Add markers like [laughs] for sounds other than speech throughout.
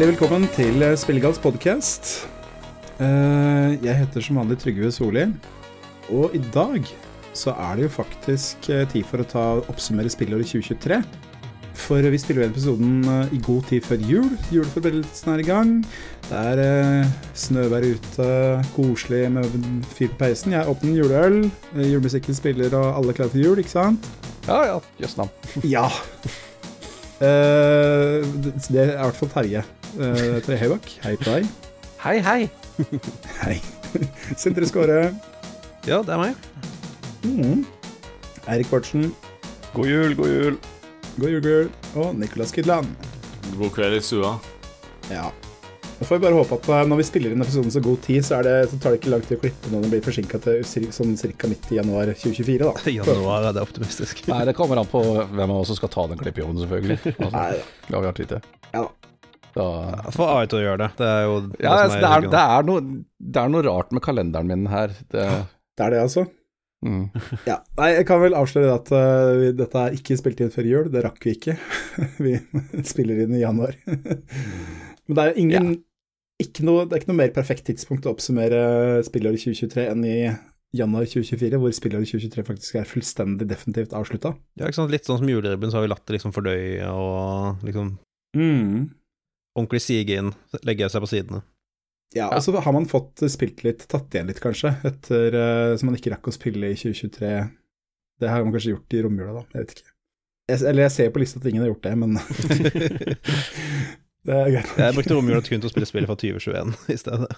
Hjertelig velkommen til Spillegals podkast. Jeg heter som vanlig Trygve Solli, og i dag så er det jo faktisk eh, tid for å ta oppsummere spillåret 2023. For vi spiller jo episoden eh, i god tid før jul. Juleforberedelsene er i gang. Det er eh, snøvær ute, koselig med fyr på peisen. Jeg åpner juleøl. Eh, Julemusikken spiller, og alle er klare for jul, ikke sant? Ja, ja. Jøss navn. Ja. Eh, det er i hvert fall Terje. Uh, Terje Høybakk, hei på deg. [laughs] Hei, hei. [laughs] Hei. [laughs] Sindre Skåre. Ja, det er meg. Mm. Eirik Bartsen. God jul, god jul. God jul, girl. Og Nicolas Kidland. God kveld i stua. Ja. Nå får vi bare håpe at eh, når vi spiller inn episoden så god tid, så, er det, så tar det ikke lang tid å klippe når den blir forsinka til sånn ca. midt i januar 2024, da. [laughs] Januar er det optimistisk. Nei, det kommer an på hvem av oss som skal ta den klippejobben, selvfølgelig. [laughs] Altså, Nei, det har vi har til. Ja. Da, Få AI til å gjøre det. Det er jo det ja, som altså, det, er, det, er noe, det er noe rart med kalenderen min her. Det, det er det, altså. mm. [laughs] Ja. Nei, jeg kan vel avsløre at uh, vi- dette er ikke spilt inn før jul. Det rakk vi ikke. vi spiller inn i januar. Men det er ingen, ingen ikke noe, Det er ikke noe mer perfekt tidspunkt å oppsummere spillåret 2023 enn i januar 2024, hvor spillåret 2023 faktisk er fullstendig definitivt avslutta. Ja, ikke sant? Litt sånn som juleribben, så har vi latt det liksom fordøye og liksom Mm. ordentlig sige inn, legge seg på sidene. Ja, og så har man fått spilt litt, tatt igjen litt kanskje, etter uh, som man ikke rakk å spille i 2023. Det har man kanskje gjort i romjula, da. Jeg vet ikke. Jeg, eller jeg ser på lista at ingen har gjort det, men [laughs] [laughs] det er greit. Jeg brukte romjula kun til å spille spillet fra 2021 [laughs] i stedet.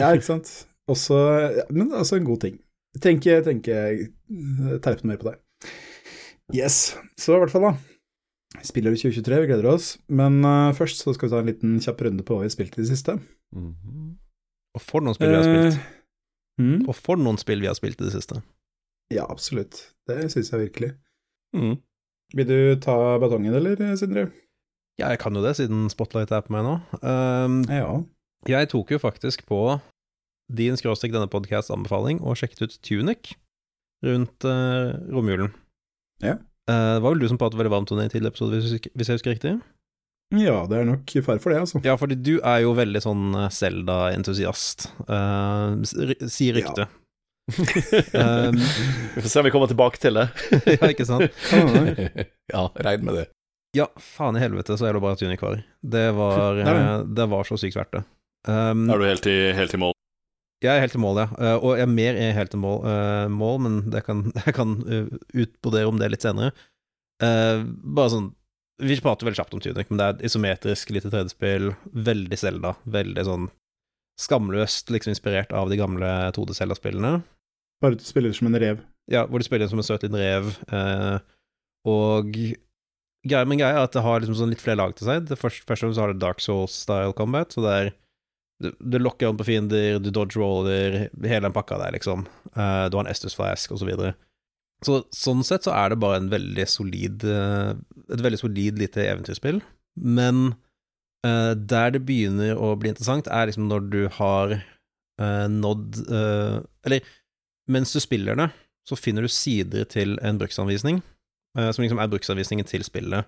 Ja, ikke sant. Også, ja, men altså en god ting. Jeg trenger ikke tenke terpe noe mer på det. Yes. Så i hvert fall, da. Spiller i 2023, vi gleder oss. Men uh, først så skal vi ta en liten kjapp runde på hva vi har spilt i det siste. Mhm. Og for noen spill vi har spilt. Uh, mm, Og for noen spill vi har spilt i det siste. ja, absolutt. Det syns jeg virkelig. Mm. Vil du ta batongen, eller, Sindre? Ja, jeg kan jo det, siden Spotlight er på meg nå. Um, Ja. jeg tok jo faktisk på din skråstrek denne podcast anbefaling og sjekket ut Tunic rundt uh, romjulen. Ja. Uh, det var vel du som pratet veldig varmt om det i tidligere episode, hvis jeg husker- hvis jeg husker riktig? Ja, det er nok fare for det, altså. Ja, fordi du er jo veldig sånn Selda-entusiast, uh, sier ryktet. [laughs] um, Vi får se om vi kommer tilbake til det. [laughs] ja, ikke sant? [laughs] ja, regn med det. Ja, faen i helvete, så er det bare et unikvar. Det var, [laughs] Det er det. eh, var så sykt verdt det. Um, Er du helt i, helt i mål? Jeg er helt i mål, ja. Eh, og jeg er mer er helt i mål, uh, mål men det kan, [laughs] jeg kan uh, utbrodere om det litt senere. Uh, bare sånn Vi prater veldig kjapt om Tunic, men det er et isometrisk lite 3D-spill. Veldig Selda. Veldig sånn skamløst liksom inspirert av de gamle 2D-Selda-spillene. Bare at du spiller som en rev. Ja, hvor du spiller som en søt liten rev. Uh, og greia med greia er at det har liksom sånn litt flere lag til seg. Det først, første fremst så har det Dark Souls-style combat, så det er du, lokker an på fiender, du dodge roller, hele den pakka der, liksom. Uh, du har en Estus Flask, og så videre. Så sånn sett så er det bare en veldig solid uh, Et veldig solid lite eventyrspill. Men uh, der det begynner å bli interessant, er liksom når du har nådd Eller mens du spiller det, så finner du sider til en bruksanvisning, som liksom er bruksanvisningen til spillet.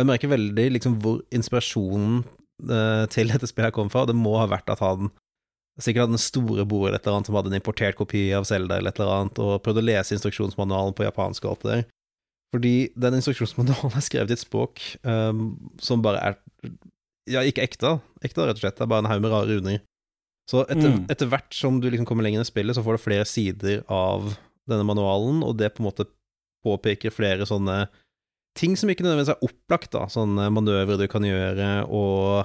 Jeg merker veldig liksom hvor inspirasjonen eh, til dette spillet kom fra. Det må ha vært at han sikkert hadde en store bordet eller et eller annet som hadde en importert kopi av Zelda eller et eller annet, og prøvde å lese instruksjonsmanualen på japansk og alt det der. Fordi den instruksjonsmanualen er skrevet i et språk um, som bare er Ja, ikke ekte, ekte rett og slett. Det er bare en haug med rare runer. Så etter, Mm. etter hvert som du liksom kommer lenger inn i spillet, så får du flere sider av denne manualen, og det på en måte påpeker flere sånne ting som ikke nødvendigvis er opplagt, da. Sånne manøvrer du kan gjøre, og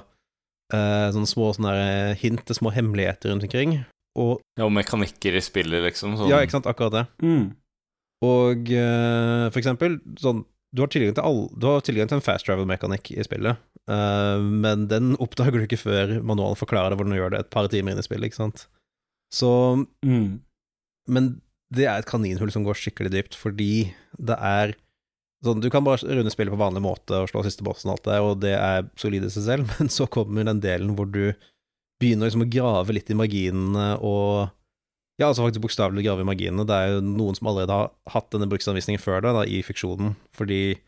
eh, sånne små sånne hint til små hemmeligheter rundt omkring. Og Ja, og mekanikker i spillet, liksom. Sånn. ja, ikke sant, akkurat det. Mm. Og eh, for eksempel, sånn du har, all, du har tilgang til en fast travel-mekanikk i spillet, uh, men den oppdager du ikke før manualen forklarer deg hvordan du gjør det et par timer inn i spillet, ikke sant. Så Mm. Men det er et kaninhull som går skikkelig dypt, fordi det er sånn Du kan bare runde spillet på vanlig måte og slå siste bossen og alt det, og det er solid i seg selv, [laughs] men så kommer den delen hvor du begynner liksom å grave litt i marginene og Ja, altså faktisk bokstavelig grave i marginene. Det er jo noen som allerede har hatt denne bruksanvisningen før deg, da, i fiksjonen, fordi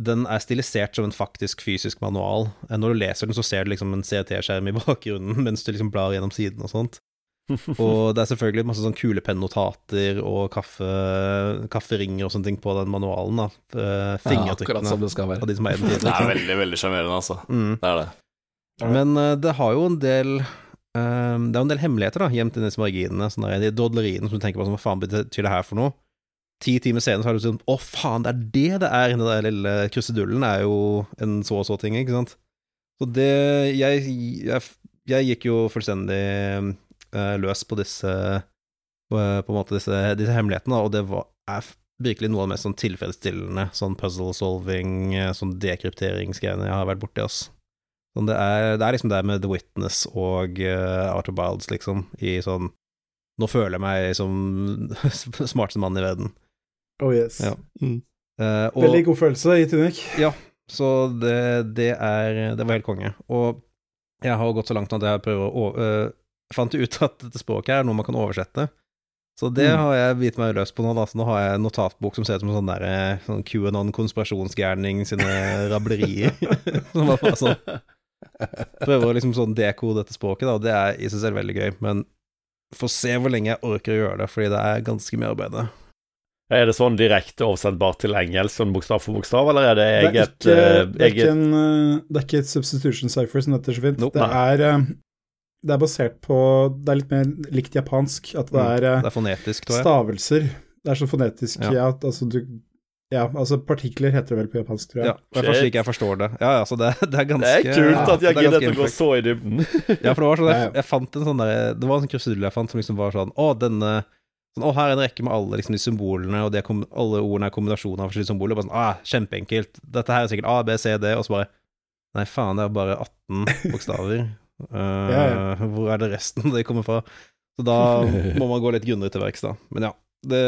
den er stilisert som en faktisk fysisk manual. Når du leser den, så ser du liksom en CT-skjerm i [laughs] bakgrunnen mens du liksom blar gjennom siden og sånt. [laughs] Og det er selvfølgelig masse sånn kulepennnotater og kaffe, kafferinger og sånne ting på den manualen. da Fingertrykkene Ja, det skal være. av de som er [laughs] den Det er veldig, veldig sjarmerende, altså. Mm. Det er det. Men eh, det har jo en del um, Det er jo en del hemmeligheter da gjemt inni disse marginene. Sånne der, de dodleriene som du tenker på som hva faen betyr det her for noe? Ti timer senere så har du sånn Å, faen, det er det det er! Den der lille krusedullen er jo en så og så ting, ikke sant? Så det Jeg, jeg, jeg gikk jo fullstendig eh, løs på disse eh, På en disse, disse hemmelighetene, og det var, er virkelig noe av det mest sånn tilfredsstillende sånn puzzle solving, eh, sånn dekrypteringsgreiene jeg har vært borti, ass. Sånn det, er, det er liksom det med The Witness og uh, Arthur Bilds, liksom, i sånn Nå føler jeg meg som [laughs] smarteste mann i verden. Oh yes. Ja. Eh, og, Veldig god følelse i Tunic. Så det, det er Det var helt konge. Og jeg har gått så langt at jeg prøver å over- øh, fant ut at dette språket er noe man kan oversette. Så det Mm. har jeg bitt meg løs på nå. Da. Så nå har jeg en notatbok som ser ut som en sånn der, sånn QAnon-konspirasjonsgærning sine [laughs] rablerier. [laughs] som var bare sånn Prøver å liksom sånn dekode dette språket, da. og Det er i seg selv veldig gøy, men får se hvor lenge jeg orker å gjøre det, fordi det er ganske mye arbeid. Er det sånn direkte oversendbart til engelsk, sånn bokstav for bokstav, eller er det Det er, eget ikke, eh, det, er ikke en, uh, det er ikke et substitution cipher som heter så fint. Nope, det, er, det er basert på Det er litt mer likt japansk, at det Mm, er mm, Det er fonetisk, tror jeg. stavelser. Det er så fonetisk, Ja. ja. at altså du Ja, altså partikler heter det vel på japansk, tror jeg. Ja, det er slik jeg forstår det. Ja, altså, det, [laughs] det er ganske Det er kult at jeg ja, er ganske å gå så i dybden. [laughs] Ja, for det var sånn, jeg, jeg fant en sånn der Det var en sånn krusedull jeg fant som liksom var sånn Å, denne sånn, Å, her er en rekke med alle liksom de symbolene, og det er kom, alle ordene er kombinasjoner av forskjellige symboler. Bare sånn, ah, kjempeenkelt. Dette her er sikkert A, B, C, D, og så bare Nei, faen, det er bare 18 bokstaver. [laughs] Eh, Ja, ja. [laughs] Hvor er det resten [laughs] det kommer fra? Så da [laughs] må man gå litt grundigere til verks, da. Men ja. Det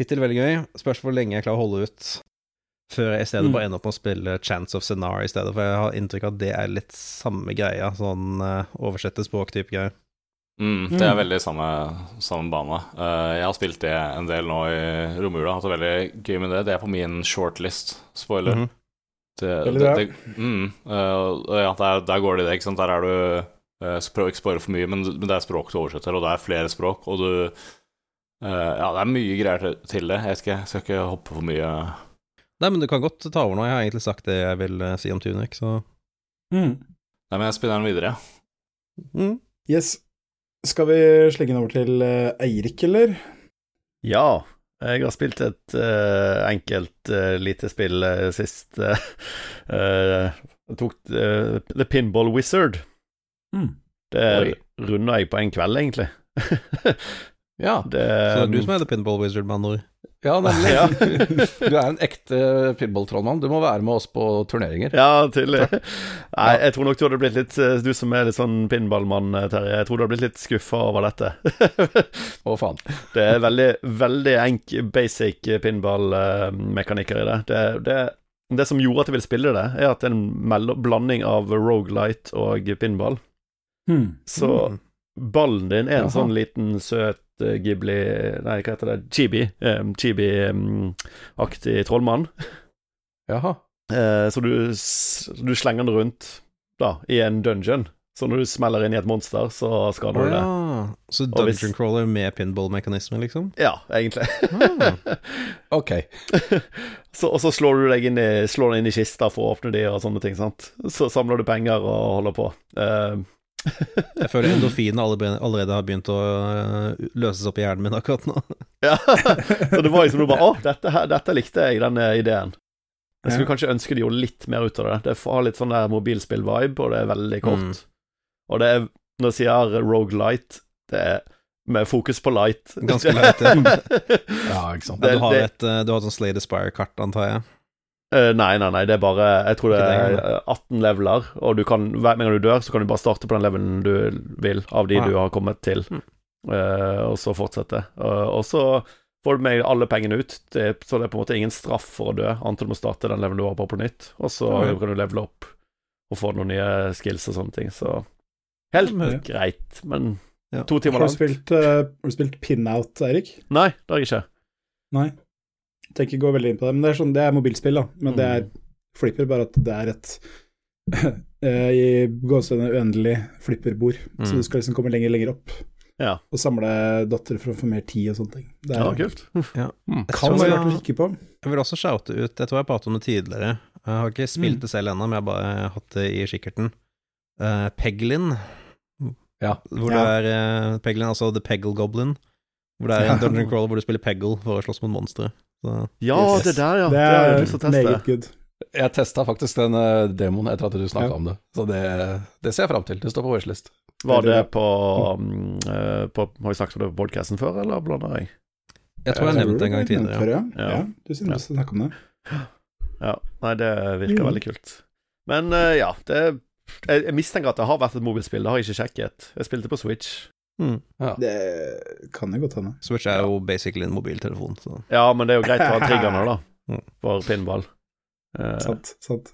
Hittil veldig gøy. Spørs hvor lenge jeg klarer å holde ut før jeg i stedet Mm. bare ender opp med å spille Chance of Scenario i stedet, for jeg har inntrykk av at det er litt samme greia, sånn uh, oversette språk-type greier. Mm, det er Mm. veldig samme, samme bane. Uh, jeg har spilt det en del nå i romjula. Hatt det veldig gøy med det. Det er på min shortlist. Spoiler. Mhm. Det, det, det, mm, eh, ja, der, der går det i det, ikke sant. Der er du uh, ikke spoile for mye, men, men det er språk du oversetter, og det er flere språk, og du eh, Ja, det er mye greier til, til det. Jeg skal, jeg skal ikke hoppe for mye. Nei, men du kan godt ta over nå, jeg har egentlig sagt det jeg vil eh, si om Tunic, så Mm. Nei, men jeg spinner den videre. mm. Yes. Skal vi slenge den over til Eirik, eller? Ja, jeg har spilt et uh, enkelt uh, lite spill uh, sist. Uh, [laughs] tok The Pinball Wizard. Mm. Det runda jeg på en kveld, egentlig. [laughs] Ja, det, Så det er du som er The Pinball Wizard, med andre ord. Ja nemlig. Ja. [laughs] Du er en ekte pinballtrollmann. Du må være med oss på turneringer. Ja, tydelig. Nei, jeg tror nok du hadde blitt litt eh, Du som er litt sånn pinballmann, eh, Terje. Jeg tror du hadde blitt litt skuffa over dette. [laughs] Å, faen. Det er veldig, veldig enk, basic pinball-mekanikker i det. Det, det. det som gjorde at jeg ville spille det, er at det er en blanding av rogelight og pinball. Hmm. Så Mm. ballen din er en Jaha. sånn liten søt eh, Ghibli Nei, hva heter det? Chibi. Um, Chibi-aktig trollmann. Jaha. Uh, så du, du slenger den rundt da, i en dungeon. Så når du smeller inn i et monster, så skader Å du det. ja. Så Dungeon Crawler med pinball-mekanisme, liksom? Ja, egentlig. Ah. Ok. [laughs] så, og så slår du deg inn i, slår deg inn i kista for å åpne de og sånne ting, sant. Så samler du penger og holder på. Eh, Jeg føler endofinene allerede, allerede har begynt å øh, løses opp i hjernen min akkurat nå. [laughs] ja. så det var liksom bare Å, dette, her, dette likte jeg, denne ideen. Jeg skulle Ja. kanskje ønske de gjorde litt mer ut av det. Det har litt sånn der mobilspill-vibe, og det er veldig kort. Mm. Og det er, når jeg sier Rogue Light, det er med fokus på light. Ganske light, ja. [laughs] Ja, ikke sant. Det- du har et, du har et sånn Slay the Spire-kart, antar jeg? Eh, nei, nei, nei, det er bare Jeg tror det er eh, 18 leveler, og du kan hver gang du dør, så kan du bare starte på den levelen du vil, av de Ah. du har kommet til. Eh, og så fortsette. Uh, og så får du med alle pengene ut, det, så det er på en måte ingen straff for å dø, annet du må starte den levelen du var på, på nytt, og så Ja. kan du levele opp og få noen nye skills og sånne ting, så Helt Ja. greit, men Ja. to timer Har du langt. spilt, uh, har du spilt Pinout, Eirik? Nei, det har jeg ikke. Nei. Tenker ikke gå veldig inn på det, men det er, sånn, det er mobilspill, da. Men det er flipper, bare at det er et [laughs] eh, i gåsehudene uendelig flipperbord. Så Mm. du skal liksom komme lenger lenger opp Ja. og samle datter for å få mer tid og sånne ting. Det er, ja, kult. Ja. [laughs] Mm. Jeg kan tror være jeg- verdt å kikke på. Jeg vil også shoute ut, jeg tror jeg pratet om det tidligere. Jeg har ikke spilt Mm. det selv ennå, men jeg har bare hatt det i kikkerten. Uh, Peglin, Ja. hvor Ja. det er uh, Peglin, altså The Peggle Goblin. Hvor det er en dungeon crawler hvor du spiller Peggle for å slåss mot monstre. Så Ja, Yes. det der, ja. Det Det er å teste. meget good. Jeg testa faktisk den uh, demoen etter at du snakka Ja. om det, så det, det ser jeg fram til. Det står på wishlist. Var det på, um, uh, på Har vi snakket om det på podkasten før, eller blander jeg? jeg tror jeg Jeg nevnte det en gang tidligere. ja. Ja. ja. Du synes til å snakke om det. Ja. Nei, det virker Mm. veldig kult. Men uh, ja, det jeg, jeg mistenker at det har vært et mobilspill, det har jeg ikke sjekket. Jeg spilte på Switch. Mm. Det kan jo godt hende. Switch er jo basically en mobiltelefon, så Ja, men det er jo greit å ha triggerne, da, [laughs] Mm. for pinball. Eh, Sant. sant.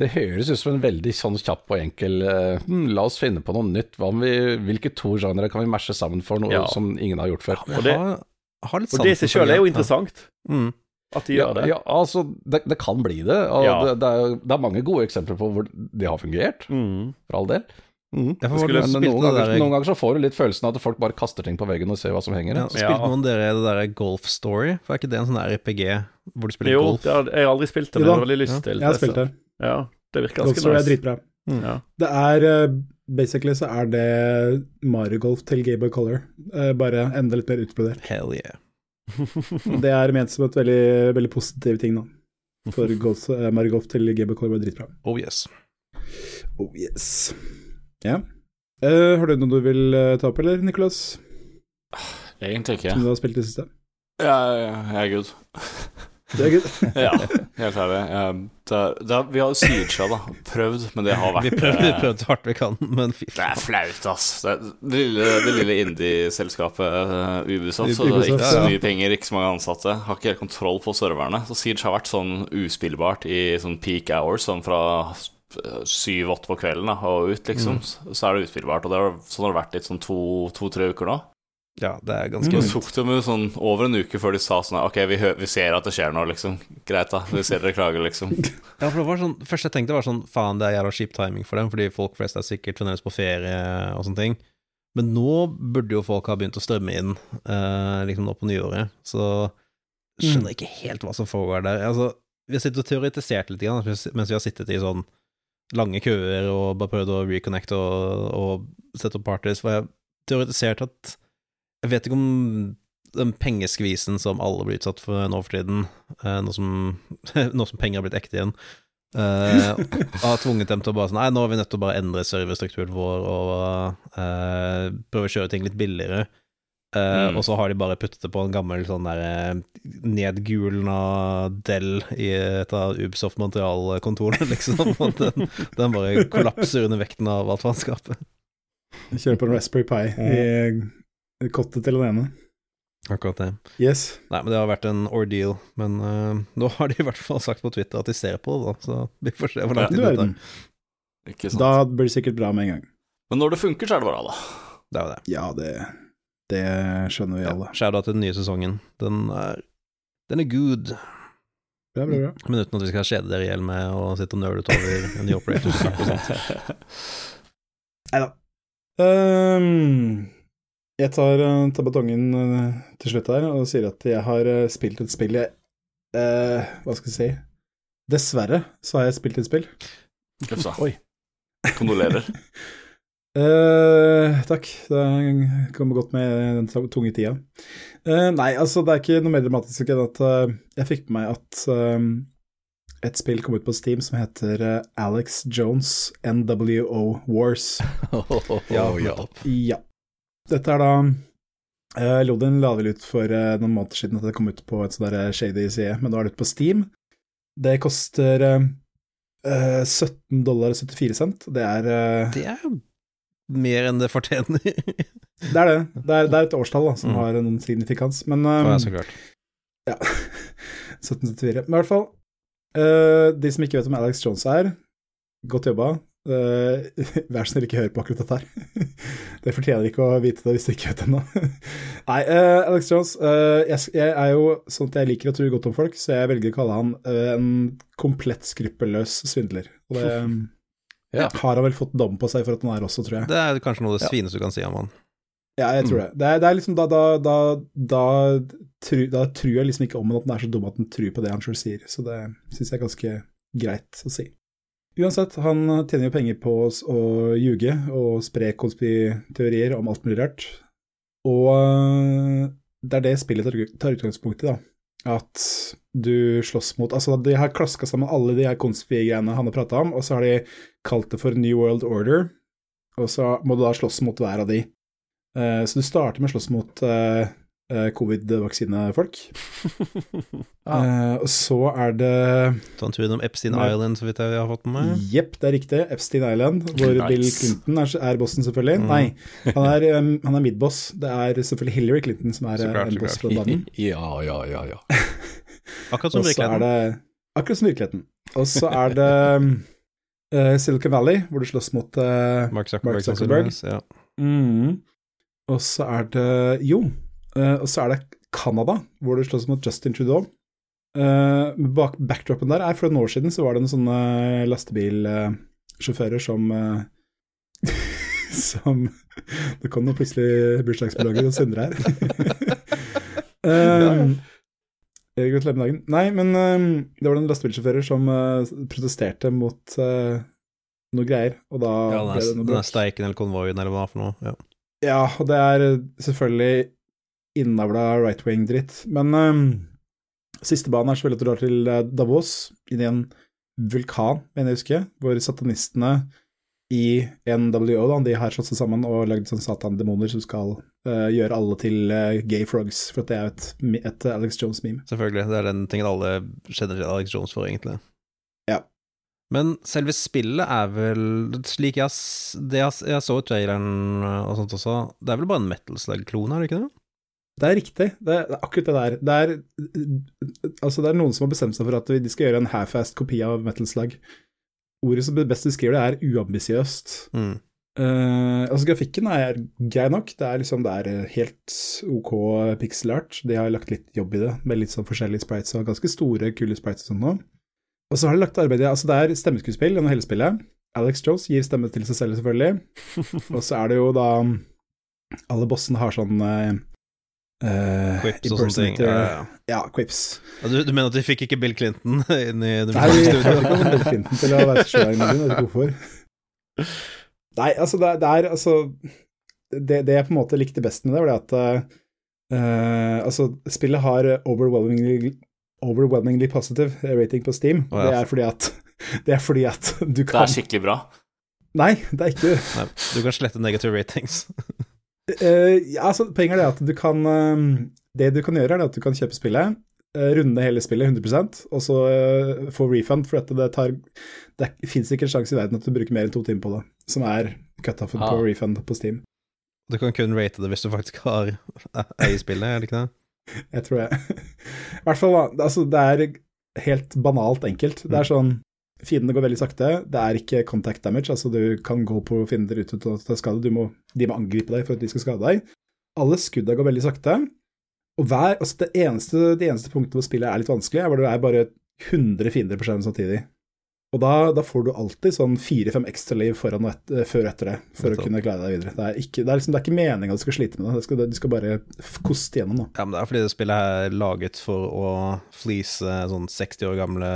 Det høres ut som en veldig sånn kjapp og enkel eh, hm, La oss finne på noe nytt. Hva om vi, hvilke to genre kan vi mashe sammen for noe Ja. som ingen har gjort før? Ja, Og det- har, har litt og det i seg sjøl er jo ja. interessant, Mm. at de Ja, gjør det. ja, altså, det, det kan bli det. Og Ja. det, det, er, det er mange gode eksempler på hvor det har fungert, Mm. for all del. Mm. Jeg får Skulle- men noen, ganger, noen ganger så får du litt følelsen av at folk bare kaster ting på veggen og ser hva som henger. Ja, Ja. Spilte Ja. noen dere det der Golf Story? For er ikke det en sånn RPG hvor du spiller Jo, golf? Jo, jeg har aldri spilt det, men jeg har veldig lyst Ja. til Jeg har spilt det. Ja, det virker Golf ganske Story er dritbra. Ja. Det er eh, Basically så er det Mario Golf til Gameboy Color, eh, bare enda litt mer utbrodert. Hell yeah. [laughs] Det er ment som et veldig, veldig positiv ting, da. For [laughs] golf, eh, Mario Golf til Gameboy Color var dritbra. Oh yes. Oh yes. Ja. Uh, har du noe du vil eh, ta opp, eller, Nicolas? Egentlig ikke. Som du har spilt i det siste? Ja, jeg er good. Det er good. [laughs] Ja, helt ærlig. Jeg, det, det, vi har Siege, da. Prøvd, men det har vært Vi prøvde, vi eh, prøvde så hardt vi kan, men fy Det er flaut, ass. Det, det lille, det lille indie-selskapet uh, Ubisoft. Så det er ikke så ja. mye penger, ikke så mange ansatte. Har ikke helt kontroll på serverne. Så Siege har vært sånn uspillbart i sånn peak hours, sånn fra syv-åtte på kvelden da, og ut, liksom. Så, så er det utspillbart. Og det har, sånn har det vært litt sånn to-tre to, uker nå. Ja, det er ganske Mm. Det tok dem sånn over en uke før de sa sånn Ok, vi, vi ser at det skjer noe, liksom. Greit, da. Vi ser dere klager, liksom. [laughs] Ja, for det var sånn Først jeg tenkte var sånn Faen, det er jævla kjip timing for dem, fordi folk flest er sikkert fremdeles på ferie og sånne ting. Men nå burde jo folk ha begynt å strømme inn, eh, liksom nå på nyåret. Så jeg skjønner ikke helt hva som foregår der. Altså, vi har sittet og teoretisert litt grann, mens vi har sittet i sånn lange køer og bare prøvd å reconnecte og, og sette opp parties. For jeg har teoretisert at Jeg vet ikke om den pengeskvisen som alle blir utsatt for nå for tiden, eh, nå, som, [laughs] nå som penger har blitt ekte igjen, eh, har tvunget dem til å bare sånn Nei, nå er vi nødt til å bare endre serverstrukturen vår og eh, prøve å kjøre ting litt billigere. Eh, Mm. Og så har de bare puttet det på en gammel sånn der eh, nedgulna Dell i et av Ubisoft Montreal-kontorene, [laughs] liksom. Og den, den bare kollapser under vekten av alt faenskapet. Kjører på en Raspberry Pi i kottet til den ene. Akkurat det. Yes. Nei, men det har vært en ordeal. Men uh, nå har de i hvert fall sagt på Twitter at de ser på det, da. Så vi får se hvor lang tid det tar. Ikke sant? Da blir det sikkert bra med en gang. Men når det funker, så er det bra, da. Det er jo det. Ja, det, det skjønner vi alle. Shout-out til den nye sesongen. Den er, den er good. Bra, bra, bra. Men uten at vi skal kjede dere i hjel med å sitte og nøle utover [laughs] en ny operator og sånt. Nei da. Um, jeg tar, Tabatongen tar batongen eh, til slutt her og sier at jeg har eh, spilt et spill jeg uh, Hva skal jeg si? Dessverre så har jeg spilt et spill. Uff. Kondolerer. [laughs] Eh, takk. Det kommer godt med den tunge tida. Uh, nei, altså, det er ikke noe mer dramatisk enn at uh, jeg fikk med meg at et spill kom ut på Steam som heter Alex Jones NWO Wars. [laughs] ja, ja. Ja. Dette er da uh, Lodin la vel ut for noen måneder siden at det kom ut på et sånt der shady side, men nå er det ute på Steam. Det koster eh, eh, 17 dollar og 74 cent. Det er Det er jo mer enn det fortjener. Det er det. [laughs] Det er, det er et årstall da, som Mm. har noen signifikans. Men um, så klart. ja. [laughs] 1774. Men i hvert fall, uh, de som ikke vet hvem Alex Jones er, godt jobba. Uh, [laughs] vær så snill, ikke hør på akkurat dette her. Det fortjener ikke å vite det hvis du ikke vet det ennå. Nei, uh, Alex Jones uh, jeg, jeg er jo sånn at jeg liker å tro godt om folk, så jeg velger å kalle han eh, en komplett skruppelløs svindler. Og det Ja. har han vel fått dom på seg for at han er også, tror jeg. Det er kanskje noe av det svineste du kan si om han. Ja, jeg tror Mm. det. Det er, det er liksom da, da, da, da, tru, da tror jeg liksom ikke om han at han er så dum at han tror på det han sjøl sier. Så det syns jeg er ganske greit å si. Uansett, han tjener jo penger på oss å ljuge og spre konspiteorier om alt mulig rart. Og øh, det er det spillet tar, tar utgangspunkt i, da. At du slåss mot Altså, de har klaska sammen alle de her konspigreiene han har prata om, og så har de kalt det for New World Order, og så må du da slåss mot hver av de. Uh, så du starter med å slåss mot eh, covid-vaksinefolk. [laughs] ah. uh, så er det Sånn en tur innom Epstein Nei. Island, så vidt jeg har fått med meg. Jepp, det er riktig. Epstein Island, hvor Nice. Bill Clinton er, er bossen, selvfølgelig. Mm. Nei, han er, um, han er midboss. Det er selvfølgelig Hillary Clinton som er klart, en boss på banen. [laughs] Ja, ja, ja, ja. [laughs] Akkurat som Og så er virkeligheten. det akkurat som virkeligheten. Og så er det um, uh, Silicon Valley, hvor du slåss mot uh, Mark Zuckerberg. Mark Zuckerberg. sannsynligvis, Ja. mm. Og så er det Jo, og så er det Canada, hvor det slåss mot Justin Trudeau. Uh, bak backdropen der er for noen år siden så var det noen sånne lastebilsjåfører som uh, [laughs] Som Det kom noen plutselig bursdagsblogger og Sindre her. [laughs] um, eh, Gratulerer med dagen. Nei, men um, det var noen lastebilsjåfører som uh, protesterte mot uh, noe greier, og da Ja, ble det noe bråk. den steiken eller konvoien eller hva for noe. Ja. Ja, og det er eh, selvfølgelig innavla right wing-dritt. Men um, siste banen er selvfølgelig at du drar til eh, Davos, inn i en vulkan, mener jeg husker, hvor satanistene i NWO da, de har slått seg sammen og lagd sånn satan-demoner som skal uh, gjøre alle til uh, gay frogs, for at det er jo et, et Alex Jones-meme. Selvfølgelig. Det er den tingen alle kjenner til Alex Jones for, egentlig. Ja. Men selve spillet er vel Slik jeg, jeg, jeg så traileren og sånt også, det er vel bare en Metal Slug-klone, er det ikke det? Det er riktig, det er, det er akkurat det der. Det er, altså det er noen som har bestemt seg for at de skal gjøre en half-assed kopi av Metal Slug. Ordet som best beskriver det, er uambisiøst. Mm. Uh, altså Grafikken er grei nok. Det er liksom det er helt OK pixel art. De har lagt litt jobb i det, med litt sånn forskjellige sprites og ganske store, kule sprites og sånn nå. Og så har de lagt arbeid i Altså, det er stemmeskuespill gjennom hele spillet. Alex Jones gir stemme til seg selv, selvfølgelig. [laughs] og så er det jo da Alle bossene har sånn eh, eh, Quips og sånne ting. Ja, ja. Ja, quips. Du, du mener at de fikk ikke Bill Clinton [laughs] inn i det Nei, vi fikk [laughs] ikke Bill Clinton til å være sjøen din, vet ikke hvorfor. Nei, altså, det, det er altså det, det jeg på en måte likte best med det, var det at uh, altså, spillet har overwhelmingly, overwhelmingly positive rating på Steam. Oh, ja. Det er fordi at [laughs] det er fordi at du Det er skikkelig bra. Nei, det er ikke. Nei, du kan slette negative ratings. Eh, ja, altså, poenget er det at du kan uh, Det du kan gjøre, er at du kan kjøpe spillet, uh, runde hele spillet 100% og så få refund, for dette, det tar Det fins ikke en sjanse i verden at du bruker mer enn to timer på det, som er cutoffen Ah. på refund på Steam. Du kan kun rate det hvis du faktisk har eier spillet, er det ikke det? Jeg tror jeg. [laughs] I hvert fall. Altså, det er helt banalt enkelt. Det er sånn Fiendene går veldig sakte. Det er ikke contact damage, altså du kan gå på fiender uten å ta skade. Du må, de må angripe deg for at de skal skade deg. Alle skuddene går veldig sakte. Og hver, altså det eneste, de eneste punktene hvor spillet er litt vanskelig, er hvor det er bare 100 fiender på skjermen samtidig. Og da, da får du alltid sånn fire-fem ekstra liv foran og et, eh, før og etter det, for å kunne klare deg videre. Det er ikke, det er liksom, det er ikke meninga du skal slite med det, du skal, du skal bare koste gjennom, da. Ja, men det er fordi det spillet er laget for å fleece sånn 60 år gamle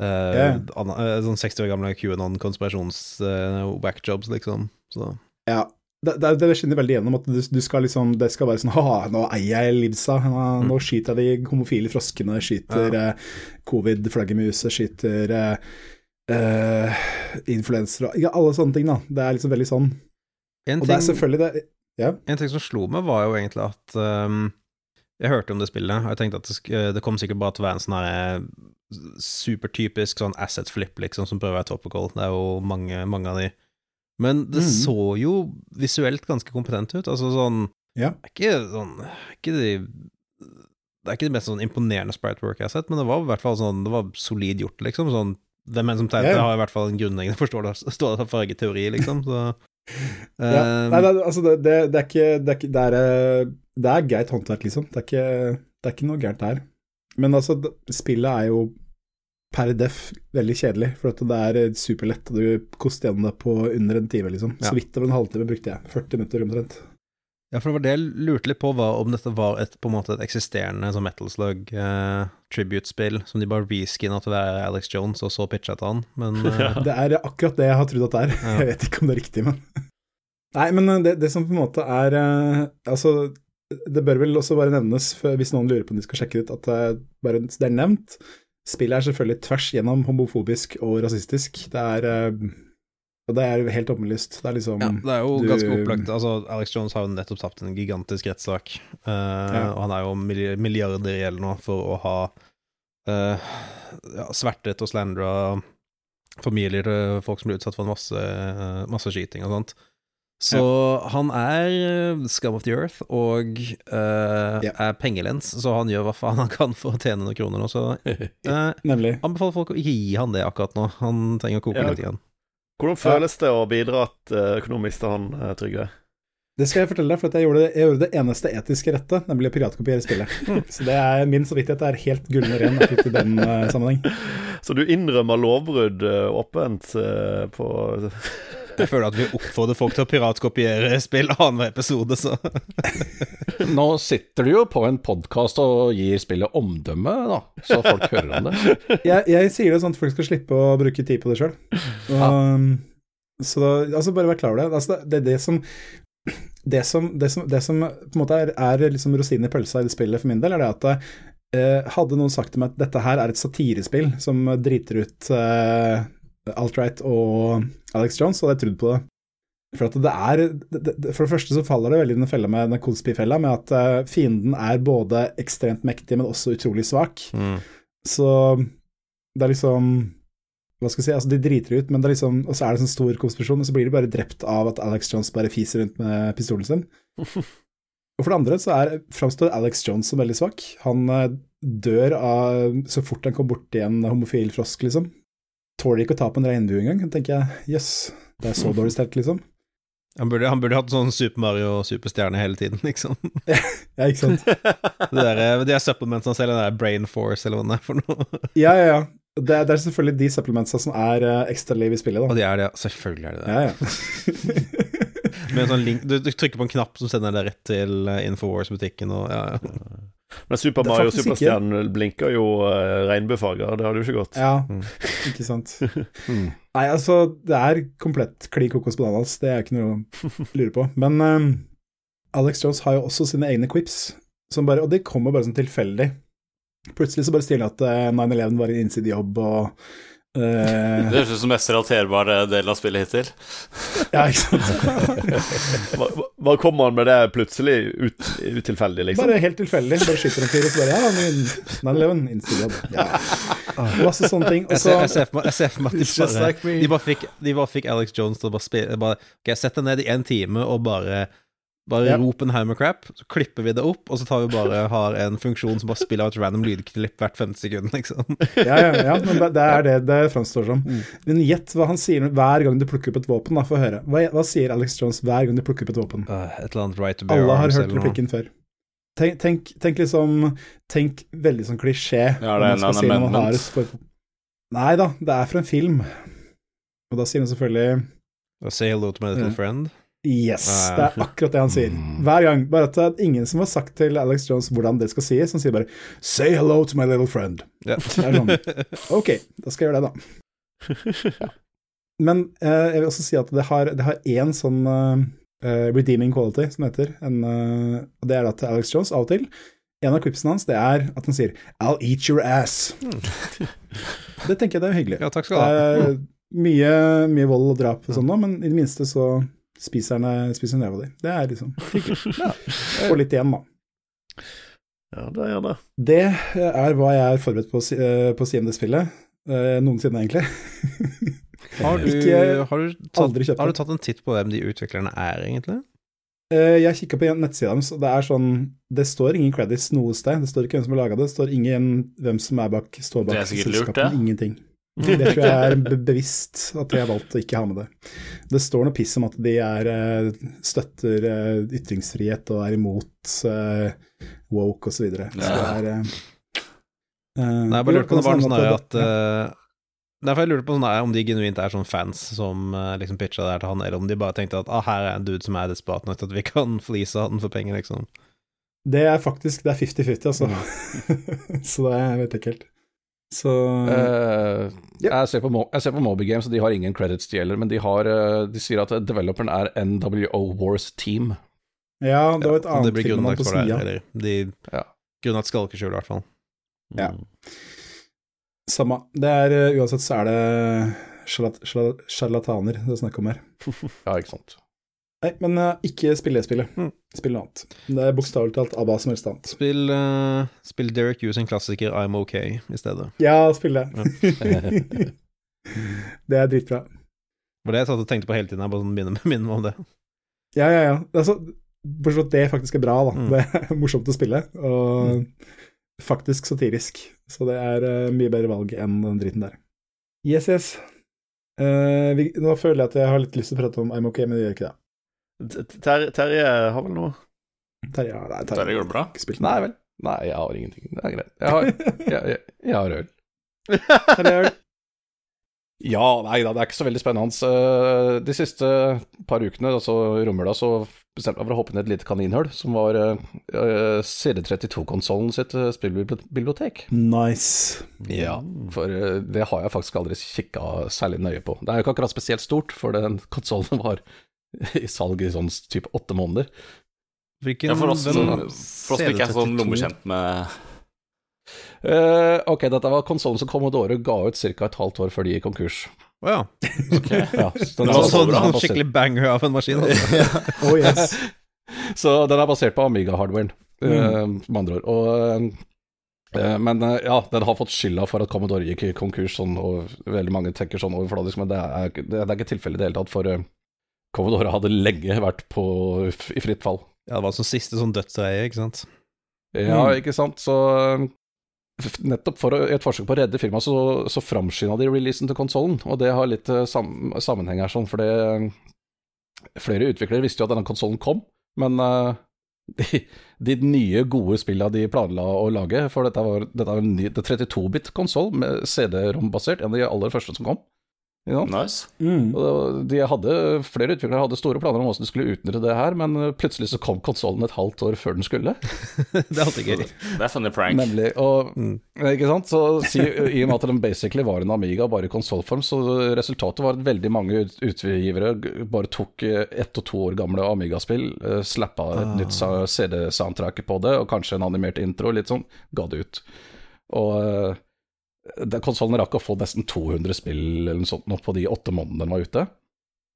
eh, yeah. eh, Sånn 60 år gamle QAnon-konspirasjons-whackjobs, liksom. Så Ja, det, det, det skinner veldig gjennom at du, du skal liksom, det skal være sånn [laughs] Ha, nå eier jeg Livsa, nå, nå skyter jeg de homofile froskene, skyter eh, covid-flaggermuset, skyter uh, eh, influensere Ja, alle sånne ting, da. Det er liksom veldig sånn. en Og det er ting, selvfølgelig det en ting som slo meg, var jo egentlig at ehm, Jeg hørte om det spillet, og jeg tenkte at det, sk det kom sikkert bare til å være en sånn her supertypisk sånn asset flip, liksom, som prøver å være topical. Det er jo mange, mange av de. Men det mm. så jo visuelt ganske kompetent ut. Altså sånn Ja. Det er ikke sånn ikke de, Det er ikke det mest sånn imponerende sprite work jeg har sett, men det var i hvert fall sånn Det var solid gjort, liksom. Sånn Hvem enn som tegner, Ja, ja. har i hvert fall en grunnleggende forståelse av fargeteori, liksom. Så [laughs] Ja. Um, Nei, det, er- altså, det, det, er ikke Det er, ikke, det er, eh, det er greit håndverk, liksom. Det er, ikke, det er ikke noe gærent der. Men altså, spillet er jo per def veldig kjedelig, for at det er eh, superlett, og du koster gjennom det på under en time, liksom. Ja. Så vidt over en halvtime brukte jeg. 40 minutter omtrent. Ja, for det var det jeg lurte litt på, var om dette var et, på en måte et eksisterende sånn Metal Slug eh, tribute-spill, som de bare reskinna til å være Alex Jones, og så pitcha til han, men [laughs] eh, Det er akkurat det jeg har trodd at det er. Ja. [laughs] Jeg vet ikke om det er riktig, men [laughs] Nei, men det, det som på en måte er eh, Altså, det bør vel også bare nevnes, hvis noen lurer på om de skal sjekke ut, at det, bare, det er nevnt. Spillet er selvfølgelig tvers gjennom homofobisk og rasistisk. Det er eh, det er helt åpenlyst. Det er liksom ja, det er jo du- ganske opplagt. Altså, Alex Jones har jo nettopp tapt en gigantisk rettssak, eh, og han er jo milli- milliarder i gjeld nå for å ha uh, ja, svertet og slandra familier til folk som blir utsatt for en masse, uh, masse skyting og sånt. Så han er eh, scum of the earth og uh, Ja. er pengelens, så han gjør hva faen han kan for å tjene noen kroner nå, så [laughs] eh, Nemlig. anbefaler folk å ikke gi han det akkurat nå. Han trenger å koke Ja. litt igjen. Hvordan føles det å bidra at økonomisk til han, er Trygve? Det skal jeg fortelle deg, for at jeg gjorde, det, jeg gjorde det eneste etiske rette, nemlig å piratkopiere spillet. [laughs] Så det er min samvittighet er helt gullende ren i den uh, sammenheng. [laughs] Så du innrømmer lovbrudd åpent uh, på Jeg føler at vi oppfordrer folk til å piratkopiere spill annenhver episode, så [laughs] Nå sitter du jo på en podkast og gir spillet omdømme, da, så folk hører om det. [laughs] jeg, jeg sier det sånn at folk skal slippe å bruke tid på det sjøl. Så da, altså bare vær klar over det. Altså det, det er det som det som, det som, det som på en måte er, er liksom rosinen i pølsa i det spillet for min del, er det at eh, hadde noen sagt til meg at dette her er et satirespill som driter ut eh, Alt-Right og Alex Jones, hadde jeg trodd på det. For, at det er, det, det, for det første så faller det veldig i den fella med den Kolsby-fella, med at eh, fienden er både ekstremt mektig, men også utrolig svak. Så det er liksom Hva skal jeg si, altså de driter ut, men det er liksom Og så er det sånn stor konspirasjon, og så blir de bare drept av at Alex Jones bare fiser rundt med pistolen sin. [laughs] Og for det andre så er framstår Alex Jones som veldig svak. Han eh, dør av så fort han kommer borti en homofil frosk, liksom. Tåler ikke å ta på en regnbue engang. Da tenker jeg jøss, det er så [laughs] dårlig stelt, liksom. han burde, han burde hatt sånn Super Mario superstjerne hele tiden, liksom. [laughs] Ja, ikke sant. [laughs] Det der, de er supplementsene selv, den der Brain Force, eller hva det er for noe. Ja, ja, ja. Det er, det er selvfølgelig de supplementsa som er uh, ekstra liv i spillet, da. Og de er det, ja. Selvfølgelig er det det. Ja, ja. Med en sånn link, du, du trykker på en knapp som sender deg rett til uh, Infowars-butikken, og ja, ja. Men Super er Mario og Superstjernen blinker jo uh, regnbuefarger, det hadde jo ikke gått. ja, Mm. ikke sant. [laughs] Mm. Nei, altså, det er komplett kli kokos bananas, det er ikke noe å lure på. Men ehm, Alex Jones har jo også sine egne quips, som bare, og de kommer bare sånn tilfeldig. Plutselig så bare stiller han at uh, 9-11 var en innsidejobb, og eh, Det høres ut som mest relaterbare del av spillet hittil. [laughs] Ja, ikke sant. Hva, kommer han med det plutselig ut, utilfeldig, liksom? Bare helt tilfeldig. Bare skyter en fyr, og så bare Ja, men 9-11, innsidejobb. Ja. Masse sånne ting. Og Jeg så ser, jeg ser for meg, jeg ser for meg at de bare, like de, bare fikk, de bare fikk Alex Jones til å bare spille bare, Ok, sett deg ned i en time og bare bare yep. rop en haug med crap, så klipper vi det opp, og så tar vi bare [laughs] har en funksjon som bare spiller av et random lydklipp hvert femte sekund, liksom. [laughs] Ja, ja, ja, men det, er det det framstår som. Men gjett hva han sier hver gang du plukker opp et våpen, da, få høre. Hva, hva sier Alex Jones hver gang du plukker opp et våpen? Uh, et eller annet right to bear Alle har hørt replikken før. Tenk, tenk, tenk liksom Tenk veldig sånn klisjé. Ja, det er en si amendment. for- Nei da, det er fra en film. Og da sier han selvfølgelig Say hello to my little yeah. friend. Yes, det er akkurat det han sier. Mm. Hver gang. Bare at det er ingen som har sagt til Alex Jones hvordan det skal sies. Han sier bare 'say hello to my little friend'. Ja. Det er sånn. Ok, da skal jeg gjøre det, da. [laughs] Men eh, jeg vil også si at det har, det har én sånn eh, eh, redeeming quality, som det heter. En, eh, det er da til Alex Jones av og til. En av quipsene hans det er at han sier 'I'll eat your ass'. Det tenker jeg det er hyggelig. Ja, takk skal du ha. er mye, mye vold og drap og sånn nå, men i det minste så spiser han spiser neva di. Det er liksom hyggelig. [laughs] Får litt igjen, da. Ja, det er det. Det er hva jeg er forberedt på eh, på å si om det spillet. Eh, noensinne, egentlig. [laughs] Har du, Ikke- har, du tatt, har du tatt en titt på hvem de utviklerne er, egentlig? Eh, jeg kikka på nettsida deres, og det er sånn Det står ingen credits noe sted. Det står ikke hvem som har laga det, det står ingen hvem som er bak, står bak Det er sikkert lurt, ja. Ingenting. Det tror jeg er bevisst at jeg har valgt å ikke ha med det. Det står noe piss om at de er, eh, støtter eh, ytringsfrihet og er imot eh, woke osv. Så, videre. så det er Nei, jeg bare lurte på om det var noe sånn at Derfor jeg lurte på sånn om de genuint er sånn fans som liksom pitcha det her til han, eller om de bare tenkte at ah, her er en dude som er desperat nok til at vi kan [laughs] flise han for penger, liksom. Det er faktisk det er 50-50, altså. [laughs] så det jeg vet jeg ikke helt. Så uh, Ja. jeg, ser på Mo jeg ser på Moby Games, og de har ingen credits de gjelder, men de, har, eh, de sier at developeren er NWO Wars Team. Ja, det var et ja, annet blir filmnavn grunnlagt på sida. eller de Ja. Grunnlagt skalkeskjul, i hvert fall. Ja. Mm. Samme. Det er eh, Uansett så er det sjarlat- sjarlat- sjarlataner det er snakk om her. [laughs] Ja, ikke sant. Nei, men uh, ikke spill det spillet. Mm. Spill noe annet. Det er bokstavelig talt ABBA som helst annet. Spill, uh, spill Derek Hughes sin klassiker I'm OK i stedet. Ja, spill det. [laughs] det er dritbra. For det jeg satt og tenkte på hele tiden, jeg bare sånn minner [laughs] minne om det. Ja, ja, ja. Altså, Bortsett fra at det faktisk er bra, da. Mm. Det er morsomt å spille, og faktisk satirisk. Så det er uh, mye bedre valg enn den dritten der. Yes, yes. Eh, vi, nå føler jeg at jeg har litt lyst til å prate om I'm OK, men det gjør ikke det. Ter- Terje har vel noe Terje, ja, Terje, går det bra? Ikke spilt. Nei vel. Nei, jeg har ingenting. Det er greit. Jeg har, [laughs] jeg, jeg, jeg har øl. Terje, [laughs] Ja, nei da, det er ikke så veldig spennende. Eh, De siste par ukene, altså i romjula, så bestemte jeg meg for å hoppe ned et lite kaninhull, som var eh, CD32-konsollen sitt eh, spillbibliotek. nice. Ja, for eh, det har jeg faktisk aldri kikka særlig nøye på. Det er jo ikke akkurat spesielt stort, for den konsollen var [laughs] i salg i sånn type åtte måneder. Hvilken Ja, for oss, hvem- for oss ikke er sånn lommekjent med uh, ok, dette var konsollen som Commodore ga ut ca. et halvt år før de gikk konkurs. Å ja. [laughs] Ja, så den Det Så, var så sånn, sånn skikkelig banger av en maskin. Altså. [laughs] Oh yes. Så den er basert på Amiga-hardwaren, eh, med andre ord. Og, uh, men ja, den har fått skylda for at Commodore gikk i konkurs, sånn, og veldig mange tenker sånn overfladisk, men det er, det, det er ikke tilfellet i det hele tatt, for Commodore hadde lenge vært på, i fritt fall. Ja, det var som siste sånn dødsreie, ikke sant. Ja, Mm. ikke sant, så Nettopp for å, i et forsøk på å redde firmaet, så, så framskynda de releasen til konsollen, og det har litt eh, sam, sammenheng her, sånn, for Flere utviklere visste jo at denne konsollen kom, men eh, de, de nye, gode spillene de planla å lage, for dette var, dette var en ny det 32-bit-konsoll med CD-rom-basert, en av de aller første som kom. Nice. Mm. Og de hadde, flere utviklere hadde store planer om hvordan de skulle utnytte det her, men eh, plutselig så kom konsollen et halvt år før den skulle. [laughs] det er alltid gøy. Det er funny prank. Nemlig. Og, Mm. ikke sant? Så si, I og med at den basically var en Amiga bare i konsollform, så resultatet var at veldig mange ut- utgivere bare tok eh, ett og to år gamle Amiga-spill, eh, slappa et Ah. nytt CD-soundtrack på det, og kanskje en animert intro, litt sånn, ga det ut. Og eh, konsollen rakk å få nesten 200 spill eller noe sånt nå på de åtte månedene den var ute.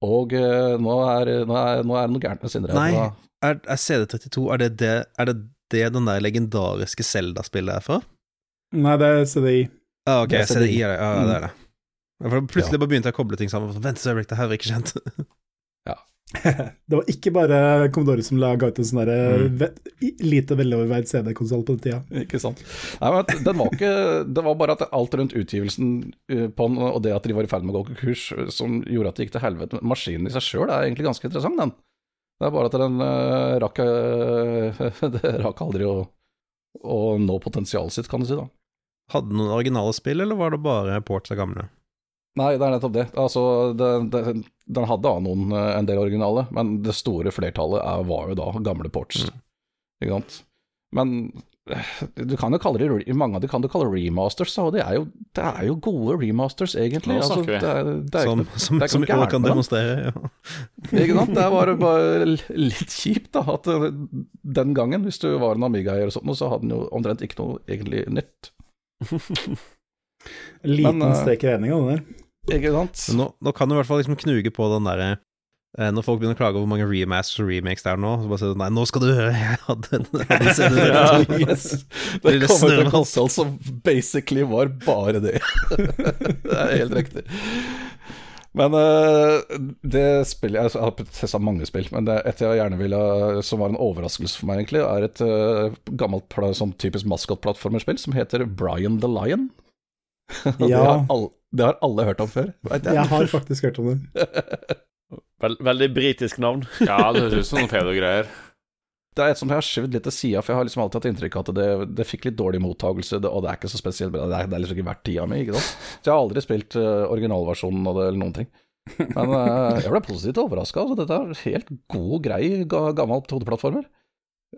Og eh, nå, er, nå, er, nå er det noe gærent med Sindre. Nei. Er, er CD32 er det det, er det det den der legendariske Zelda-spillet er for? Nei, det er CDI. Ah, ok, Det er CDI CDI. er det. Ja, det er det. Ja, For plutselig bare begynte jeg å koble ting sammen. Vent, så øyeblikk, det her var ikke kjent. [laughs] det var ikke bare Commodore som la ut en sånn derre Mm. ve- lite veloverveid CD-konsoll på den tida. Ikke sant. Nei, men den var ikke Det var bare at alt rundt utgivelsen eh, på den, og det at de var i ferd med å gå konkurs, eh, som gjorde at det gikk til helvete. Maskinen i seg sjøl er egentlig ganske interessant, den. Det er bare at den uh, rakk uh, [laughs] Det rakk aldri å, å nå potensialet sitt, kan du si, da. Hadde den noen originale spill, eller var det bare ports av gamle? Nei, det er nettopp det. Altså, det, det, den hadde da noen, eh, en del originale, men det store flertallet er, var jo da gamle ports. Ikke sant? Men eh, du kan jo kalle det, mange av de kan du kalle remasters, og det er, jo, det er jo gode remasters, egentlig. Nå Altså, snakker vi. det er, det er Som, ikke, som, det som kan demonstrere. Ja. ikke sant? Det er bare, bare [laughs] litt kjipt, da, at eh, den gangen, hvis du var en Amiga-eier og sånt, så hadde den jo omtrent ikke noe egentlig nytt. [laughs] Liten Men, strek i regninga, den der. Ikke sant? Nå, nå kan du i hvert fall liksom knuge på den derre eh, Når folk begynner å klage over hvor mange remasters og remakes det er nå, så bare si nei, nå skal du høre, jeg hadde den jeg hadde en [laughs] CD32. Ja, [laughs] yes. Det kommer til en konsoll som basically var bare det. [laughs] det er helt riktig. Men eh, det spillet Jeg har testa mange spill, men det et jeg gjerne ville som var en overraskelse for meg, egentlig, er et eh, gammelt sånn typisk maskotplattformerspill som heter Brian the Lion. [laughs] Og Det, har alle, det har alle hørt om før, veit jeg. Jeg har faktisk hørt om det. [laughs] Vel, veldig britisk navn. [laughs] Ja, det høres ut som noen pedo-greier. Det er et som jeg har skjøvet litt til sida, for jeg har liksom alltid hatt inntrykk av at det, det fikk litt dårlig mottagelse, det, og det er ikke så spesielt bra. Det er, det er liksom ikke verdt tida mi, ikke sant. Så jeg har aldri spilt uh, originalversjonen av det eller noen ting. Men uh, jeg ble positivt overraska. Altså, dette er helt god, grei, ga, gammel hodeplattformer.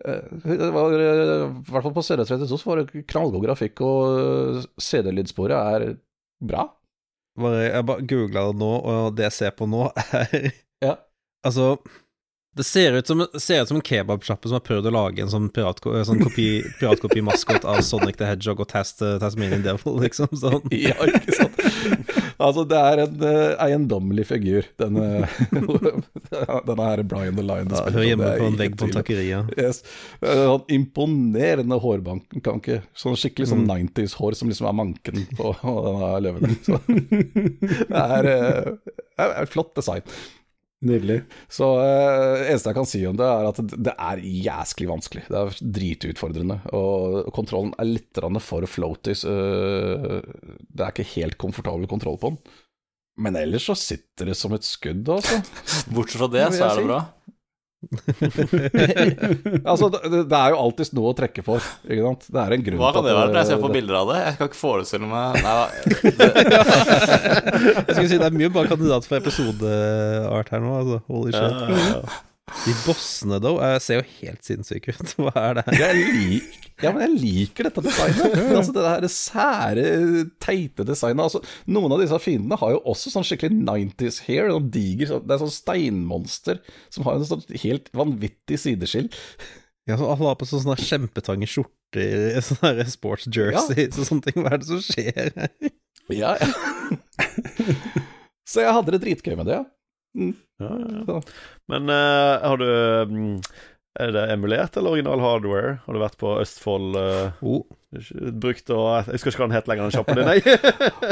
Eh, det var, eh, I hvert fall på CD32 så var det knallgod grafikk, og eh, CD-lydsporet er bra. Bare, jeg bare googla det nå, og det jeg ser på nå, [laughs] er Ja. Altså det ser ut som, ser ut som en kebabsjappe som har prøvd å lage en sånn piratko- sånn kopi- piratkopi-maskot av Sonic the Hedgehog og Tast, Tasmanian Devil, liksom. Sånn. [laughs] Ja, ikke sant. Altså, det er en uh, eiendommelig figur, denne, [laughs] denne her Brian the Lion. Ja, Hører hjemme på en vegg på takeria. Yes. Eh, Sånn imponerende hårbankanke. Sånn skikkelig sånn Mm. 90s-hår som liksom er manken [laughs] på denne løven. Så det er, er, det er flott design. Nydelig. Så eh, eneste jeg kan si om det, er at det er jæsklig vanskelig. Det er dritutfordrende. Og kontrollen er litt for floaties. Uh, det er ikke helt komfortabel kontroll på den. Men ellers så sitter det som et skudd, altså. [laughs] Bortsett fra det, Det så er det bra. [laughs] altså det, det er jo alltid noe å trekke for, ikke sant. Det er en grunn Hva kan det være? Når jeg ser på bilder av det, jeg kan ikke forestille meg Nei, Jeg skulle si Det er mye bare kandidat for episodeart her nå, altså. Holy shit. De bossene, though, ser jo helt sinnssyke ut. [laughs] Hva er det her? Jeg lik, ja, men jeg liker dette designet. altså Det der sære, teite designet. Altså, noen av disse fiendene har jo også sånn skikkelig 90s hair. Sånn diger, det er sånn steinmonster som har en sånn helt vanvittig sideskill. Ja, så Alle har på sånne kjempetange skjorter, [laughs] sånne sports jerseys og sånne ting. Hva er det som skjer her? Ja, ja. [laughs] Så jeg hadde det dritgøy med det, ja. Mm. Ja, ja, ja. Men uh, har du mm, Er det emulert eller original hardware? Har du vært på Østfold uh, Oh, brukt og Jeg husker ikke hva den het lenger, den sjappa di, nei.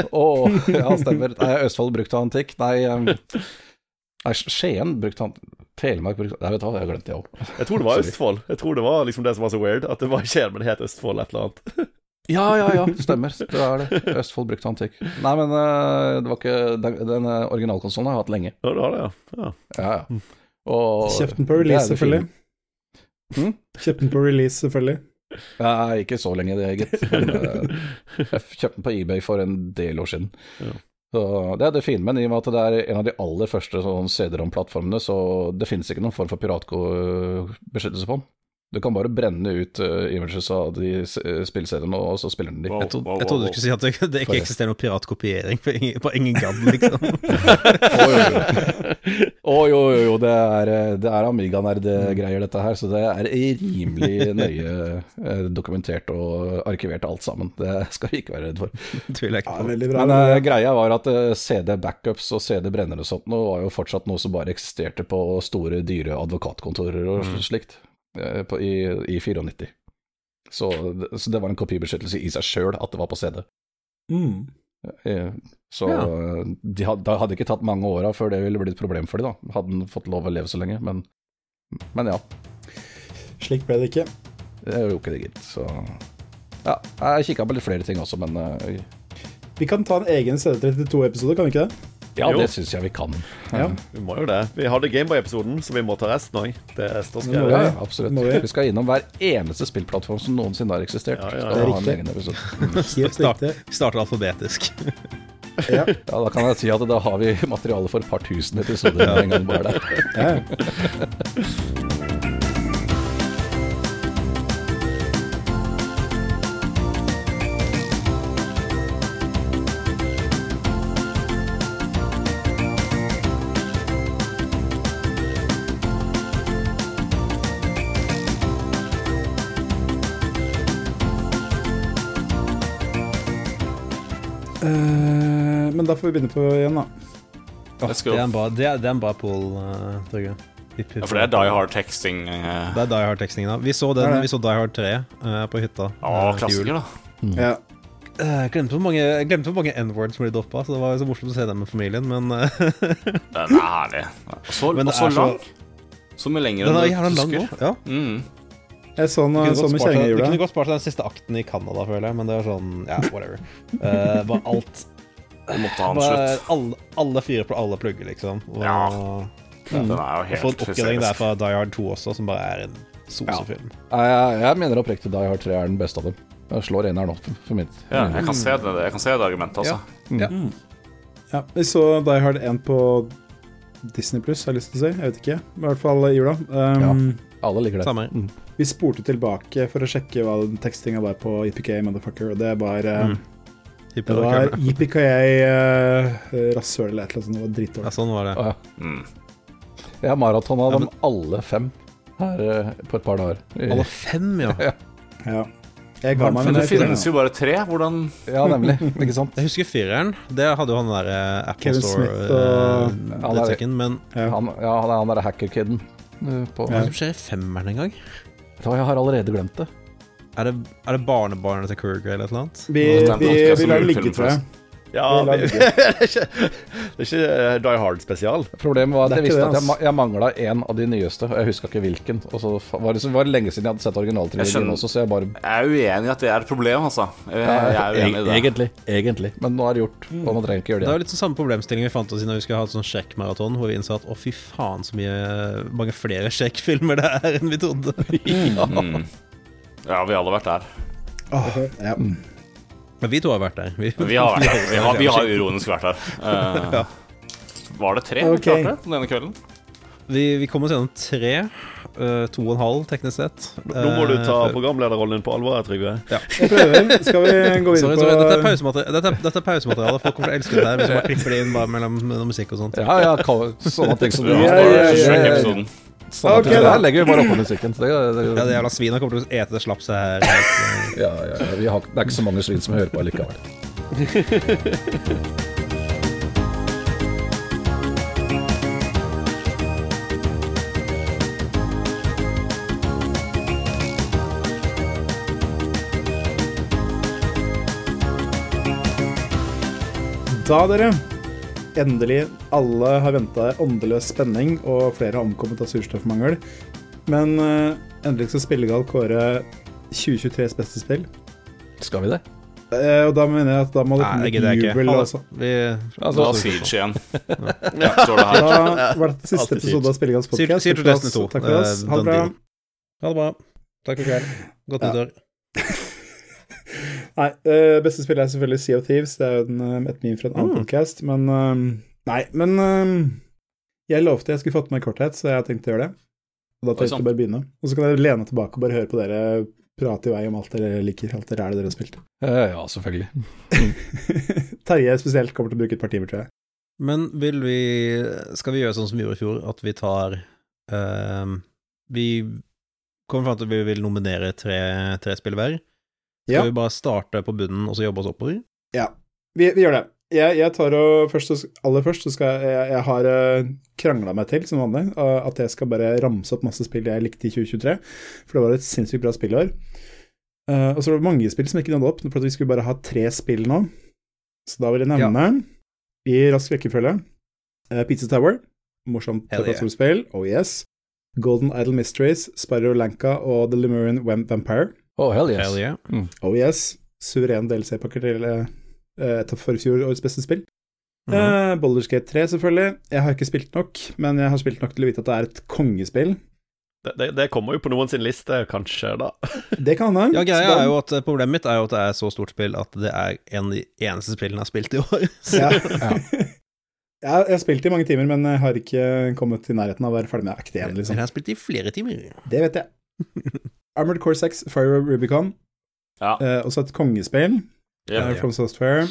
oh, ja, stemmer. Nei, Østfold brukte antikk. Nei, um, nei, Skien brukte antikk. Telemark brukte Nei, vet du hva, jeg glemte det òg. Jeg tror det var Østfold. Jeg tror det var liksom det som var så weird, at det var Skien, en, men det het Østfold et eller annet. Ja, ja, ja, stemmer. Det er det. Østfold brukte antikk. Nei, men eh, det var ikke Den, den eh, originalkonsollen har jeg hatt lenge. Ja, du har det, ja. ja. Ja, ja. Og Kjøpt den på release, selvfølgelig. Hmm? Kjøpt den på release, selvfølgelig. Nei, ikke så lenge det, gitt. Eh, Jeg kjøpte den på eBay for en del år siden. Ja. Så Det er det fine, men i og med at det er en av de aller første sånn CD-ROM-plattformene, så det finnes ikke noen form for piratbeskyttelse på den. Du kan bare brenne ut uh, images av de uh, spillseriene, og så spiller den de. Wow, jeg, trodde, wow, jeg trodde du skulle si at det, det ikke eksisterer noen piratkopiering på ingen, på ingen gadd, liksom. Å oh, jo. Jo, jo, det er, eh, det er Amiga-nerd-greier dette her, så det er rimelig nøye eh, dokumentert og arkivert alt sammen. Det skal vi ikke være redd for. [laughs] Tviler jeg ikke på. Ja, bra. Men uh, greia var at uh, CD-backups og CD-brennere og sånt nå var jo fortsatt noe som bare eksisterte på store, dyre advokatkontorer og slikt eh, på, i, i 94. Så, så det var en kopibeskyttelse i seg sjøl at det var på CD. Mm. Eh, Så Ja. eh, de had, det hadde ikke tatt mange åra før det ville blitt et problem for dem, da. Hadde den fått lov å leve så lenge. Men, men ja, Slik ble det ikke. det gjorde jo ikke det, gitt. Så ja, jeg kikka på litt flere ting også, men eh, Vi kan ta en egen CD32-episode, kan vi ikke det? Ja, Jo. det syns jeg vi kan. Ja. Vi må jo det. Vi hadde Gameboy-episoden, så vi må ta resten òg. Det står skrevet. ja, absolutt. Må vi. Skal innom hver eneste spillplattform som noensinne har eksistert. Ja, ja, ha en Riktig. egen episode. [laughs] Start. starter alfabetisk. [laughs] Ja. Ja, da kan jeg si at da har vi materiale for et par tusen episoder Ja, en gang bare der. Ja. [laughs] men da får vi begynne på igjen, da. Oh. Det er en bra, det er, det er en bra poll, uh, Trygve. Ja, for det er. Die Hard teksting. Uh. Det er Die hard texting da. Vi så den, vi så Die Hard 3 uh, på hytta. Ja, eh, klassiker, da. Ja. Eh, Jeg glemte hvor mange, glemte hvor mange N-words som ble droppa, så det var så morsomt å se dem med familien, men eh, [laughs] Den er herlig. Og så, Men og så er lang. Så mye lenger den enn du husker. òg. Ja. Mm. Jeg så den noe kunne så godt med spart du kunne godt spart deg den siste akten i Canada, føler jeg, men det var sånn Ja, whatever. Eh, bare alt Du måtte ha en slutt. alle, alle fire på alle plugger, liksom. Og, Ja. Den er jo få en helt oppgradering der hysterisk. fra Die Hard 2 også, som bare er en sosefilm. Ja. Jeg, jeg mener oppriktig Die Hard 3 er den beste av dem. Jeg slår eneren opp, for mitt. Ja, jeg kan se det, jeg kan se det argumentet, altså. Ja. Ja, vi så Die Hard 1 på Disney Pluss, har jeg lyst til å si. Jeg vet ikke. I hvert fall i jula. Um, Alle liker det. Samme. Mm. Vi spurte tilbake for å sjekke hva den tekstinga var på IPK Motherfucker, og det var eh, Mm. Det var EPK uh, rasshøl eller et eller annet sånt. Det var Ja, sånn var det. Ah, ja. Mm. Jeg har maratona Ja, dem alle fem her eh, på et par dager. Alle fem, ja. Ja. Jeg ga meg Men men det finnes jo bare tre. Hvordan Ja, nemlig. Ikke sant? Jeg husker fireren. Det hadde jo han der eh, Apple Kevin Store og- eh, Han er- men ja. Han, ja, han er derre hacker-kiden. eh, på- hva er det som skjer i femmeren en gang? Jeg har allerede glemt det. Er det, er det barnebarnet til Kruger eller noe annet? Vi, er vi, vi lar det ligge, tror jeg. Ja, Det er [laughs] det er ikke, det er ikke eh, Die Hard spesial. Problemet var at er jeg visste det, altså. at jeg, jeg mangla en av de nyeste, og jeg huska ikke hvilken. Og så var det, så var det lenge siden jeg hadde sett originaltrilogien også, så jeg bare Jeg er uenig i at det er et problem, altså. Jeg, jeg er uenig i det. Egentlig. Egentlig. Men nå er det gjort, og man trenger ikke gjøre Det det var litt sånn samme problemstilling vi fant oss i når vi skulle ha et sånn sjekkmaraton, hvor vi innså at å, fy faen, så mye mange flere sjekkfilmer det er enn vi trodde. [laughs] Mm. Ja, vi har alle vært der. Oh, ja. Men vi to har vært der. Vi, vi har vært der. Vi har, vi har [laughs] ironisk vært der. Uh, [laughs] var det tre vi Ok. klarte denne kvelden? vi, vi kom oss gjennom tre. Uh, to og en halv, teknisk sett. Nå må du ta Eh, programlederrollen din på alvor, Trygve. [laughs] Jeg prøver. Skal vi gå Sorry, videre sorry, dette er på pausemateriale. Dette, er- dette er pausemateriale. Folk kommer til å elske det her hvis man bare klipper det inn bare mellom, mellom musikk og sånt. Ja, ja, sånne ting som du har. Ja, det ja, ja, ja, ja. Shrek-episoden. Sånne Det her legger vi bare oppå musikken. Det, det, Ja, det jævla svina kommer til å ete det slapset her. [laughs] ja, ja, ja, vi har, det er ikke så mange svin som hører på allikevel. Da, dere. Endelig. Alle har venta åndeløs spenning, og flere har omkommet av surstoffmangel. Men eh, endelig skal Spillegal kåre 2023s beste spill. Skal vi det? Eh, og da mener jeg at da må det komme litt ikke. jubel. Altså. Vi, Altså, var Siege igjen. [laughs] Ja, står det her. Da var dette siste episode av Spillegals podkast. til Destiny 2. Takk for oss. Eh, Ha det bra. ha det bra. Takk for kveld. Godt Ja. [laughs] Nei, uh, beste spill er selvfølgelig Sea of Thieves. Det er jo den, eh, et meme fra en annen Mm. podcast, men eh, Nei, men eh, jeg lovte jeg skulle fått med korthet, så jeg har tenkt å gjøre det. Og da tenkte jeg bare begynne. Og så kan dere lene tilbake og bare høre på dere prate i vei om alt dere liker, alt det rælet dere har spilt. Uh, ja, selvfølgelig. [laughs] Terje spesielt kommer til å bruke et par timer, tror jeg. Men vil vi Skal vi gjøre sånn som vi gjorde i fjor, at vi tar uh, Vi kommer fram til at vi vil nominere tre, tre spill hver. Skal Ja. vi bare starte på bunnen og så jobbe oss oppover? Vi, vi gjør det. Jeg, jeg tar og først, aller først så skal jeg Jeg, har uh, krangla meg til, som vanlig, at jeg skal bare ramse opp masse spill jeg likte i 2023. For det var et sinnssykt bra spillår. Uh, og så var det mange spill som ikke nådde opp, for vi skulle bare ha tre spill nå. Så da vil jeg nevne, i rask rekkefølge, uh, Pizza Tower. Morsomt plattformspill. yeah. Oh yes. Golden Idol Mysteries, Sparrow Lanka og The Lemurian Vampire. Oh, hell yes. Hell yeah. Oh yes. Suveren DLC-pakker til uh, et av forfjorårets beste spill. Mhm. Uh, Baldur's Gate 3, selvfølgelig. Jeg har ikke spilt nok, men jeg har spilt nok til å vite at det er et kongespill. Det, det, det kommer jo på noen sin liste, kanskje, da. [laughs] Det kan hende. Ja, greia er jo at eh, Problemet mitt er jo at det er så stort spill at det er en av de eneste spillene jeg har spilt i år. [laughs] Ja. ja, jeg har spilt i mange timer, men jeg har ikke kommet til nærheten av å være ferdig med Act 1, Men liksom. jeg har spilt i flere timer. Det vet jeg. [laughs] Armored Core 6, Fire Rubicon. Ja. Uh, også et kongespill. Ja. uh, From Software.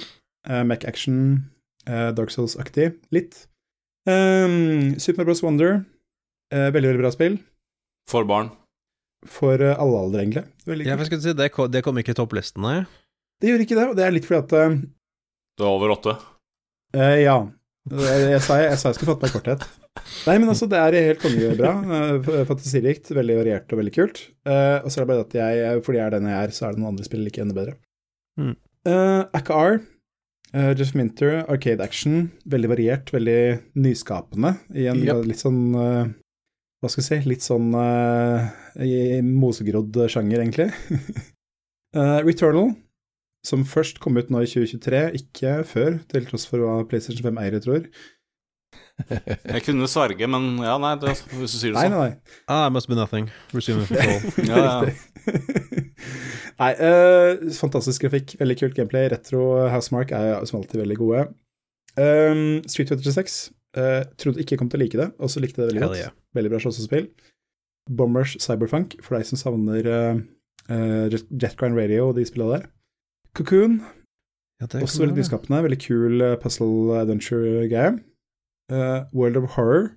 Uh, Mac Action. Uh, Dark Souls-aktig. Litt. Um, Super Bros. Wonder. Uh, veldig, veldig bra spill. For barn. For uh, alle aldre, egentlig. Veldig Ja, jeg si, det, kom, det kom ikke i topplistene. Det gjør ikke det, og det er litt fordi at uh, Det var over åtte. Eh, ja. Jeg, jeg, sa, jeg sa jeg skulle fått meg korthet. Nei, men altså, det er helt kongebra. Uh, fantasirikt, veldig variert og veldig kult. Uh, og så er det bare at jeg, fordi jeg er den jeg er, så er det noen andre spill like enda bedre. Mm. Uh, AKR, uh, Jeff Minter, Arcade Action. Veldig variert, veldig nyskapende. I en Yep. litt sånn hva skal jeg si, litt sånn i mosegrodd sjanger, egentlig. [laughs] Returnal, som først kom ut nå i 2023, ikke før, til tross for hva PlayStation 5 eiere tror. Jeg kunne sverge, men ja, nei, det, hvis du sier det sånn. nei, nei. Ah, it must be nothing. Resume control. [laughs] Ja, ja. Nei, uh, fantastisk grafikk, veldig kult gameplay. Retro Housemark er som alltid veldig gode. Um, Street Fighter 6 uh, trodde ikke jeg kom til å like det, og så likte jeg det veldig godt. yeah. Veldig bra slåssespill. Bombers Cyberfunk, for deg som savner uh, uh, Jetgrind Radio og de spillene der. Cocoon, Ja, også veldig nyskapende. Veldig kul puzzle adventure-greie. Uh, World of Horror,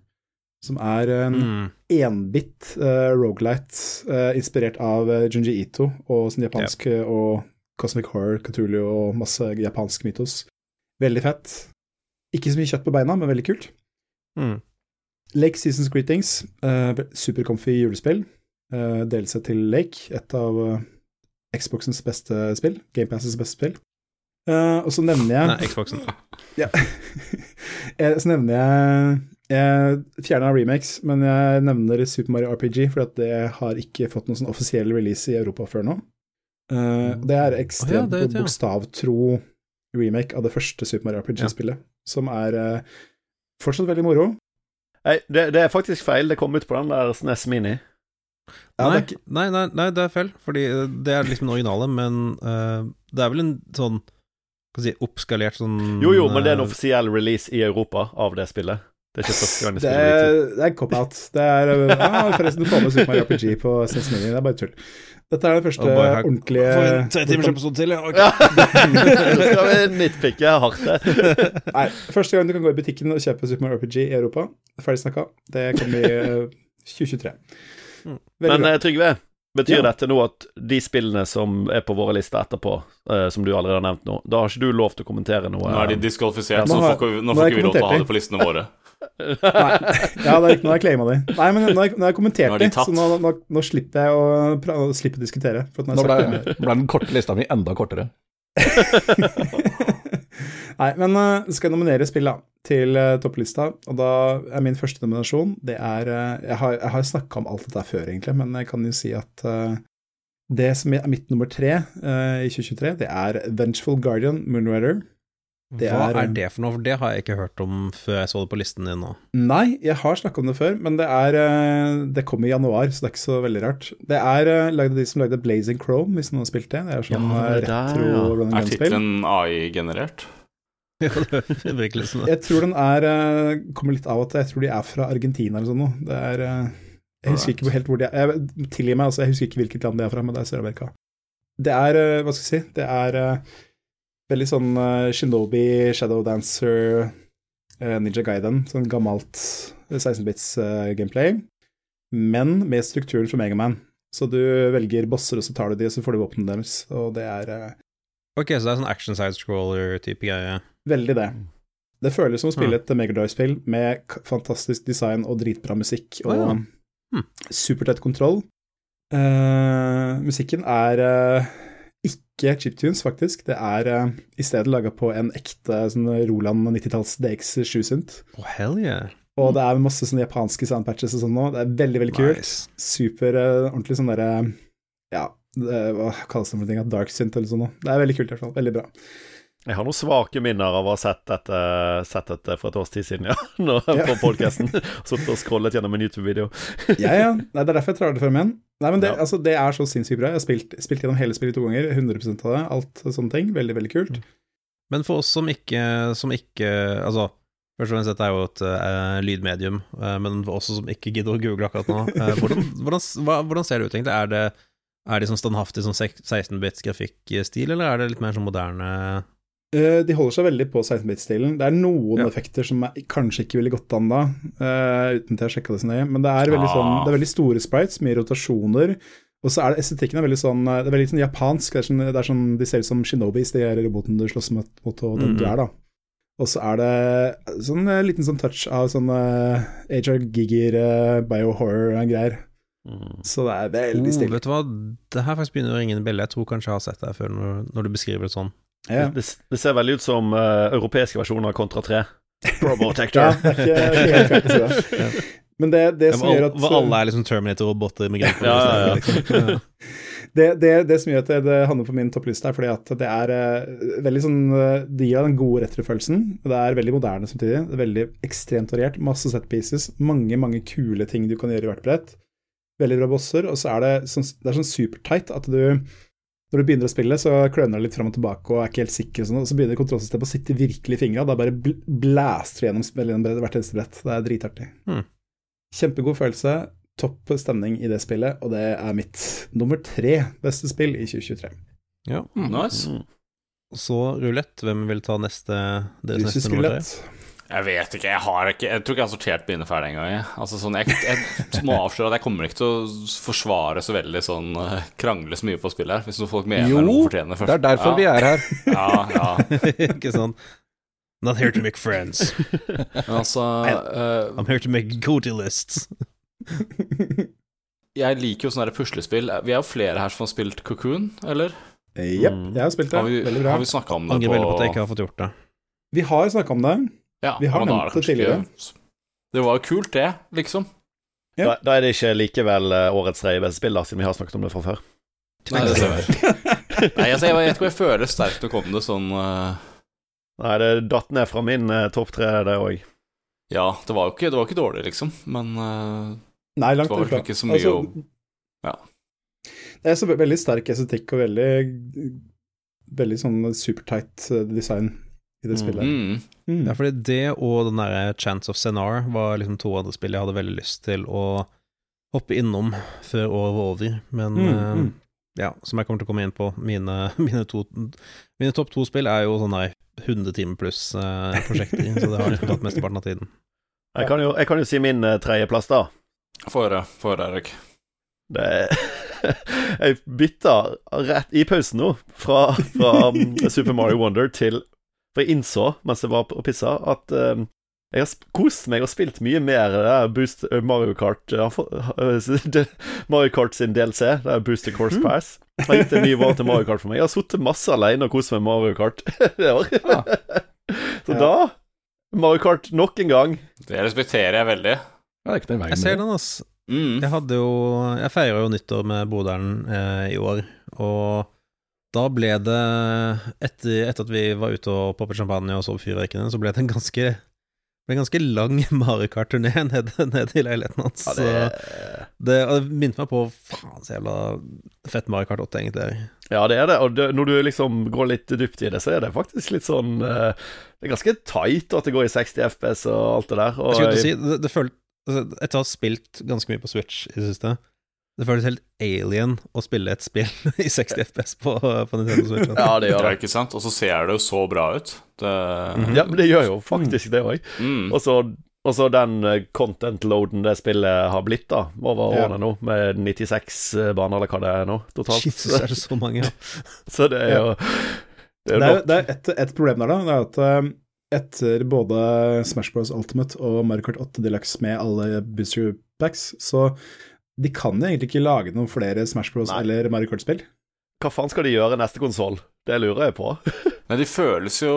som er en Mm. enbit uh, rogelight uh, inspirert av Junji Ito og sånn japansk yep. og Cosmic Horror, Cthulhu og masse japansk mytos. Veldig fett. Ikke så mye kjøtt på beina, men veldig kult. Mm. Lake Seasons Greetings, uh, supercomfy julespill. Uh, Delelse til Lake, et av uh, Xboxens beste spill. GamePasses beste spill. Uh, og så nevner jeg Nei, Xboxen. Ja. [laughs] Jeg- Så nevner jeg Jeg fjerna remakes, men jeg nevner Super Mario RPG, for at det har ikke fått noen sånn offisiell release i Europa før nå. Eh, det er ekstremt oh, ja, ja. bokstavtro remake av det første Super Mario RPG-spillet, som er eh, fortsatt veldig moro. Nei, det, det er faktisk feil. Det kom ut på den der SNES Mini. Ja, nei, nei, nei, nei, det er feil, fordi eh, det er liksom den originale, men uh, det er vel en sånn si oppskalert sånn Jo, jo, men det er en eh, offisiell release i Europa av det spillet. Det er ikke første gang de Det spiller det. er, det er cop-out. Det er eh, ah, Forresten, du får med Super Mario RPG på SNES Mini. Det er bare tull. Dette er den første Oh ordentlige Får en tre timers episode til, ja. ok. Ja. [laughs] Skal vi nitpicke hardt her. [laughs] Nei, første gang du kan gå i butikken og kjøpe Super Mario RPG i Europa. Ferdig snakka. Det kommer i eh, 2023. Mm. Veldig Men bra. eh, Trygve, betyr Ja. dette nå at de spillene som er på våre lister etterpå, eh, som du allerede har nevnt nå, da har ikke du lov til å kommentere noe? Nå er de diskvalifisert, ja, så nå har- får ikke, vi- nå nå får ikke vi lov til å ha det på listene våre. [laughs] Nei. Ja, det er ikke noe jeg claima de. Nei, men nå har jeg, nå har jeg kommentert Nå de så nå, nå, nå slipper jeg å pra- å slipper diskutere. For at nå Nå ble, ble den korte lista mi enda kortere. [laughs] Nei, men uh, skal jeg nominere spill da, til uh, topplista, og da er min første nominasjon det er uh, Jeg har, jeg har snakka om alt dette før, egentlig, men jeg kan jo si at uh, det som er mitt nummer tre uh, i 2023, det er Vengeful Guardian Moonrider. Det Hva er- er det for noe? For det har jeg ikke hørt om før jeg så det på listen din nå. Nei, jeg har snakka om det før, men det er Det kom i januar, så det er ikke så veldig rart. Det er lagd av de som lagde Blazing Chrome, hvis noen har spilt det. Det er sånn Ja, det der, retro ja. Er tittelen AI-generert? [laughs] Jeg tror den er eh, kommer litt av at jeg tror de er fra Argentina eller sånn noe. Det er eh, Jeg husker ikke helt hvor de er. Jeg, tilgi meg, altså, jeg husker ikke hvilket land de er fra, men det er Sør-Amerika. Det er eh, Hva skal jeg si? Det er veldig sånn Shinobi, Shadow Dancer, Ninja Gaiden. Sånn gammelt 16-bits eh, gameplay. Men med strukturen fra Megaman. Så du velger bosser, og så tar du de, og så får du våpnene deres. Og det er Ok, så det er sånn action side-scroller-type greie. Veldig det. Det føles som å spille et Megadrive-spill med fantastisk design og dritbra musikk og Å ja. Hm. supertett kontroll. Uh, musikken er uh, ikke chiptunes, faktisk. Det er uh, i stedet laga på en ekte sånn Roland 90-talls DX7-synt. Oh, hell yeah. Og det er masse sånne japanske soundpatches og sånn nå. Det er veldig, veldig kult. Nice. Super ordentlig sånn derre Ja, det, hva kalles det for noe? Dark synth eller sånn noe. Det er veldig kult i hvert fall. Veldig bra. Jeg har noen svake minner av å ha sett dette, sett dette for et års tid siden, ja. [laughs] Nå, Ja. på podkasten. Sittet [laughs] og scrollet gjennom en YouTube-video. [laughs] Ja, ja. Nei, det er derfor jeg trar det frem igjen. Nei, men det, Ja. altså, det er så sinnssykt bra. Jeg har spilt, spilt gjennom hele spillet to ganger, 100 av det. Alt sånne ting. Veldig, veldig kult. Men for oss som ikke, som ikke Altså, først og fremst, dette er jo et uh, lydmedium, uh, men for oss som ikke gidder å google akkurat nå, uh, hvordan, hvordan, hva, hvordan ser det ut, egentlig? Er det, er det sånn standhaftig sånn 16-bits grafikkstil, eller er det litt mer sånn moderne Eh, de holder seg veldig på 16-bit-stilen. Det er noen Ja. effekter som er, kanskje ikke ville gått an da, uh, uten til jeg sjekka det så nøye, men det er veldig, Ah. sånn, det er veldig store sprites, mye rotasjoner. Og så er det estetikken er veldig sånn Det er veldig sånn japansk. Det er sånn, det er sånn, de ser ut som shinobis, de er robotene du slåss mot, og den mm. du er, da. Og så er det sånn eh, liten sånn touch av sånn uh, of Gigger, uh, biohorror-greier. Mm. Så det er veldig oh. Vet du hva, det her faktisk begynner å ringe en bjelle. Jeg tror kanskje jeg har sett det før, når, når du beskriver det sånn. Ja. Det, det ser veldig ut som uh, europeiske versjoner av Kontra 3. Ja, Probotector. det er ikke, det er ikke det. Men det, det som gjør at hvor alle er liksom Terminator-roboter med grep. [laughs] Ja, ja, ja. liksom. [laughs] Det, det, det som gjør at det, handler havner på min toppliste, er fordi at det er eh, veldig sånn eh, Det gir deg den gode retrofølelsen. og Det er veldig moderne samtidig. Det er veldig ekstremt variert. Masse set pieces. Mange, mange kule ting du kan gjøre i hvert brett. Veldig bra bosser. Og så er det sånn, det er sånn supertight at du når du begynner å spille, så kløner det litt fram og tilbake og er ikke helt sikker, og, sånn, og så begynner kontrollsystemet å sitte virkelig i fingra. Da bare bl blaster du gjennom spillet gjennom hvert eneste brett. Det er dritartig. Mm. Kjempegod følelse, topp stemning i det spillet, og det er mitt nummer tre beste spill i 2023. Ja. Nice. Mm. Så rulett, hvem vil ta neste deres Russisk neste nummer tre? Jeg vet ikke, jeg har ikke Jeg tror ikke jeg har sortert mine ferdig engang. jeg. Altså, sånn, jeg, jeg må avsløre at jeg kommer ikke til å forsvare så veldig sånn eh, Krangle så mye på spillet her, hvis noen folk mener Jo, noe fortjener først. Det er derfor vi er her. Ja, ja. [laughs] Ikke sånn Not here to make friends. Men altså eh, I'm here to make goody lists. Jeg liker jo sånne puslespill. Vi er jo flere her som har spilt Cocoon, eller? Jepp, Mm. jeg har spilt det. Har vi, Veldig bra. har vi snakka om det Angrer veldig på at jeg ikke har fått gjort det. Vi har snakka om det. Ja, vi har nevnt det tidligere. ikke- Det var jo kult, det, liksom. Ja. Da, da er det ikke likevel eh, årets tredje beste spill, da, siden vi har snakket om det fra før. Nei, det stemmer. [laughs] Nei, altså, jeg vet ikke om jeg føler sterkt å komme det sånn uh... Nei, det datt ned fra min uh, topp tre, det òg. Ja, det var jo ikke, det var ikke dårlig, liksom, men uh... Nei, langt Det var vel ikke så mye å- ja. Det er så veldig sterk estetikk og veldig Veldig sånn supertight eh, design i det Mm. spillet. mm, Mm. Ja, fordi det og den derre Chance of Senar var liksom to andre spill jeg hadde veldig lyst til å hoppe innom før året var over, men Mm, mm. ja, som jeg kommer til å komme inn på, mine, [laughs] mine, to, mine topp to spill er jo sånn der 100 timer pluss eh, prosjekter, så det har liksom tatt mesteparten av tiden. Jeg, kan jo- jeg kan jo si min uh, tredjeplass, da. Få høre, få høre, Erik. Det [laughs] Jeg bytta rett i pausen nå, fra, fra um, Super Mario Wonder til For jeg innså mens jeg var på pizza, at um, jeg har kost meg og spilt mye mer det der Boost uh, Mario Kart uh, uh, [laughs] det- Mario Kart sin DLC, det er Booster Course Pass. Har gitt en ny vare til Mario Kart for meg. Jeg har sittet masse alene og kost meg med Mario Kart [laughs] det år. Ja. [laughs] Så Ja. da Mario Kart nok en gang. Det respekterer jeg veldig. Ja, det er Jeg ser det. den, ass. Mm. Jeg hadde jo Jeg feira jo nyttår med broderen eh, i år, og da ble det etter, etter at vi var ute og poppet champagne og så fyrverkene, så ble det en ganske ble en ganske lang [laughs] Mario Kart-turné ned, ned i leiligheten hans. Ja, det, det, det minte meg på faen så jævla fett Marekart Kart 8 egentlig er. Ja, det er det. Og det, når du liksom går litt dypt i det, så er det faktisk litt sånn eh, Det er ganske tight at det går i 60 FPS og alt det der. Og Jeg skulle til å si, det, det føl, altså, Etter å ha spilt ganske mye på Switch i det siste, det føles helt alien å spille et spill [laughs] i 60 FPS på, på Nintendo Switch. ja, det Ja, gjør det. ikke sant? Og så ser det jo så bra ut. Det Ja, men det gjør jo faktisk det òg. mm. Og så den eh, content-loaden det spillet har blitt, da, over Ja. årene nå, med 96 baner, eller hva det er nå, totalt. Jesus, er det så mange, ja. [laughs] Så det er jo Det er Det er, det er et, et problem der, da. Det er at eh, etter både Smash Bros. Ultimate og Mario Kart 8 Deluxe med alle booster packs, så de kan jo egentlig ikke lage noen flere Smash Bros. Nei. eller Mario Kart-spill. Hva faen skal de gjøre neste konsoll? Det lurer jeg på. [laughs] Men de føles jo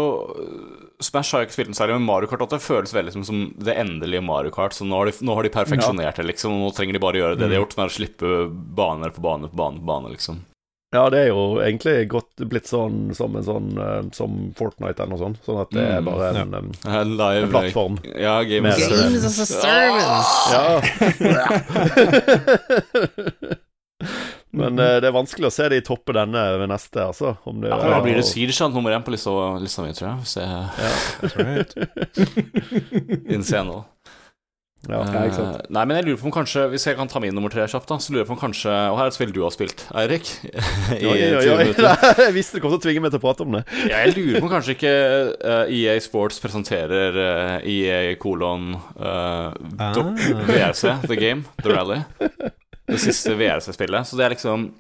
Smash har jeg ikke spilt den særlig, men Mario Kart 8 føles veldig som, som det endelige Mario Kart. Så nå har de, nå har de perfeksjonert det, liksom. Nå trenger de bare gjøre det de har gjort, med å slippe baner på bane på bane på bane, liksom. Ja, det er jo egentlig godt blitt sånn som en sånn uh, Som Fortnite eller noe sånt. Sånn at det er Mm, bare en, En live en plattform. Ja, Game Mer as a Games Service. Ja. [laughs] Men uh, det er vanskelig å se de toppe denne ved neste, altså. Om det, Ja, da blir det Siege nummer én på lista, mi, tror jeg. Se That's right. [laughs] innse nå. Ja. Ja, ikke sant. Uh, Nei, men jeg lurer på om kanskje Hvis jeg kan ta min nummer tre kjapt, da, så lurer jeg på om kanskje Og her er et spill du har spilt, Eirik. [laughs] I Oi, oi, 20 oi. minutter. [laughs] Jeg visste du kom til å tvinge meg til å prate om det. Ja, jeg lurer på om kanskje ikke uh, EA Sports presenterer uh, EA kolon uh, Ah. VRC, The Game, The Rally. Det siste VRC-spillet. Så det er liksom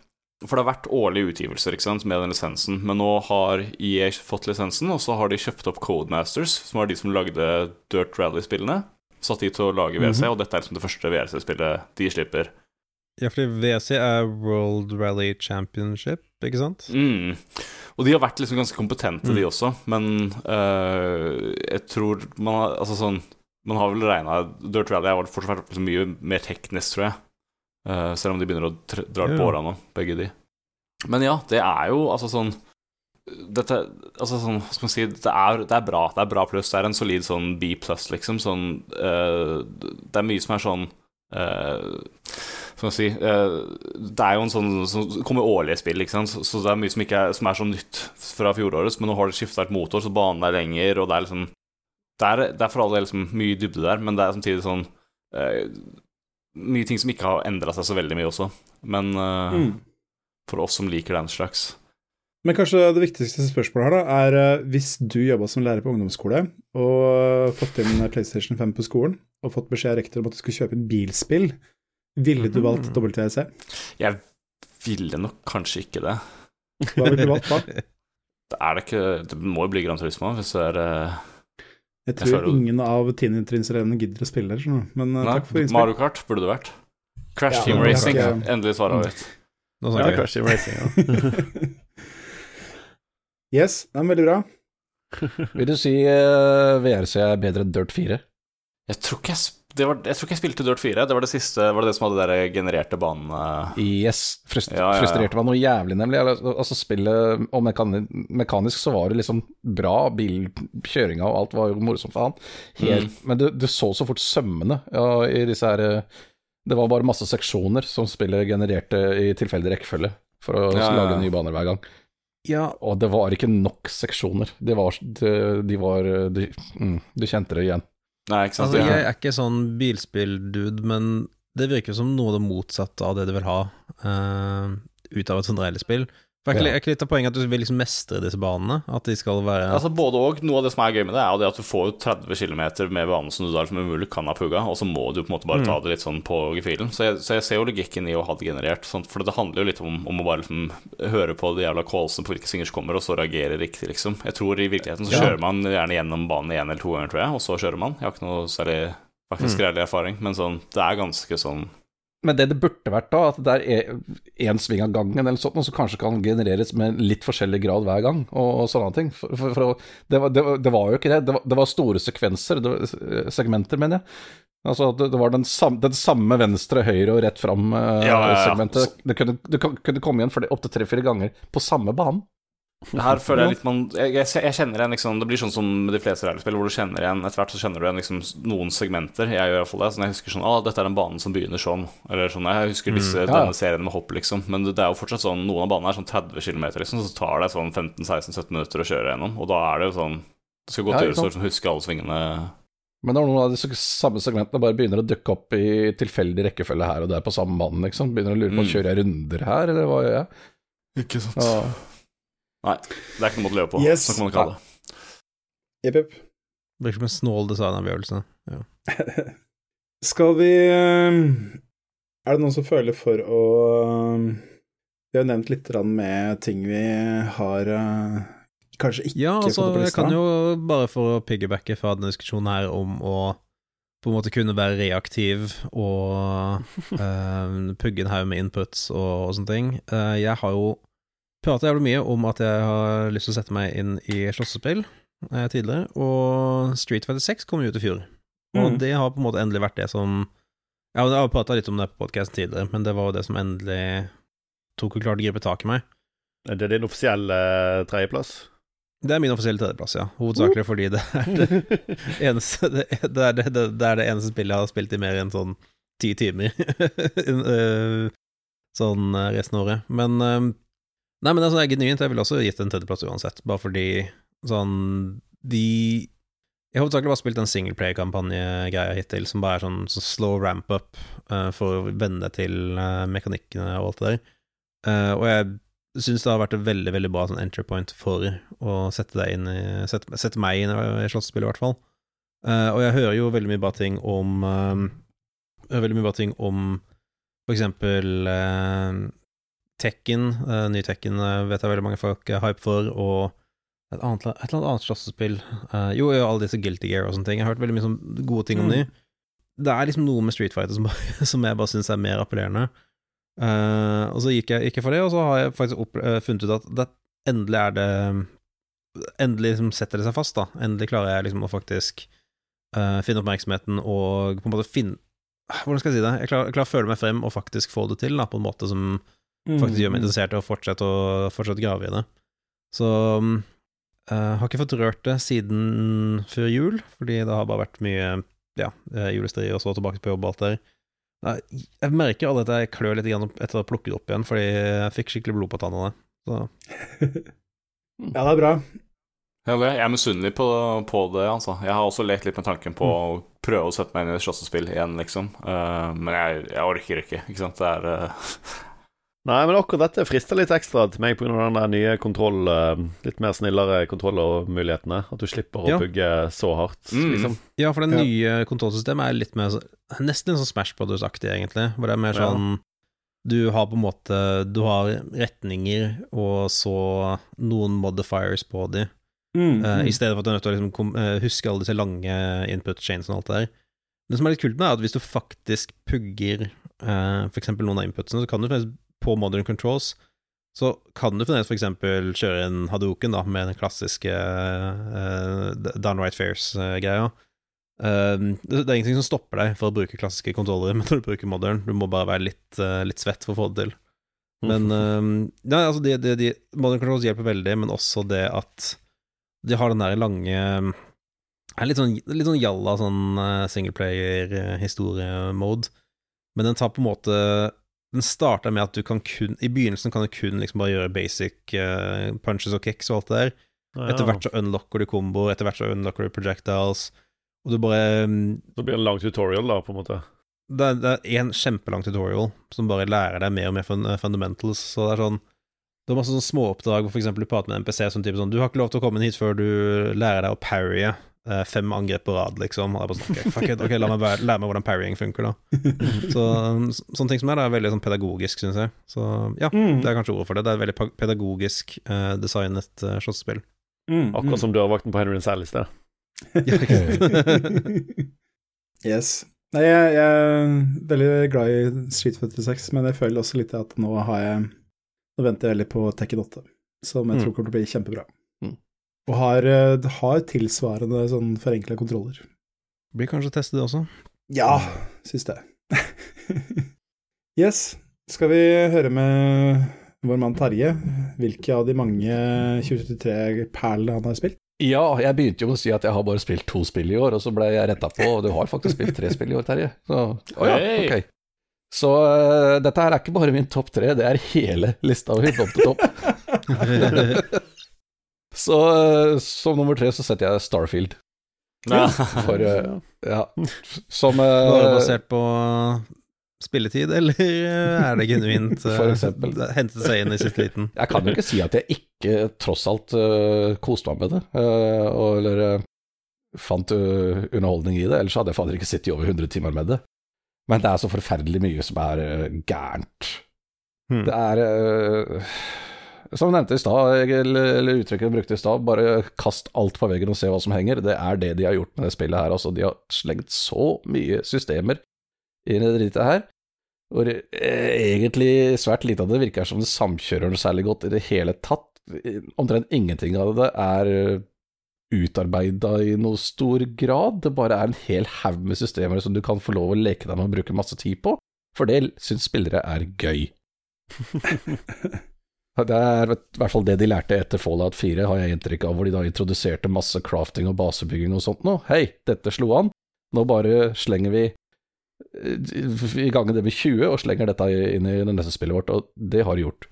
For det har vært årlige utgivelser ikke sant, med den lisensen, men nå har EA fått lisensen, og så har de kjøpt opp Codemasters, som var de som lagde Dirt Rally-spillene. Satt de til å lage VRC, og dette er liksom det første WC-spillet de slipper. Ja, fordi WC er World Rally Championship, ikke sant? Mm. Og de har vært liksom ganske kompetente, de Mm. også, men øh, jeg tror man har Altså sånn Man har vel regna Dirt Rally har fortsatt vært mye mer teknisk, tror jeg. Uh, selv om de begynner å dra ja. på åra nå, begge de. Men ja, det er jo altså sånn dette, altså sånn, si, det er, det er bra. Det er bra pluss. Det er en solid sånn B pluss, liksom. Sånn, uh, det er mye som er sånn uh, Skal si uh, Det er jo en sånn som kommer årlige spill, ikke sant? Så, så det er mye som, ikke er, som er sånn nytt fra fjoråret. Men nå har det skifta et motor, så banen er lenger, og det er liksom Det er, det er for all del liksom mye dybde der, men det er samtidig sånn Mye ting som ikke har endra seg så veldig mye også. Men Mm. for oss som liker den slags Men kanskje det viktigste spørsmålet her da, er eh, hvis du jobba som lærer på ungdomsskole og fått inn PlayStation 5 på skolen, og fått beskjed av rektor om at du skulle kjøpe et bilspill, ville du valgt WTC? Jeg ville nok kanskje ikke det. Hva ville du valgt da? [laughs] Det er det ikke Det må jo bli Grand Turismo hvis det er eh, Jeg tror jeg ingen av tiendetrinnselevene gidder å spille der, sånn. Men eh, Nei, takk for innspill. Mario Kart burde det vært. Crash Ja, Team Racing. ikke- Endelig svaret avgitt. Nå Ja, snakker vi. Crash Team Racing, ja. [laughs] yes, det er veldig bra. [laughs] Vil du si uh, VRC er bedre enn Dirt 4? Jeg tror ikke jeg, det var, jeg tror ikke jeg spilte Dirt 4. Det var det siste Var det det som hadde de genererte banene Yes. Frust Ja, ja, ja. Frustrerte meg noe jævlig, nemlig. Altså, spillet og mekani mekanisk så var det liksom bra. Bilkjøringa og alt var jo morsomt faen. Helt, Mm. Men du, du så så fort sømmene ja, i disse her eh, Det var bare masse seksjoner som spillet genererte i tilfeldig rekkefølge for å Ja, ja, ja. lage nye baner hver gang. Ja, Og det var ikke nok seksjoner. De var, de, de var de, de Du kjente det igjen. Nei, ikke sant? altså jeg er ikke sånn bilspill-dude, men det virker som noe av det motsatte av det du vil ha uh, ut av et sånt rallyspill. For er ikke, litt av poenget at du vil liksom mestre disse banene? At de skal være Altså Både og. Noe av det som er gøy med det, er jo det at du får 30 km med bane som du da liksom umulig kan ha pugga, og så må du på en måte bare ta det litt sånn på gefühlen. Så, så jeg ser jo logikken i å ha det generert, sånn, for det handler jo litt om, om å bare liksom høre på de jævla callsene på hvilke singers kommer, og så reagere riktig, liksom. Jeg tror i virkeligheten så Ja. kjører man gjerne gjennom banen én eller to ganger, tror jeg, og så kjører man. Jeg har ikke noe særlig faktisk reell erfaring, men sånn, det er ganske sånn Men det det burde vært da, at det er én sving av gangen eller sånt, som kanskje kan genereres med litt forskjellig grad hver gang, og, og sånne ting. For, for, for, det, var, det, var, det var jo ikke det. Det var, det var store sekvenser, var, eh, segmenter, mener jeg. Altså, det, var den, samme, den samme venstre, høyre og rett Ja, ja, ja. fram-segmentet. det kunne, det kunne komme igjen opptil tre-fire ganger på samme banen. Her føler jeg litt man jeg, jeg, jeg kjenner igjen liksom Det blir sånn som med de fleste rallyspill, hvor du kjenner igjen Etter hvert så kjenner du igjen liksom noen segmenter. Jeg gjør iallfall det. Sånn jeg husker sånn ah, dette er den banen som begynner sånn. Eller sånn Jeg husker disse, mm, ja. denne serien med hopp, liksom. Men det, det er jo fortsatt sånn Noen av banene er sånn 30 km, liksom, så tar det sånn 15-16-17 minutter å kjøre gjennom. Og da er det jo sånn Det skal godt Ja, gjøres å huske alle svingene. Men når noen av de samme segmentene bare begynner å dukke opp i tilfeldig rekkefølge her og der på samme banen, liksom, begynner å lure på Mm. kjører jeg runder her, eller hva gjør jeg? Ikke sant. Ja. Nei, det er ikke noe måte å leve på. Yes. Sånn kan man kalle det. Jepp, jepp. Virker som en snål designavgjørelse. Ja. [laughs] Skal vi eh, Er det noen som føler for å eh, Vi har nevnt litt med ting vi har eh, kanskje ikke Ja, altså, fått på jeg kan jo bare for å piggybacke fra denne diskusjonen her om å på en måte kunne være reaktiv og uh, [laughs] pugge en haug med inputs og, og sånne ting. Uh, jeg har jo prata jævlig mye om at jeg har lyst til å sette meg inn i slåssespill eh, tidligere, og Street Fighter 6 kom ut i fjor. Og Mm. det har på en måte endelig vært det som Ja, jeg har prata litt om det på podkasten tidligere, men det var jo det som endelig tok og klarte å gripe tak i meg. Er det din offisielle eh, tredjeplass? Det er min offisielle tredjeplass, ja. Hovedsakelig fordi det er det [laughs] eneste det er det, er det, er det eneste spillet jeg har spilt i mer enn sånn ti timer. [laughs] Eh, sånn eh, resten av året. Men Nei, men det er sånn genuint. Jeg ville også gitt en tredjeplass uansett, bare fordi sånn De Jeg har hovedsakelig bare spilt den singleplayer-kampanjegreia hittil, som bare er sånn så slow ramp up uh, for å venne til uh, mekanikkene og alt det der. Uh, og jeg syns det har vært et veldig veldig bra sånn entry point for å sette deg inn i Sette, sette meg inn i slåssespill, i hvert fall. Uh, og jeg hører jo veldig mye bra ting om eh, Veldig mye bra ting om for eksempel eh, Tekken, uh, ny Tekken eh, vet jeg veldig mange folk er hype for, og et, annet, et eller annet slåssespill eh, Jo, jo, alle disse Guilty Gear og sånne ting. Jeg har hørt veldig mye sånn gode ting om Mm. de. Det er liksom noe med Street Fighter som, bare- [laughs] som jeg bare syns er mer appellerende. Og så gikk jeg ikke for det, og så har jeg faktisk opp, funnet ut at det, endelig er det Endelig liksom setter det seg fast, da. Endelig klarer jeg liksom å faktisk finne oppmerksomheten og på en måte finne Hvordan skal jeg si det? Jeg klarer, jeg klarer å føle meg frem og faktisk få det til, da, på en måte som faktisk gjør meg interessert i å fortsette å fortsette å grave i det. Så uh, har ikke fått rørt det siden før jul, fordi det har bare vært mye ja, eh, julestri og så tilbake på jobb og alt der. Jeg merker alle at jeg klør litt igjen etter å ha plukket opp igjen, fordi jeg fikk skikkelig blod på tannene. Så [laughs] Ja, det er bra. Jeg er misunnelig på, på det, altså. Jeg har også lekt litt med tanken på å prøve å sette meg inn i et slåssespill igjen, liksom. Eh, men jeg, jeg orker ikke, ikke sant. Det er [laughs] Nei, men akkurat dette frister litt ekstra til meg pga. den der nye kontroll eh, Litt mer snillere kontrollmulighetene. At du slipper å Ja. pugge så hardt, Mm. liksom. Ja, for det Ja. nye kontrollsystemet er litt mer Nesten litt sånn Smash Brothers-aktig, egentlig. Hvor det er mer Ja. sånn Du har på en måte Du har retninger, og så noen modifiers på de. Mm, mm. I stedet for at du er nødt til å liksom kom, eh, huske alle disse lange input chains og alt det der. Det som er litt kult med er at hvis du faktisk pugger uh, eksempel noen av inputsene, så kan du faktisk på modern controls så kan du fremdeles for eksempel kjøre en Hadoken da, med den klassiske uh, downright fairs-greia. Uh, det, det er ingenting som stopper deg for å bruke klassiske kontrollere [laughs] når du bruker modern. Du må bare være litt, uh, litt svett for å få det til. Men ja, altså de, de, de, Modern Controls hjelper veldig, men også det at de har den der lange er litt sånn, litt sånn jalla sånn singleplayer-historie-mode, men den tar på en måte Den starter med at du kan kun I begynnelsen kan du kun liksom bare gjøre basic uh, punches og kicks og alt det der. Etter hvert så unlocker du komboer, etter hvert så unlocker du projectiles, og du bare um, Så blir det en lang tutorial, da, på en måte. det er, det er en kjempelang tutorial som bare lærer deg mer og mer fun fundamentals. Så det er sånn Det er masse sånne småoppdrag hvor for eksempel du prater med en NPC som type sånn Du har ikke lov til å komme hit før du lærer deg å parrye eh, fem angrep på rad, liksom. Og er bare sånn Ok, fuck it, ok, la meg lære meg hvordan parrying funker, da. [laughs] Så så- sånne ting som er, det er veldig sånn pedagogisk, syns jeg. Så ja, Mm. det er kanskje ordet for det. Det er et veldig pedagogisk uh, designet uh, slåssespill. Mm, Akkurat som dørvakten på Henry Sall i sted. [laughs] Ja, ikke sant? [laughs] yes. Nei, jeg, jeg er veldig glad i Street Fighter 6, men jeg føler også litt at nå har jeg Nå venter jeg veldig på Tekken 8, som jeg Mm. tror kommer til å bli kjempebra. Og har, eh, har tilsvarende sånn forenkla kontroller. Blir kanskje testet det også. Ja, syns det. [laughs] yes. Skal vi høre med vår mann Terje hvilke av de mange 2023-perlene han har spilt? Ja, jeg begynte jo med å si at jeg har bare spilt to spill i år, og så ble jeg retta på, og du har faktisk spilt tre spill i år, Terje. Så, oh ja, okay. ok. Så uh, dette her er ikke bare min topp tre, det er hele lista mi topp til topp. [laughs] så eh, som nummer tre så setter jeg Starfield. Ja. For eh, [laughs] ja, som Var det eh, basert på spilletid, eller er det genuint [laughs] uh, hentet seg inn i siste liten? Jeg kan jo ikke si at jeg ikke tross alt uh, koste meg med det, eh, og, eller eh, fant eh, underholdning i det. Ellers hadde jeg fader ikke sittet i over 100 timer med det. Men det er så forferdelig mye som er eh, gærent. Hmm. Det er eh, Som nevnte i stad, eller, uttrykket jeg brukte i stad, bare kast alt på veggen og se hva som henger. Det er det de har gjort med det spillet her. Altså, de har slengt så mye systemer inn i det drittet her. Hvor eh, egentlig svært lite av det virker som det samkjører noe særlig godt i det hele tatt. Omtrent ingenting av det er utarbeida i noe stor grad. Det bare er en hel haug med systemer som du kan få lov å leke deg med og bruke masse tid på, for det syns spillere er gøy. [laughs] Det er i hvert fall det de lærte etter Fallout 4, har jeg inntrykk av, hvor de da introduserte masse crafting og basebygging og sånt nå. Hei, dette slo an, nå bare slenger vi eh, i gangen det med 20 og slenger dette inn i det neste spillet vårt, og det har de gjort.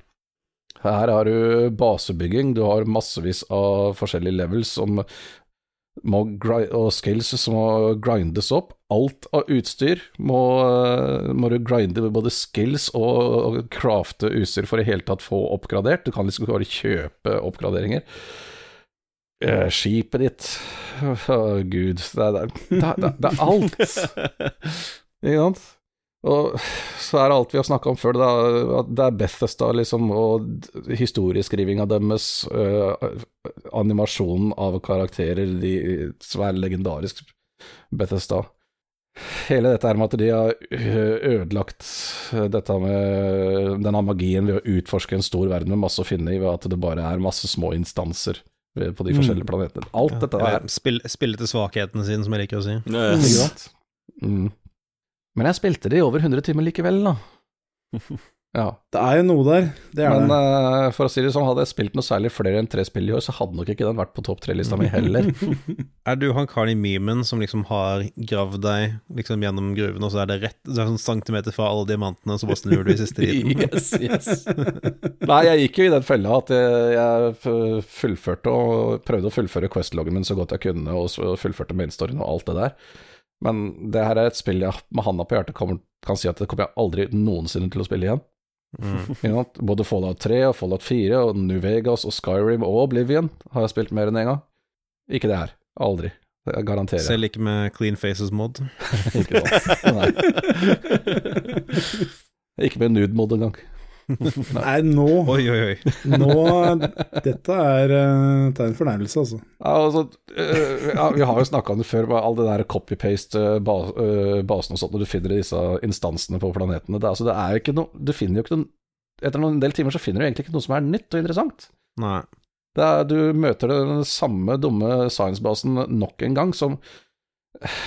Her har du basebygging, du har massevis av forskjellige levels som må og skills som må grindes opp. Alt av utstyr må, må du grinde med både skills og, crafte utstyr for i hele tatt få oppgradert. Du kan liksom ikke bare kjøpe oppgraderinger. Eh, skipet ditt Å, gud. Det er, det, er, det, er, det er alt. [laughs] Ikke sant? Og så er det alt vi har snakka om før, da, at det er Bethesda, liksom, og historieskrivinga deres, øh, animasjonen av karakterer, de som er legendarisk Bethesda. Hele dette her med at de har øh, ødelagt dette med denne magien ved å utforske en stor verden med masse å finne i, ved at det bare er masse små instanser på de forskjellige planetene. Alt dette der. Spille, spill, spille til svakhetene sine, som jeg liker å si. Yes. Mm. Men jeg spilte det i over 100 timer likevel, da. [laughs] Ja. Det er jo noe der. Det er Men det. eh, for å si det sånn, hadde jeg spilt noe særlig flere enn tre spill i år, så hadde nok ikke den vært på topp tre-lista mi heller. [laughs] Er du han karen i memen som liksom har gravd deg liksom gjennom gruven, og så er det rett så er det sånn centimeter fra alle diamantene, så bare snur du i siste [laughs] liten? yes, yes. Nei, jeg gikk jo i den fella at jeg, jeg fullførte og prøvde å fullføre Quest-loggen min så godt jeg kunne, og så fullførte mainstoryen og alt det der. Men det her er et spill jeg med handa på hjertet kommer, kan si at det kommer jeg aldri noensinne til å spille igjen. Mm. [laughs] You know, Både Fallout 3 og Fallout 4 og New Vegas og Skyrim og Oblivion har jeg spilt mer enn én gang. Ikke det her. Aldri. Det jeg garanterer. Selv ikke med Clean Faces mod. Ikke sant. Nei. [laughs] Ikke med nude-mod engang. Nei, nå, Oi, oi, oi. nå Dette er, uh, tegn en fornærmelse, altså. Ja, altså, uh, ja, vi har jo snakka om det før, med all det der copy-paste-basen og sånt, når du finner disse instansene på planetene. Det, altså, det er jo ikke noe Du finner jo ikke noe Etter en del timer så finner du egentlig ikke noe som er nytt og interessant. Nei. Det er, du møter den samme dumme science-basen nok en gang, som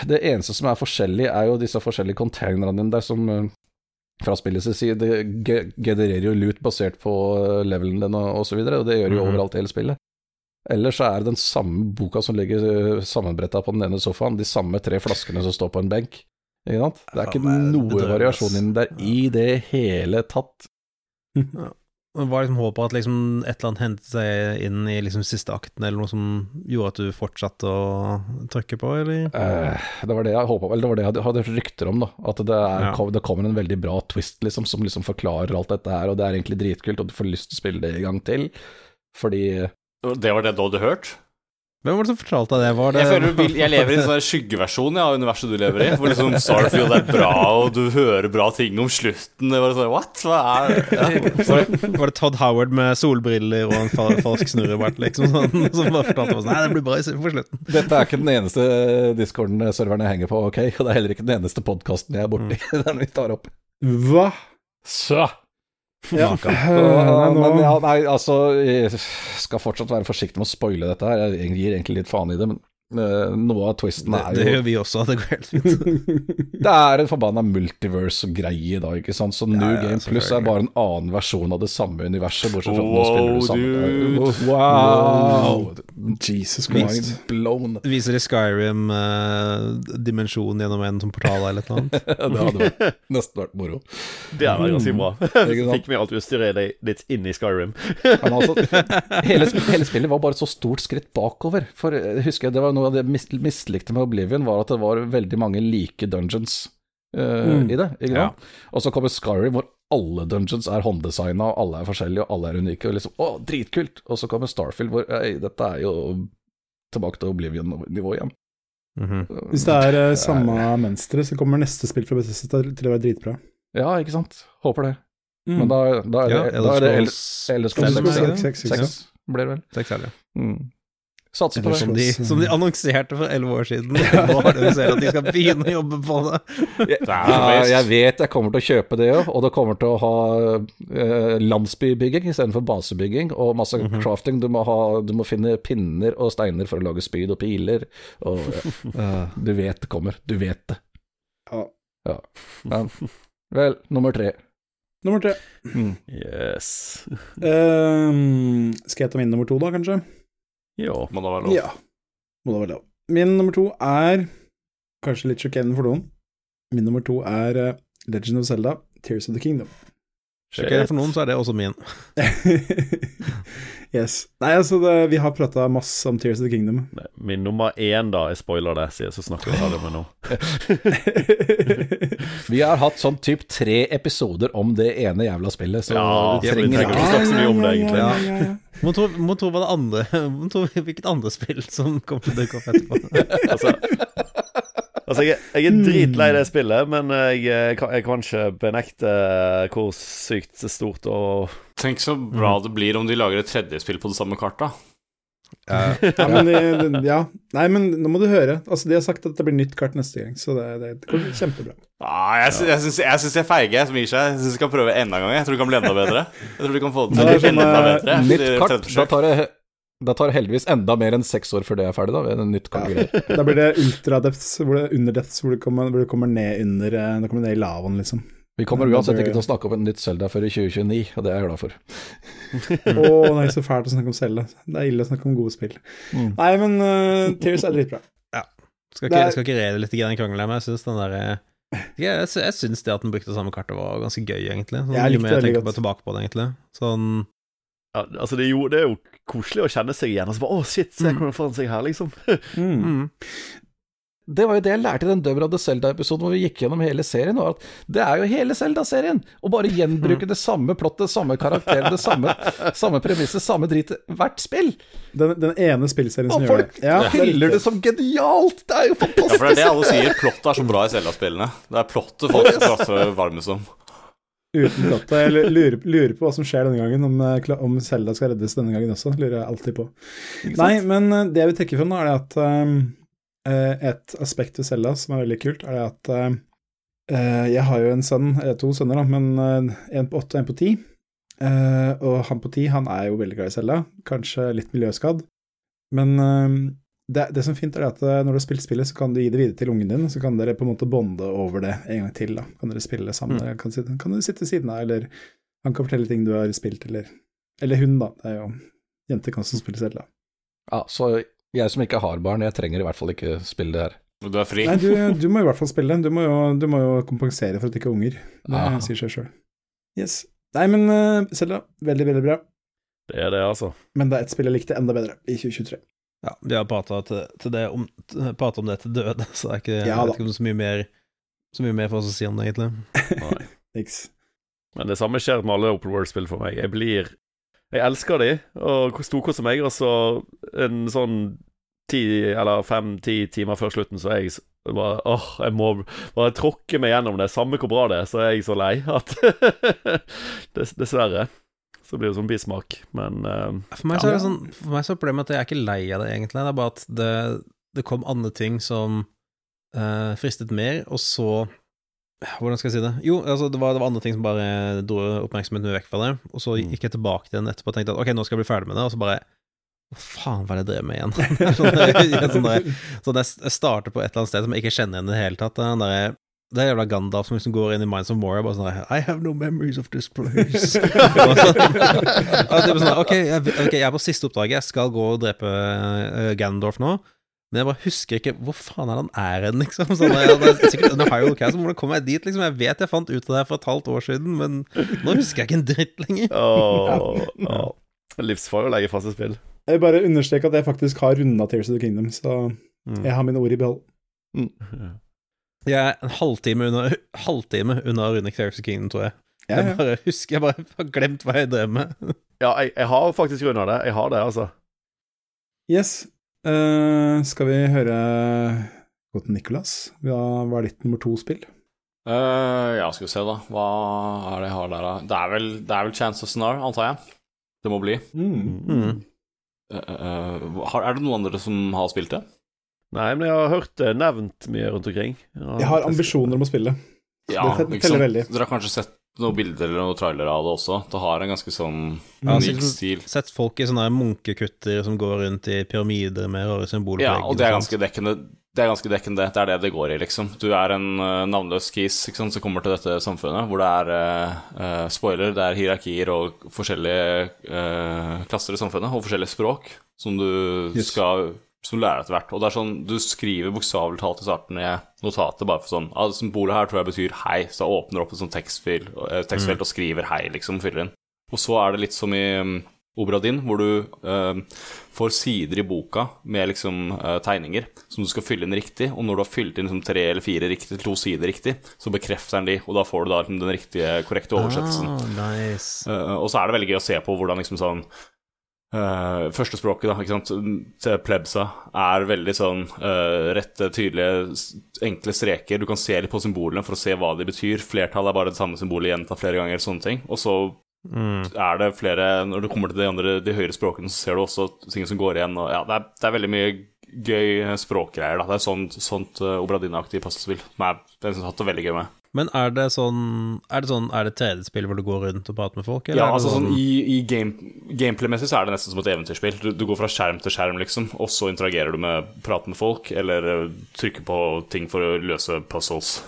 Det eneste som er forskjellig, er jo disse forskjellige containerne dine der som fra spillets side det genererer jo loot basert på øh, levelen din og, og så videre, og det gjør jo Mhm. overalt i hele spillet. Ellers så er det den samme boka som ligger øh, sammenbretta på den ene sofaen, de samme tre flaskene som står på en benk. Ikke sant? Det er ikke noe variasjon inni der i det hele tatt. Det var liksom håpet at liksom et eller annet hentet seg inn i liksom siste akten, eller noe som gjorde at du fortsatte å trykke på, eller? Eh, det var det jeg håpa Eller det var det jeg hadde- hadde hørt rykter om, da. At det, er, Ja. det kommer en veldig bra twist, liksom, som liksom forklarer alt dette her, og det er egentlig dritkult, og du får lyst til å spille det en gang til. Fordi Det var det du hadde hørt? Hvem var det som fortalte deg det? Var det Jeg føler jeg lever i en sånn skyggeversjon ja, av universet du lever i. Hvor liksom Starfield er bra, og du hører bra ting om slutten. Det var sånn, What? Hva er ja. var, det, var det Todd Howard med solbriller og en falsk snurrebart, liksom, sånn, som bare fortalte oss Nei, det blir bra i- på slutten. dette er ikke den eneste discorden-serveren jeg henger på, ok? Og det er heller ikke den eneste podkasten jeg er borti, [laughs] den vi tar opp. Hva? Så Ja. Så, [laughs] Nei, nå- Men ja, nei, altså Jeg skal fortsatt være forsiktig med å spoile dette her. Jeg gir egentlig litt faen i det, men noe av twisten Det, er det jo gjør vi også, det går helt fint. [laughs] Det er en forbanna multiverse-greie da, ikke sant. Så New Ja, ja, Game Plus er bare en annen versjon av det samme universet, bortsett fra at nå spiller du samme Wow. Wow! Jesus Christ. blown. [laughs] Viser i Skyrim uh, dimensjon gjennom en som portal eller et eller annet. [laughs] det hadde vært, nesten vært moro. Det hadde vært ganske bra. Ikke? Fikk vi alt utstyret litt inn i Skyrim. Men altså, hele, hele spillet var bare et så stort skritt bakover. For jeg husker jeg, det var noe av det jeg mis mislikte med Oblivion, var at det var veldig mange like dungeons uh, Mm. i det. Ikke Ja. Og så kommer Skyrim, hvor alle dungeons er hånddesigna, og alle er forskjellige, og alle er unike. Og liksom, å, dritkult! Og så kommer Starfield, hvor ei, dette er jo tilbake til Oblivion-nivå igjen. Mhm. Hvis det er uh, samme mønster, så kommer neste spill fra Bethesda til til å være dritbra. Ja, ikke sant? Håper det. Mm. Men da, da er det, Ja, da er det Elder Elder Scrolls Scrolls fem, seks, er det Seks, det? seks, seks. seks, blir det vel. Seks er det. Mm. Satser på det. Som de, som de annonserte for elleve år siden. [laughs] Nå har de sett at de skal begynne å jobbe på det. Ja, jeg vet jeg kommer til å kjøpe det òg, og det kommer til å ha eh, landsbybygging istedenfor basebygging, og masse Mhm. crafting. Du må, ha, du må finne pinner og steiner for å lage spyd og piler, og ja, [laughs] du vet det kommer. Du vet det. Ja. Ja. Men, vel, nummer tre. Nummer tre. Mm. Yes. [laughs] Ehm, skal jeg ta min nummer to, da, kanskje? Ja. Må da være lov. Ja. Må da være lov. Min nummer to er kanskje litt sjokkerende for noen. Min nummer to er eh, Legend of Zelda, Tears of the Kingdom. Sjekk for noen, så er det også min. [laughs] yes. Nei, altså, det, vi har prata masse om Tears of the Kingdom. Nei, Min nummer én, da, jeg spoiler det, sier så snakker vi ferdig med nå. [laughs] Vi har hatt sånn typ tre episoder om det ene jævla spillet, så Ja, vi vi trenger ikke snakke så mye om det, egentlig. Ja, ja, ja, ja. [laughs] Må tro, må tro hva det andre tro hvilket andre spill som kommer til å dukke opp etterpå. Altså, altså jeg, jeg er dritlei det spillet, men jeg, jeg, kan, jeg ikke benekte hvor sykt stort og Tenk så bra det blir om de lager et tredje spill på det samme kartet. Ja. Ja, men det, ja. Nei, men nå må du høre. Altså, De har sagt at det blir nytt kart neste gang, så det, det, det går kjempebra. Ah, jeg sy- jeg syns jeg syns jeg er feige som gir seg. Jeg syns vi kan prøve enda en gang. Jeg tror det kan bli enda bedre. Jeg tror du kan få det til sånn, enda eh, bedre. Nytt kart, da tar det Det tar heldigvis enda mer enn seks år før det er ferdig, da. Ved en nytt ja. [laughs] Da blir det ultradepths, hvor det under depths, hvor det kommer, hvor det kommer ned under eh, Det kommer ned i lavaen, liksom. Vi kommer Ja, uansett ikke til å snakke om et nytt Zelda før i 2029, og det er jeg glad for. [laughs] Å, det er så fælt å snakke om Zelda. Det er ille å snakke om gode spill. Mm. Nei, men uh, Tears er dritbra. Skal Det ikke, er- skal ikke rede litt i den krangelen krangle, men jeg syns den der eh, Jeg, jeg, syns det at den brukte samme kartet, var ganske gøy, egentlig. Sånn, Jeg jo likte mer det jeg veldig tenker på godt. tilbake på det, egentlig. Sånn Ja, altså det, er jo, det er jo koselig å kjenne seg igjen. Og så bare, å shit, se hvordan foran seg her, liksom. [laughs] Mm. mm. Det var jo det jeg lærte i den Døver of the Zelda-episoden hvor vi gikk gjennom hele serien, var at det er jo hele Zelda-serien! Å bare gjenbruke det samme plottet, samme karakter, det samme, [laughs] samme premisset, samme drit hvert spill! Den, den ene spillserien som gjør det. Og folk er hyller det som genialt! Det er jo Ja, for det er det alle sier. Plottet er så bra i Zelda-spillene. Det er plottet folk [laughs] prater varmest om. Uten plottet. Jeg lurer, lurer på hva som skjer denne gangen, om, eh, om Selda skal reddes denne gangen også. Lurer jeg alltid på. Nei, men eh, det jeg vil trekke fram, er det at um, et aspekt ved Selda som er veldig kult, er det at eh, jeg har jo en sønn, eller to sønner, da, men en på åtte og en på ti. Eh, og han på ti, han er jo veldig glad i Selda, kanskje litt miljøskadd. Men det, det som er fint, er at eh, når du har spilt spillet, så kan du gi det videre til ungen din, så kan dere på en måte bonde over det en gang til. da. Kan dere spille sammen, mm. kan, kan du sitte ved siden av, eller han kan fortelle ting du har spilt, eller Eller hun, da. Det er jo Jenter kan også spille Zelda. Ja, så jeg som ikke har barn, jeg trenger i hvert fall ikke spille det her. Du er fri. Nei, du, du må i hvert fall spille. Du må jo, du må jo kompensere for at det ikke er unger. Det Ah. sier seg sjøl. Yes. Nei, men uh, Zelda, veldig, veldig bra. Det er det, altså. Men det er et spill jeg likte enda bedre i 2023. Ja, vi har prata til, til om, pratet om det til døde, så det er ikke, Ja ikke så mye mer Så mye mer for oss å si om det, egentlig. Nei. [laughs] Niks. Men det samme skjer med alle Open World-spill for meg. Jeg blir Jeg elsker de, og storkoser meg, og så en sånn ti eller fem-ti timer før slutten, så er jeg bare Åh, jeg må bare tråkke meg gjennom det, samme hvor bra det er, så er jeg så lei at [laughs] Dessverre. Så blir det sånn bismak, men uh, For meg så er det sånn For meg så er problemet at jeg er ikke lei av det, egentlig. Det er bare at det, det kom andre ting som uh, fristet mer, og så Hvordan skal jeg si det? Jo, altså, det var, det var andre ting som bare dro oppmerksomheten min vekk fra det, og så gikk jeg tilbake til den etterpå og tenkte at ok, nå skal jeg bli ferdig med det, og så bare Hva faen var det jeg drev med igjen? [laughs] [laughs] sånn, der- sånn, der, sånn jeg jeg starter på et eller annet sted som jeg ikke kjenner igjen i det hele tatt. Den der, det er jævla Gandalf som liksom går inn i Minds of Moria bare sånn I have no memories of this place. [laughs] [laughs] Sånn, ok, jeg, ok, jeg er på siste oppdraget, jeg skal gå og drepe uh, Gandalf nå. Men jeg bare husker ikke hvor faen er det han er hen, liksom. Sånn, jeg, det er sikkert under Hyrule Castle, hvordan kom jeg dit, liksom? Jeg vet jeg fant ut av det her for et halvt år siden, men nå husker jeg ikke en dritt lenger. åh, oh. Livsfarlig å legge fast et spill. Jeg vil bare understreke at jeg faktisk har runda Tears of the Kingdom, så Mm. jeg har mine ord i behold. Jeg er en halvtime unna, [laughs] halvtime unna Rune Clarkson Kingdom, tror jeg. Ja, Jeg bare husker, jeg bare har glemt hva jeg drev med. Ja, jeg, jeg har faktisk runda det. Jeg har det, altså. Yes. Uh, skal vi høre Godt til Nicolas? Hva er ditt nummer to-spill? Uh, ja, skal vi se, da. Hva er det jeg har der, da? Det er vel, det er vel Chance of Snar, antar jeg. Det må bli. Mm. Eh, Uh, har, er det noen andre som har spilt det? Nei, men jeg har hørt det nevnt mye rundt omkring. Jeg har ambisjoner om å spille. Ja, Det teller ikke sant? veldig. Dere har kanskje sett noen bilder eller noen trailere av det også? Det har en ganske sånn unik stil. Sett folk i sånne munkekutter som går rundt i pyramider med rare symboler Ja, på og det er ganske dekkende. Det er ganske dekkende. Det er det det går i, liksom. Du er en uh, navnløs kis som kommer til dette samfunnet, hvor det er uh, eh, spoiler, det er hierarkier og forskjellige uh, klasser i samfunnet, og forskjellige språk som du Yes. skal som du lærer etter hvert. Og det er sånn, Du skriver bokstavelig talt i starten i notatet bare for sånn ah, Symbolet her tror jeg betyr hei, så jeg åpner opp et sånt tekstfil, eh, tekstfelt og skriver hei, liksom, fyller inn. Og så er det litt som i um, Obra din, hvor du eh, får sider i boka med liksom eh, tegninger som du skal fylle inn riktig, og når du har fylt inn liksom, tre eller fire riktig, to sider riktig, så bekrefter den de, og da får du da liksom, den riktige, korrekte oversettelsen. Ah, nice. Eh, og så er det veldig gøy å se på hvordan liksom sånn eh, Førstespråket, da, ikke sant, til plebsa, er veldig sånn uh, rette, tydelige, enkle streker. Du kan se litt på symbolene for å se hva de betyr. Flertallet er bare det samme symbolet gjentatt flere ganger, sånne ting. Og så Mm. er det flere Når du kommer til de andre De høyere språkene, så ser du også ting som går igjen. Og ja, det er, det er veldig mye gøy språkgreier. Da. Det er sånt, sånt uh, Obradina-aktig passespill som jeg, har hatt det veldig gøy med. Men er det sånn Er det sånn Er det 3D-spill hvor du går rundt og prater med folk, eller Ja, altså sånn I, i game, gameplay-messig så er det nesten som et eventyrspill. Du, du går fra skjerm til skjerm, liksom, og så interagerer du med prater med folk, eller eh, trykker på ting for å løse puzzles.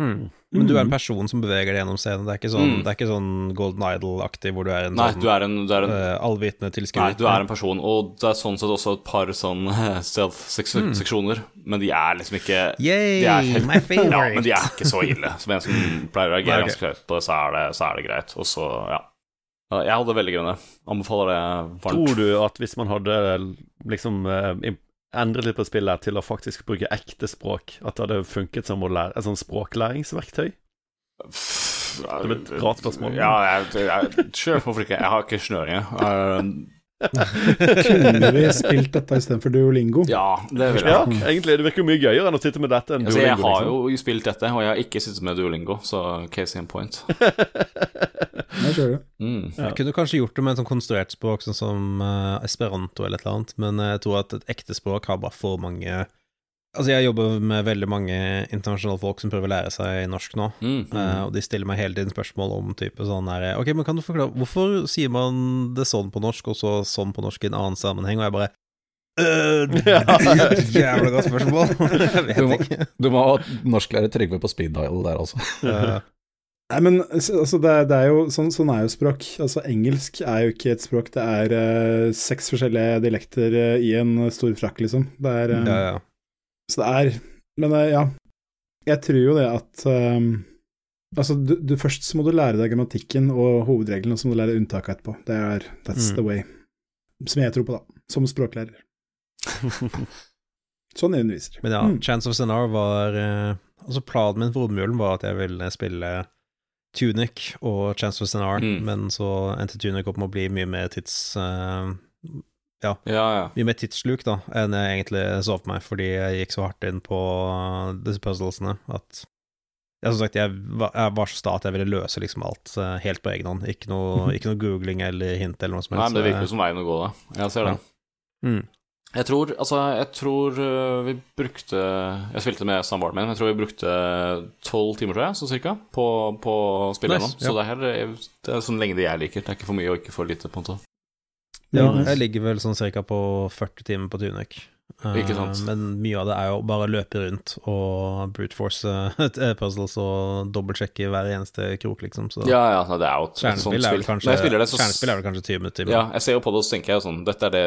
Mm. Men du er en person som beveger deg gjennom scenen. Det er ikke sånn, Mm. det er ikke sånn Golden Idol-aktig hvor du er en Nei, sånn du er en, du er en uh, allvitende tilskuer. Nei, du er en person, og det er sånn sett også et par sånn stealth-seksjoner, men de er liksom ikke Yay, de er helt- my favorite. Ja, men de er ikke så ille. Som en som pleier å reagere ganske høyt på det, så er det, så er det greit. Og så, ja. Ja, Jeg hadde veldig grønne. Anbefaler det varmt. Tror du at hvis man hadde liksom endret litt på spillet til å faktisk bruke ekte språk, at det hadde funket som lære, et sånn språklæringsverktøy? Det er et rart spørsmål. Ja, jeg, jeg, sure, hvorfor ikke? Jeg har ikke snøring. [laughs] Kunne vi spilt dette istedenfor Duolingo? ja, det vil jeg. Ja, egentlig. Det virker jo mye gøyere enn å sitte med dette enn Altså, jeg Duolingo, har liksom. jo spilt dette, og jeg har ikke sittet med Duolingo, så case in point. [laughs] Jeg det. Mm. Jeg kunne kanskje gjort det med et sånn konstruert språk, sånn som uh, esperanto eller et eller annet, men jeg tror at et ekte språk har bare for mange Altså, jeg jobber med veldig mange internasjonale folk som prøver å lære seg norsk nå, Mm. eh, og de stiller meg hele tiden spørsmål om type sånn her Ok, men kan du forklare Hvorfor sier man det sånn på norsk, og så sånn på norsk i en annen sammenheng? Og jeg bare øh, Jævla godt spørsmål. [laughs] jeg Du må, ikke. du må ha norsklærer Trygve på speed dial der, altså. Uh. Nei, men altså, det, er, det er jo sånn, sånn er jo språk. Altså, engelsk er jo ikke et språk, det er uh, seks forskjellige dialekter eh, i en stor frakk, liksom. Det er ja, ja. Så det er Men eh, ja. Jeg tror jo det at eh, Altså, du, du, først så må du lære deg grammatikken og hovedreglene, og så må du lære unntaket etterpå. Det er That's Mm. the way. Som jeg tror på, da. Som språklærer. [laughs] Sånn jeg underviser. Men ja, Mm. Chance of scenario var uh, Altså, planen min for Romjulen var at jeg ville spille Tunic og Chance of scenario, Mm. men så endte Tunic opp med å bli mye mer tids... eh, Ja, ja. mye mer tidssluk da, enn jeg egentlig så for meg, fordi jeg gikk så hardt inn på disse puzzlesene at ja, som sagt, jeg var, jeg var så sta at jeg ville løse liksom alt eh, helt på egen hånd. Ikke noe, ikke noe googling eller hint eller noe som Nei, men det virker jo som veien å gå, da. Jeg ser det. Mm. Jeg tror, altså, jeg tror øh, vi brukte Jeg spilte med samboeren min. jeg tror vi brukte tolv timer, tror jeg, så cirka, på, på å spille Nice, gjennom. Så det her er, det er sånn lengde jeg liker. Det er ikke for mye og ikke for lite, på en måte. Ja, jeg ligger vel sånn cirka på 40 timer på Tunic. Eh, Ikke sant. Men mye av det er jo bare å løpe rundt og brute force eh, puzzles og dobbeltsjekke hver eneste krok, liksom. Så Ja, ja, det er jo et, et sånt kjernespill er spill. vel kanskje, Når jeg spiller det, så kjernespill er vel kanskje 20 minutter. Ja, jeg ser jo på det, og så tenker jeg jo sånn Dette er det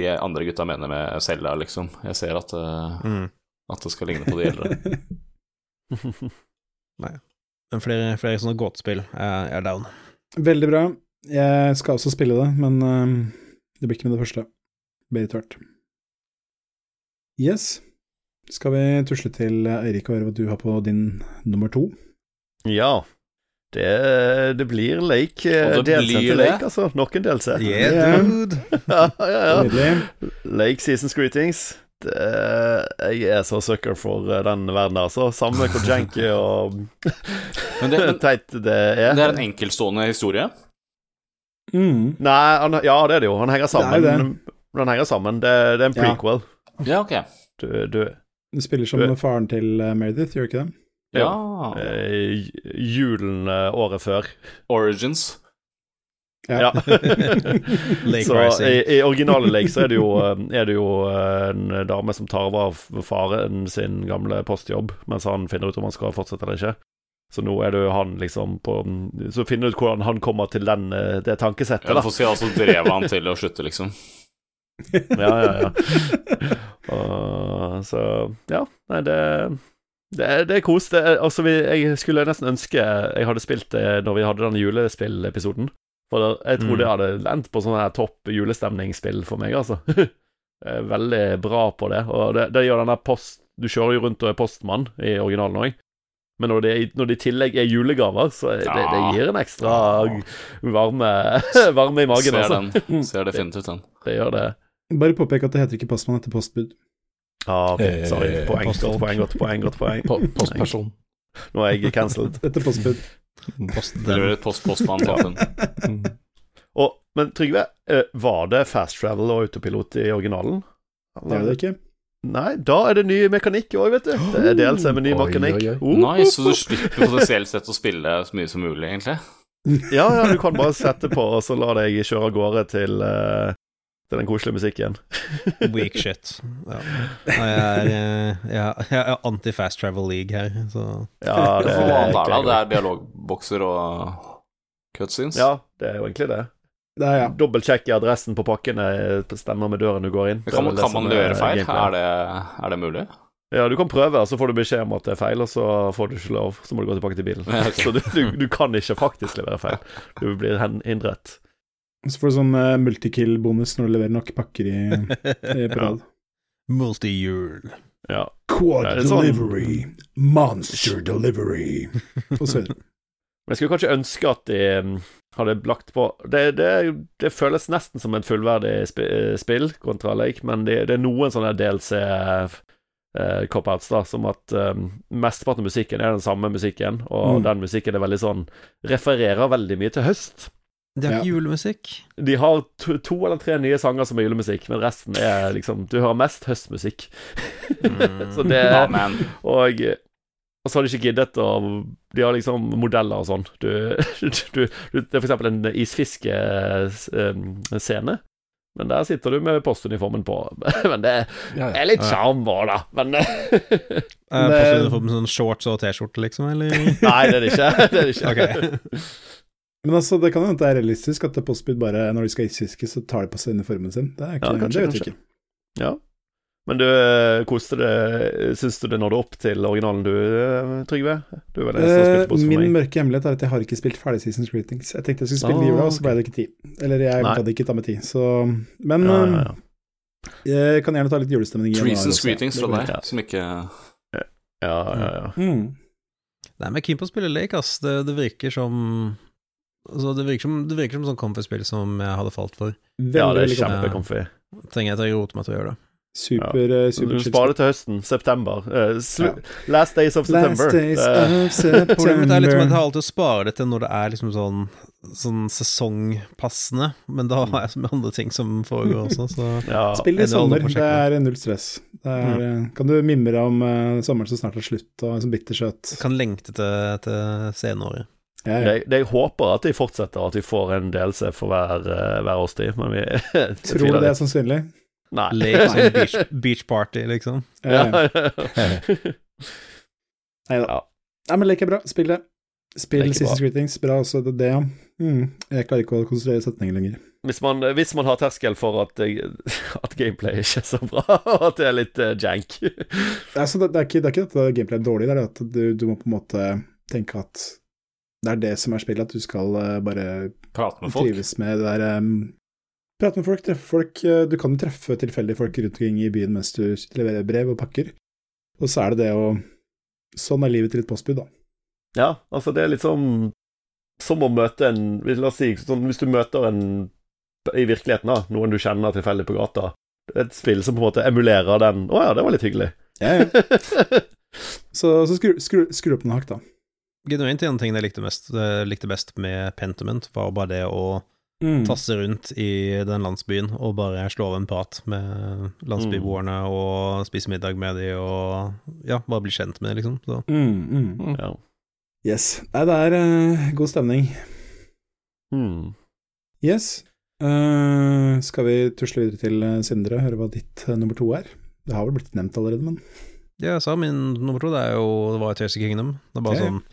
de andre gutta mener med Selda, liksom. Jeg ser at, uh, Mm. at det skal ligne på de eldre. [laughs] Men flere, flere sånne gåtespill er down. Veldig bra. Jeg skal også spille det, men eh, det blir ikke med det første. Blir litt hørt. Yes. Skal vi tusle til Eirik og høre hva du har på din nummer to? Ja. Det, det blir Lake eh, Og det DLC til. Lake, altså. Nok en DLC. Yeah, dude! [laughs] ja, ja, ja. Lake Seasons Greetings. Det, jeg er så sucker for eh, den verden, altså. Samme hvor janky [laughs] og Men det, men, [laughs] teit det er. det er en enkeltstående historie. Mm. Nei, han, ja, det er det jo. Han henger sammen. Det er Han henger sammen. Det, det er en prequel. Ja, ok. Du, du Du spiller som Du- faren til eh, Meredith, gjør du ikke det? Ja. eh, Julen eh, året før. Origins. Ja. [laughs] Lake så i, i originale Lake så er det jo, eh, er det jo en dame som tar over faren sin gamle postjobb, mens han finner ut om han skal fortsette eller ikke. Så nå er det jo han liksom på Så finner du ut hvordan han kommer til den, eh, det tankesettet, Ja, du da. får si altså drev han til å slutte, liksom. [laughs] Ja, ja, ja. Og, så ja. Nei, det det er, det er kos. Det er, altså, vi, jeg skulle nesten ønske jeg hadde spilt det når vi hadde den julespillepisoden. For jeg tror Mm. det hadde endt på sånn her topp julestemningsspill for meg, altså. [laughs] Er veldig bra på det. Og det, det gjør den der post Du kjører jo rundt og er postmann i originalen òg. Men når det, når det i tillegg er julegaver, så det, det gir en ekstra varme, [laughs] varme i magen. Ser Altså. den. Ser [laughs] definitivt den. Det gjør det. Bare påpek at det heter ikke postmann, etter postbud. Ja, ok, sorry. Eh, Poeng godt, poeng godt, poeng godt. poeng Po postperson. Nå er jeg cancelled. [laughs] Dette er postbud. Post post postmann. Mm. Og, men Trygve, eh, var det fast travel og autopilot i originalen? Det er det ikke. Nei, da er det ny mekanikk òg, vet du. Det er DLC med ny Oi, mekanikk. oi, oi. Oh, Nice, så du slipper potensielt sett å spille så mye som mulig, egentlig. Ja, ja, du kan bare sette på, og så la deg kjøre av gårde til, uh, til den koselige musikken. [laughs] Weak shit. Ja. Jeg er, eh, jeg jeg er anti-fast travel league her, så Ja, det er, er? Det er dialogbokser og cutscenes. ja, det er jo egentlig det. Er ja. Dobbeltsjekke adressen på pakkene stemmer med døren du går inn. Kan, man- kan man gjøre feil? Er det, er det mulig? Ja, du kan prøve, så får du beskjed om at det er feil, og så får du ikke lov. Så må du gå tilbake til bilen. [laughs] Ja, ok. Så du, du, du kan ikke faktisk levere feil. Du blir hindret. Så får du sånn uh, multikill-bonus når du leverer nok pakker i, [laughs] i på rad. Multi-jul Ja. Quad sånn- delivery, monster delivery og så videre. [laughs] Men jeg skulle kanskje ønske at de mm, hadde lagt på Det, det, det føles nesten som et fullverdig spi, eh, spill kontra Lake, men det, det er noen sånne DLC eh, cop-outs, da, som at um, mesteparten av musikken er den samme musikken, og Mm. den musikken er veldig sånn Refererer veldig mye til høst. Det er Ja. julemusikk. De har to, to eller tre nye sanger som er julemusikk, men resten er liksom Du hører mest høstmusikk. [laughs] Så det Amen. Og, og så har de ikke giddet å De har liksom modeller og sånn. Du, [laughs] du, du, det er for eksempel en isfiskescene. Men der sitter du med postuniformen på. [laughs] Men det er litt Ja. sjarm òg, da. Men [laughs] Uh, Det- Passer uniform med sånn shorts og T-skjorte, liksom, eller? Nei, det er det ikke. Det er det ikke. Okay. Men altså, det kan jo hende det er realistisk at Postbud bare, når de skal isfiske, så tar de på seg uniformen sin. Det er ikke, Ja, kanskje, det vet vi ikke. Ja. Men du eh, koste det Syns du det nådde opp til originalen du, eh, Trygve? Du er vel den som Eh, min meg. mørke hemmelighet er at jeg har ikke spilt ferdig Seasons Greetings. Jeg tenkte jeg skulle spille Ah, i jula, og så ble det ikke tid. Eller jeg gadd ikke ta meg tid, så Men Ja, ja, eh, ja. jeg kan gjerne ta litt julestemning i Treasons greetings fra deg, som ikke ja, ja, ja. Mm. Nei, men jeg er keen på å spille lek, ass. Det, det virker som Altså, det virker som, det virker som sånn comfy-spill som jeg hadde falt for. Veldig, ja, det er kjempekomfy. Trenger jeg til å rote meg til å gjøre det. Super, ja. super Du sparer det til høsten. September. Uh, ja. Last days of September. Days Eh, of [laughs] September. Problemet er litt som at jeg har alltid å spare det til når det er liksom sånn Sånn sesongpassende, men da har jeg så mye andre ting som foregår også, så [laughs] ja. Spill i er sommer, det er null stress. Det er, mm. Kan du mimre om uh, sommeren som snart er slutt, og en sånn bittersøt kan lengte til, til senåret. ja, ja. Det, det jeg håper at de fortsetter, at vi får en DLC for hver, eh, hver årstid, men vi [laughs] Tror du det er sannsynlig? Nei. Lake [laughs] beach, beach party, liksom. Ja. [laughs] Nei da. Nei, men lek er bra. Spill det. Spill er Greetings. Bra også, det, det ja. Mm. Jeg klarer ikke å konsentrere setninger lenger. Hvis man, hvis man har terskel for at, [laughs] at gameplay ikke er så bra, og at det er litt eh, jank Altså, det, det, er ikke, det er ikke at gameplay er dårlig, det er at du, du må på en måte tenke at det er det som er spillet, at du skal eh, bare Prate med folk. trives med det der um, Prate med folk, treffe folk. eh, Du kan jo treffe tilfeldige folk rundt omkring i byen mens du leverer brev og pakker. Og så er det det å Sånn er livet til et postbud, da. Ja, altså det er litt sånn som å møte en La oss si sånn, hvis du møter en i virkeligheten, da, noen du kjenner tilfeldig på gata. Et spill som på en måte emulerer den Å ja, det var litt hyggelig. Ja, ja. [laughs] Så, så skru, skru, skru opp noen hakk, da. Genuint en ting jeg likte, mest, likte best med Pentiment, var bare det å Mm. tasse rundt i den landsbyen og bare slå av en prat med landsbyboerne og spise middag med de og ja, bare bli kjent med de, liksom. Så. Mm, mm. Ja. Yes. Nei, det er uh, god stemning. Hmm. Yes. Uh, skal vi tusle videre til Sindre og høre hva ditt uh, nummer to er? Det har vel blitt nevnt allerede, men Ja, jeg sa min nummer to, det er jo Det var of Kingdom. Det er bare ja. sånn eh,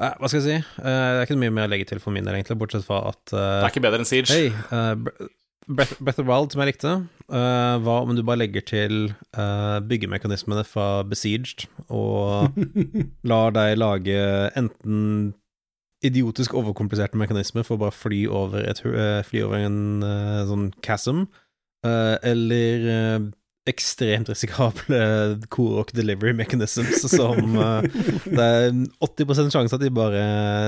Hva skal jeg si? Eh, det er ikke mye mer å legge til for min del, egentlig, bortsett fra at Det eh, er ikke bedre enn Siege. Hey, eh, Breath, Breath of Wild, som jeg likte, uh, hva om du bare legger til uh, byggemekanismene fra Besieged, og [laughs] lar deg lage enten idiotisk overkompliserte mekanismer for å bare fly over, et, eh, fly over en sånn chasm, eh, eller ekstremt risikable [laughs] Korok delivery mechanisms som uh, [laughs] Det er 80% sjanse at de bare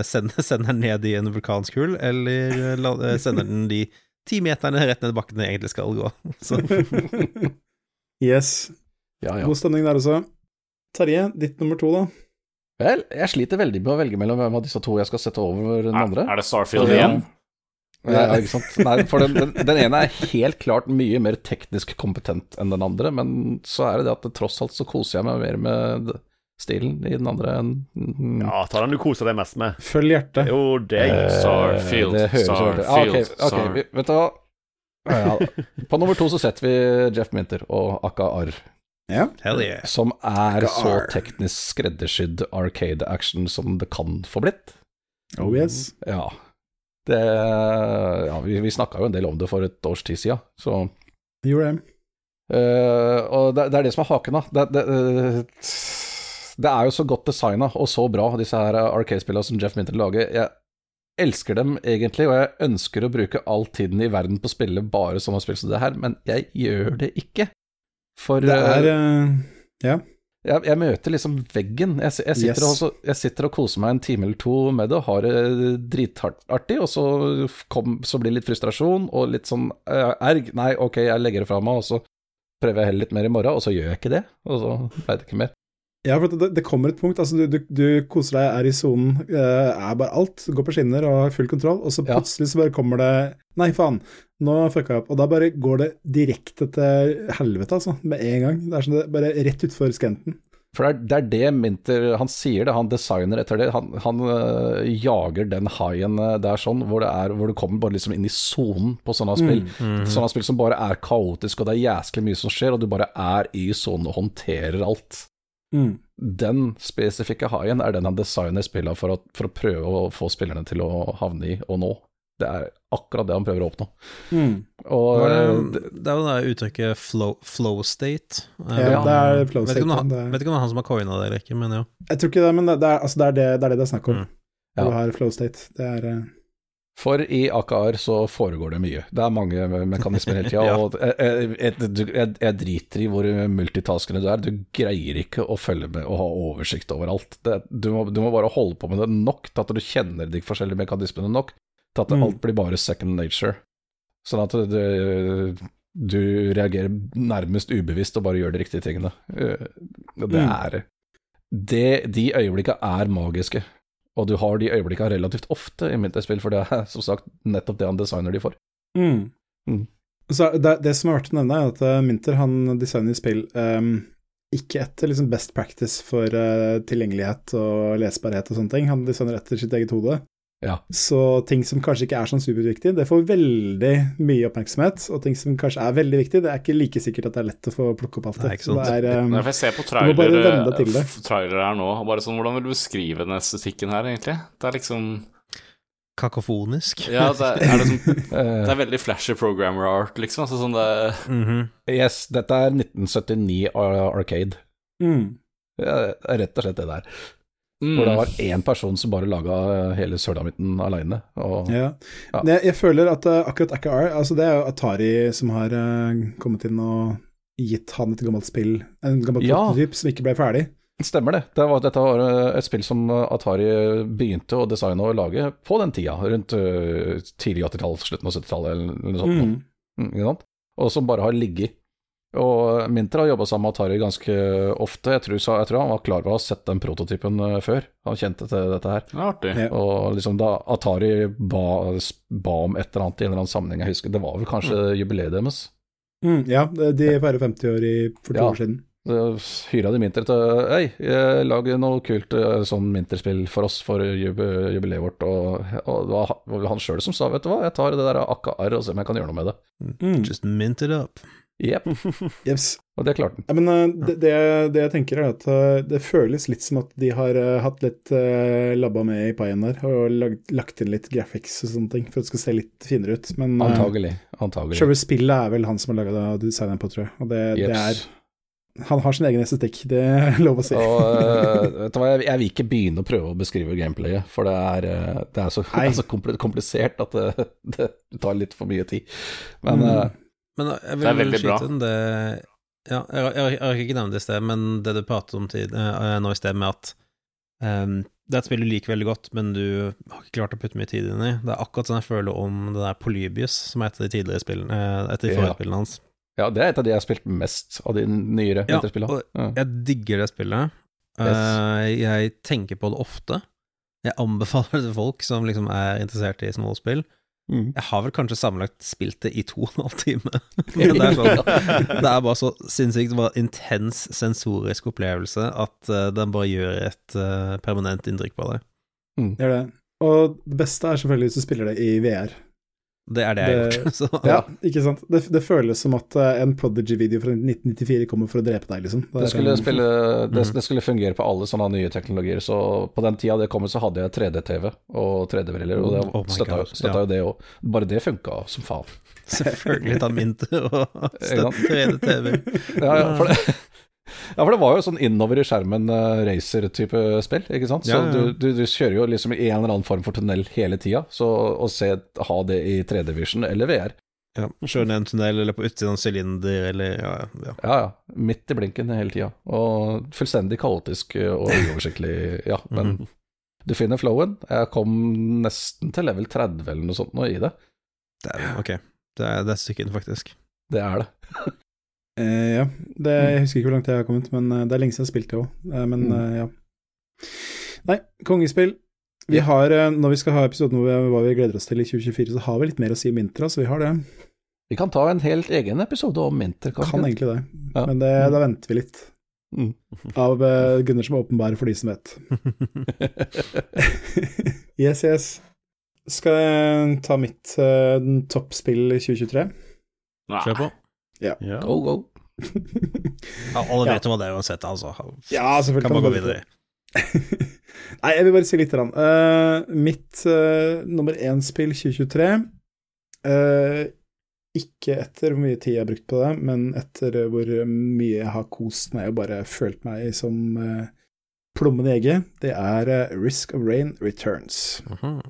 sender, sender den ned i en vulkansk hull, eller la, eh, sender den de ti meterne rett ned bakken den egentlig skal gå. [laughs] Så Yes. Ja, ja. God stemning der også. Terje, ditt nummer to, da? Vel, jeg sliter veldig med å velge mellom hvem av disse to jeg skal sette over den andre. Er, er det Starfield igjen? Ja, ja, ikke sant? Nei, for den, den, den ene er helt klart mye mer teknisk kompetent enn den andre, men så er det det at det, tross alt så koser jeg meg mer med stilen i den andre enn mm, Ja, ta den du koser deg mest med. Følg hjertet. Jo, det eh, Sarfield, jo Ah, ok, okay, vi, vet du hva? Ja, på nummer to så setter vi Jeff Minter og Akka Arr, Yeah. Hell yeah. som er så teknisk skreddersydd arcade action som det kan få blitt. Oh yes. Ja. Det Ja, vi, vi snakka jo en del om det for et års tid siden, så Gjorde det. Eh, og det, det er det som er haken, da. Det, det, eh, det er jo så godt designa og så bra, disse her Arcade-spillene som Jeff Minter lager. Jeg elsker dem egentlig, og jeg ønsker å bruke all tiden i verden på å spille bare sånne spill som det her, men jeg gjør det ikke. For Det er eh, Ja. Jeg, jeg møter liksom veggen. Jeg, jeg, sitter Yes. og, så- jeg sitter og koser meg en time eller to med det og har det dritartig, og så, kom, så blir det litt frustrasjon og litt sånn eh, erg. Nei, ok, jeg legger det fra meg, og så prøver jeg heller litt mer i morgen, og så gjør jeg ikke det. Og så veit jeg ikke mer. Ja, for det, det kommer et punkt. altså Du, du, du koser deg, er i sonen, eh, er bare alt. Går på skinner og har full kontroll, og så Ja. plutselig så bare kommer det Nei, faen, nå fucka jeg opp. Og da bare går det direkte til helvete, altså. Med en gang. Det er sånn det, bare rett utfor skrenten. For det er, det er det Minter Han sier det, han designer etter det. Han, han øh, jager den haien øh, der sånn, hvor, det er, hvor du kommer bare liksom inn i sonen på sånne spill. Sånne spill som bare er kaotisk, og det er jæsklig mye som skjer, og du bare er i sonen og håndterer alt. Mm. Den spesifikke highen er den han designer spillene for, å- for å prøve å få spillerne til å havne i og nå. Det er akkurat det han prøver å oppnå. Mm. Og Var øh, det, det er jo det uttrykket flow, flow state. Eh, Ja, det er flow vet, ikke om state, det, det er- vet ikke om det er han som har coina det eller ikke, men ja. Jeg tror ikke det, men det, det, er, altså, det, er, det, det er det det er snakk om. Mm. Ja. Du har flow state. Det er eh, For i AKR så foregår det mye. Det er mange mekanismer hele tida. [laughs] Ja. Og jeg, jeg, jeg, driter i hvor multitaskende du er. Du greier ikke å følge med og ha oversikt over alt. Det, du, må, du må bare holde på med det nok til at du kjenner de forskjellige mekanismene nok til at Mm. alt blir bare second nature. Sånn at du, du reagerer nærmest ubevisst og bare gjør de riktige tingene. Eh, Det Mm. er det, De øyeblikka er magiske. Og du har de øyeblikka relativt ofte i Minterspill, for det er som sagt nettopp det han designer de for. Mm. Mm. Så det, det som er verdt å nevne, er at eh, Minter han designer spill um, ikke etter liksom best practice for uh, tilgjengelighet og lesbarhet og sånne ting. Han designer etter sitt eget hode. Ja. Så ting som kanskje ikke er sånn superviktig, det får veldig mye oppmerksomhet. Og ting som kanskje er veldig viktig, det er ikke like sikkert at det er lett å få plukke opp alltid. Nei, Så det er, um, Nei, for jeg ser på trailer, det. f- her nå, og bare sånn Hvordan vil du beskrive den estetikken her, egentlig? Det er liksom Kakofonisk. Ja, det er, er det, [laughs] sånn, Eh, det er veldig flashy programmer art, liksom. Altså sånn det Mhm. yes, dette er 1979 Arcade. mm. Ja, er rett og slett det der. Mm, Hvor det var én person som bare laga hele sølamitten aleine. Ja. Ja. Jeg, jeg føler at eh, akkurat AKR, altså det er jo Atari som har eh, kommet inn og gitt han et gammelt spill, en gammel Ja. prototyp som ikke ble ferdig. Stemmer det. det var, dette var eh, et spill som Atari begynte å designe og lage på den tida, rundt eh, tidlig 80-tall, slutten av 70-tallet eller noe sånt. Mm. Mm. Og som bare har ligget. Og Minter har jobba sammen med Atari ganske ofte. Jeg tror, jeg tror han var klar over å ha sett den prototypen eh, før. Han kjente til dette her. Er artig. Ja. Og liksom da Atari ba, ba om et eller annet i en eller annen sammenheng, jeg husker, det var vel kanskje jubileet deres. Mm, ja, de feirer 50 år i, for to Ja. år siden. Så hyra de Minter til Hei, eh, lag noe kult eh, sånn Minterspill for oss for jubileet vårt. Og, og det var han- var han sjøl som sa, vet du hva, jeg tar det der akka-arr og ser om jeg kan gjøre noe med det. Mm. Just mint it up. Jepp, [laughs] Yes. og det klarte han. Ja, men eh, det, det, det jeg tenker er at eh, det føles litt som at de har eh, hatt litt uh, labba med i paien der, og lagt, lagt inn litt graphics og sånne ting, for at det skal se litt finere ut. Men Antagelig. Antagelig. selve spillet er vel han som har laga designen på, tror jeg. Og det, det er Han har sin egen estetikk, det er lov å si. Og [laughs] vet du hva, jeg, jeg vil ikke begynne å prøve å beskrive gameplayet, for det er, det er så, [laughs] det er så komplisert at det, det tar litt for mye tid. Men Mm. Men jeg vil, Det er veldig bra. det Ja, jeg, jeg, jeg har ikke nevnt det i sted, men det du pratet om tid, eh, nå i sted med at um, det er et spill du liker veldig godt, men du har ikke klart å putte mye tid inn i. Det er akkurat sånn jeg føler om det der Polybius, som er et av de tidligere spillene, eh, et av de Ja. forrige spillene hans. ja, det er et av de jeg har spilt mest av de nyere Ja, vinterspillene. Ja. Jeg digger det spillet. Yes. Eh, jeg tenker på det ofte. Jeg anbefaler det til folk som liksom er interessert i små spill. Mm. Jeg har vel kanskje sammenlagt spilt det i to og en halv time. Men [laughs] [laughs] det er sånn Det er bare så sinnssykt bare intens sensorisk opplevelse at uh, den bare gjør et uh, permanent inntrykk på deg. Det er det. Og det beste er selvfølgelig hvis du spiller det i VR. Det er det jeg har gjort. [laughs] Så, Ja, ikke sant. Det, det føles som at eh, en Prodigy-video fra 1994 kommer for å drepe deg, liksom. Det det, skulle, spille, det, det skulle fungere på alle sånne nye teknologier, så på den tida det kom, så hadde jeg 3D-TV og 3D-briller, og det Oh støtta, støtta ja. jo det òg. Bare det funka som faen. Selvfølgelig tar mindre og [laughs] støtte 3D-TV. Ja, ja, for [laughs] det, ja, for det var jo sånn innover i skjermen uh, racer-type spill, ikke sant. Så Ja, ja. Du, du, du kjører jo liksom i en eller annen form for tunnel hele tida, så å se, ha det i 3D-vision eller VR, Ja, Kjøre ned en tunnel eller på utsiden av en sylinder eller ja, ja. ja ja, midt i blinken hele tida. Og fullstendig kaotisk uh, og uoversiktlig, ja. [laughs] Men Mhm. du finner flowen. Jeg kom nesten til level 30 eller noe sånt nå i det. Dæven, ok. Det er, det er stykken, faktisk. Det er det. [laughs] eh, ja. Det, jeg husker ikke hvor langt jeg har kommet, men eh, det er lenge siden jeg har spilt det òg. men Mm. eh, ja. Nei, kongespill. Vi har, eh, når vi skal ha episoden hvor hva vi gleder oss til i 2024, så har vi litt mer å si om Mintra, så vi har det. Vi kan ta en helt egen episode om Minter, Kan kanskje. egentlig det. Ja. Men det, da venter vi litt. Mm. Av uh, grunner som er åpenbare for de som vet. [laughs] yes, yes. Skal jeg ta mitt uh, toppspill i 2023? Kjør på. Ja. Go, go. [laughs] Ja, alle vet jo hva det er uansett, altså. Ja, selvfølgelig Kan man gå videre. [laughs] Nei, jeg vil bare si litt. Eh, mitt uh, nummer én-spill 2023 uh, Ikke etter hvor mye tid jeg har brukt på det, men etter hvor mye jeg har kost meg og bare følt meg som uh, plommen i egget, det er eh, Risk of Rain Returns. -huh.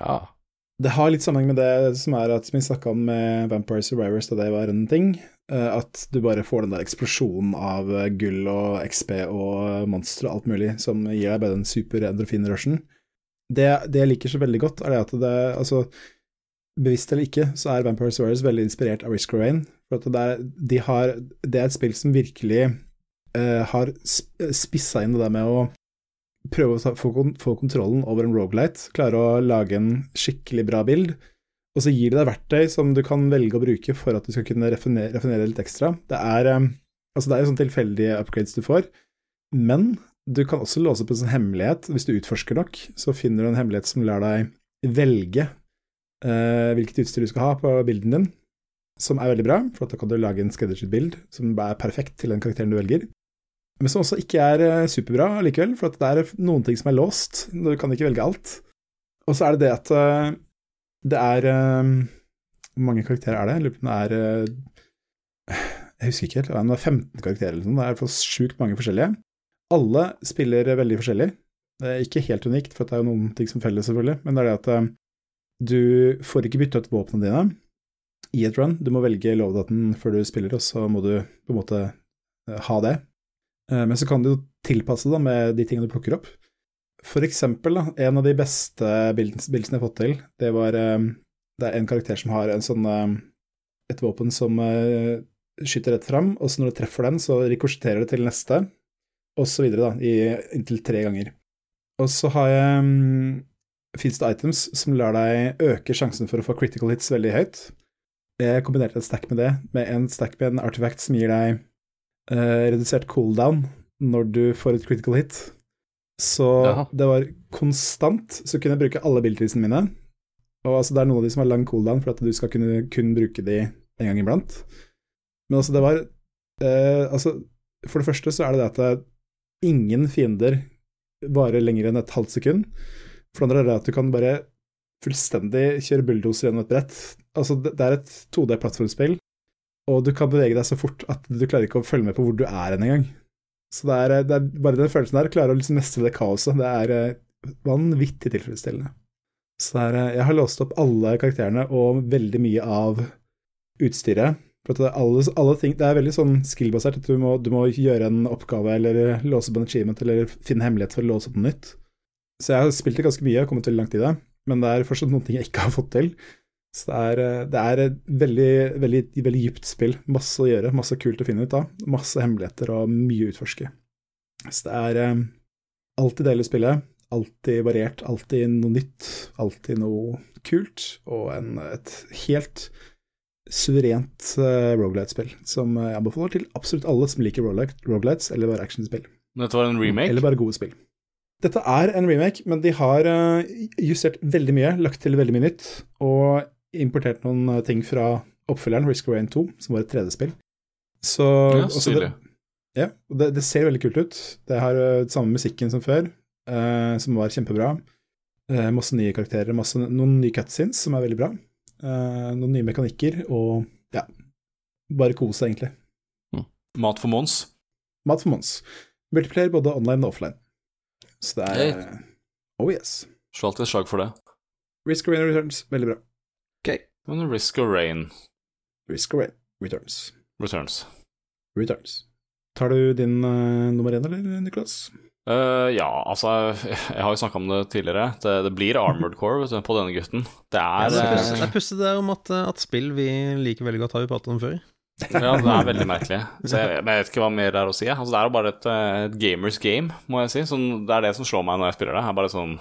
Ja. Det har litt sammenheng med det som er at vi snakka om med Vampire Survivors da det var en ting, eh, at du bare får den der eksplosjonen av eh, gull og XP og monstre og alt mulig som gir deg bare den super endorfin-rushen. Det, det jeg liker så veldig godt, er det at det Altså, bevisst eller ikke, så er Vampire Survivors veldig inspirert av Risk Rain. For det er, de har, det er et spill som virkelig uh, har sp spissa inn det der med å prøve å få, få kontrollen over en rogelight, klare å lage en skikkelig bra bild, og så gir det deg verktøy som du kan velge å bruke for at du skal kunne refinere, litt ekstra. Det er, eh, altså det er jo sånn tilfeldige upgrades du får, men du kan også låse opp en sånn hemmelighet. Hvis du utforsker nok, så finner du en hemmelighet som lar deg velge eh, hvilket utstyr du skal ha på bilden din, som er veldig bra, for da kan du lage en skreddersydd bild som er perfekt til den karakteren du velger men som også ikke er eh, superbra likevel, for det er noen ting som er låst. Du kan ikke velge alt. Og så er det det at eh, det er eh, Hvor mange karakterer er det? Lurer på om det er Jeg husker ikke helt. Det er 15 karakterer eller noe. Det er i hvert fall sjukt mange forskjellige. Alle spiller veldig forskjellig. Det er ikke helt unikt, for det er jo noen ting som felles, selvfølgelig, men det er det at du får ikke bytta ut våpnene dine i et run. Du må velge lovdaten før du spiller, og så må du på en måte ha det. Eh, Men så kan du tilpasse det med de tingene du plukker opp. For eksempel, da, en av de beste bildene jeg har fått til, det var eh, Det er en karakter som har en sånn eh, et våpen som skyter rett fram, og så når du treffer den, så rikosjetterer det til neste, og så videre, da, i inntil tre ganger. Og så har jeg um, Fins det items som lar deg øke sjansen for å få critical hits veldig høyt. Jeg kombinerte et stack med det, med en stack med en artifact som gir deg eh, redusert cooldown når du får et critical hit. Så Jaha. det var konstant, så kunne jeg bruke alle abilitiesene mine. Og altså, det er noen av de som har lang cooldown for at du skal kunne kun bruke de en gang iblant. Men altså, det var eh, Altså, for det første så er det det at det, ingen fiender varer lenger enn et halvt sekund. For det andre er det at du kan bare fullstendig kjøre bulldoser gjennom et brett. Altså, det, det er et 2D-plattformspill, og du kan bevege deg så fort at du klarer ikke å følge med på hvor du er hen engang. Så det er, det er bare den følelsen der, klare å liksom mestre det kaoset, det er eh, vanvittig tilfredsstillende. Så det er, eh, jeg har låst opp alle karakterene og veldig mye av utstyret. For det, er alle, alle ting, det er veldig sånn skill-basert, at du må, du må gjøre en oppgave eller låse opp en achievement eller finne hemmelighet for å låse opp noe nytt. Så jeg har spilt det ganske mye og kommet veldig langt i det, men det er fortsatt noen ting jeg ikke har fått til. Så det er, eh, det er et veldig, veldig, veldig dypt spill. Masse å gjøre, masse kult å finne ut av. Masse hemmeligheter og mye å utforske. Så det er eh, alltid deilig å spille. Alltid variert, alltid noe nytt, alltid noe kult, og en, et helt suverent uh, Rogalight-spill som jeg anbefaler til absolutt alle som liker Rogalights eller bare actionspill. Dette var en remake? Eller bare gode spill. Dette er en remake, men de har uh, justert veldig mye, lagt til veldig mye nytt, og importert noen uh, ting fra oppfølgeren, Risk of Rain 2, som var et 3D-spill. Så Ja, det, Ja, det, det ser veldig kult ut. Det har uh, samme musikken som før, uh, som var kjempebra. Uh, masse nye karakterer, masse, noen nye cutscenes som er veldig bra. Uh, noen nye mekanikker, og ja, bare kose, egentlig. Mat for Mons? Mat for Mons. Multiplayer både online og offline. Så det er Hey. Oh yes. Slå alltid et slag for det. Risk of Rain Returns, veldig bra. Men Risk of Rain Risk of Rain Returns. Returns. Returns. Tar du din uh, nummer én, eller, Niklas? Uh, ja, altså Jeg har jo snakka om det tidligere. Det, det blir Armored Core vet du, på denne gutten. Det er Det er eh, pussig- det er pussig det om at, at spill vi liker veldig godt, har vi pratet om før. Ja, det er veldig merkelig. Så jeg, men jeg vet ikke hva mer det er å si. Altså, det er jo bare et, eh, et gamers game, må jeg si. Sånn, det er det som slår meg når jeg spiller det. Det er bare sånn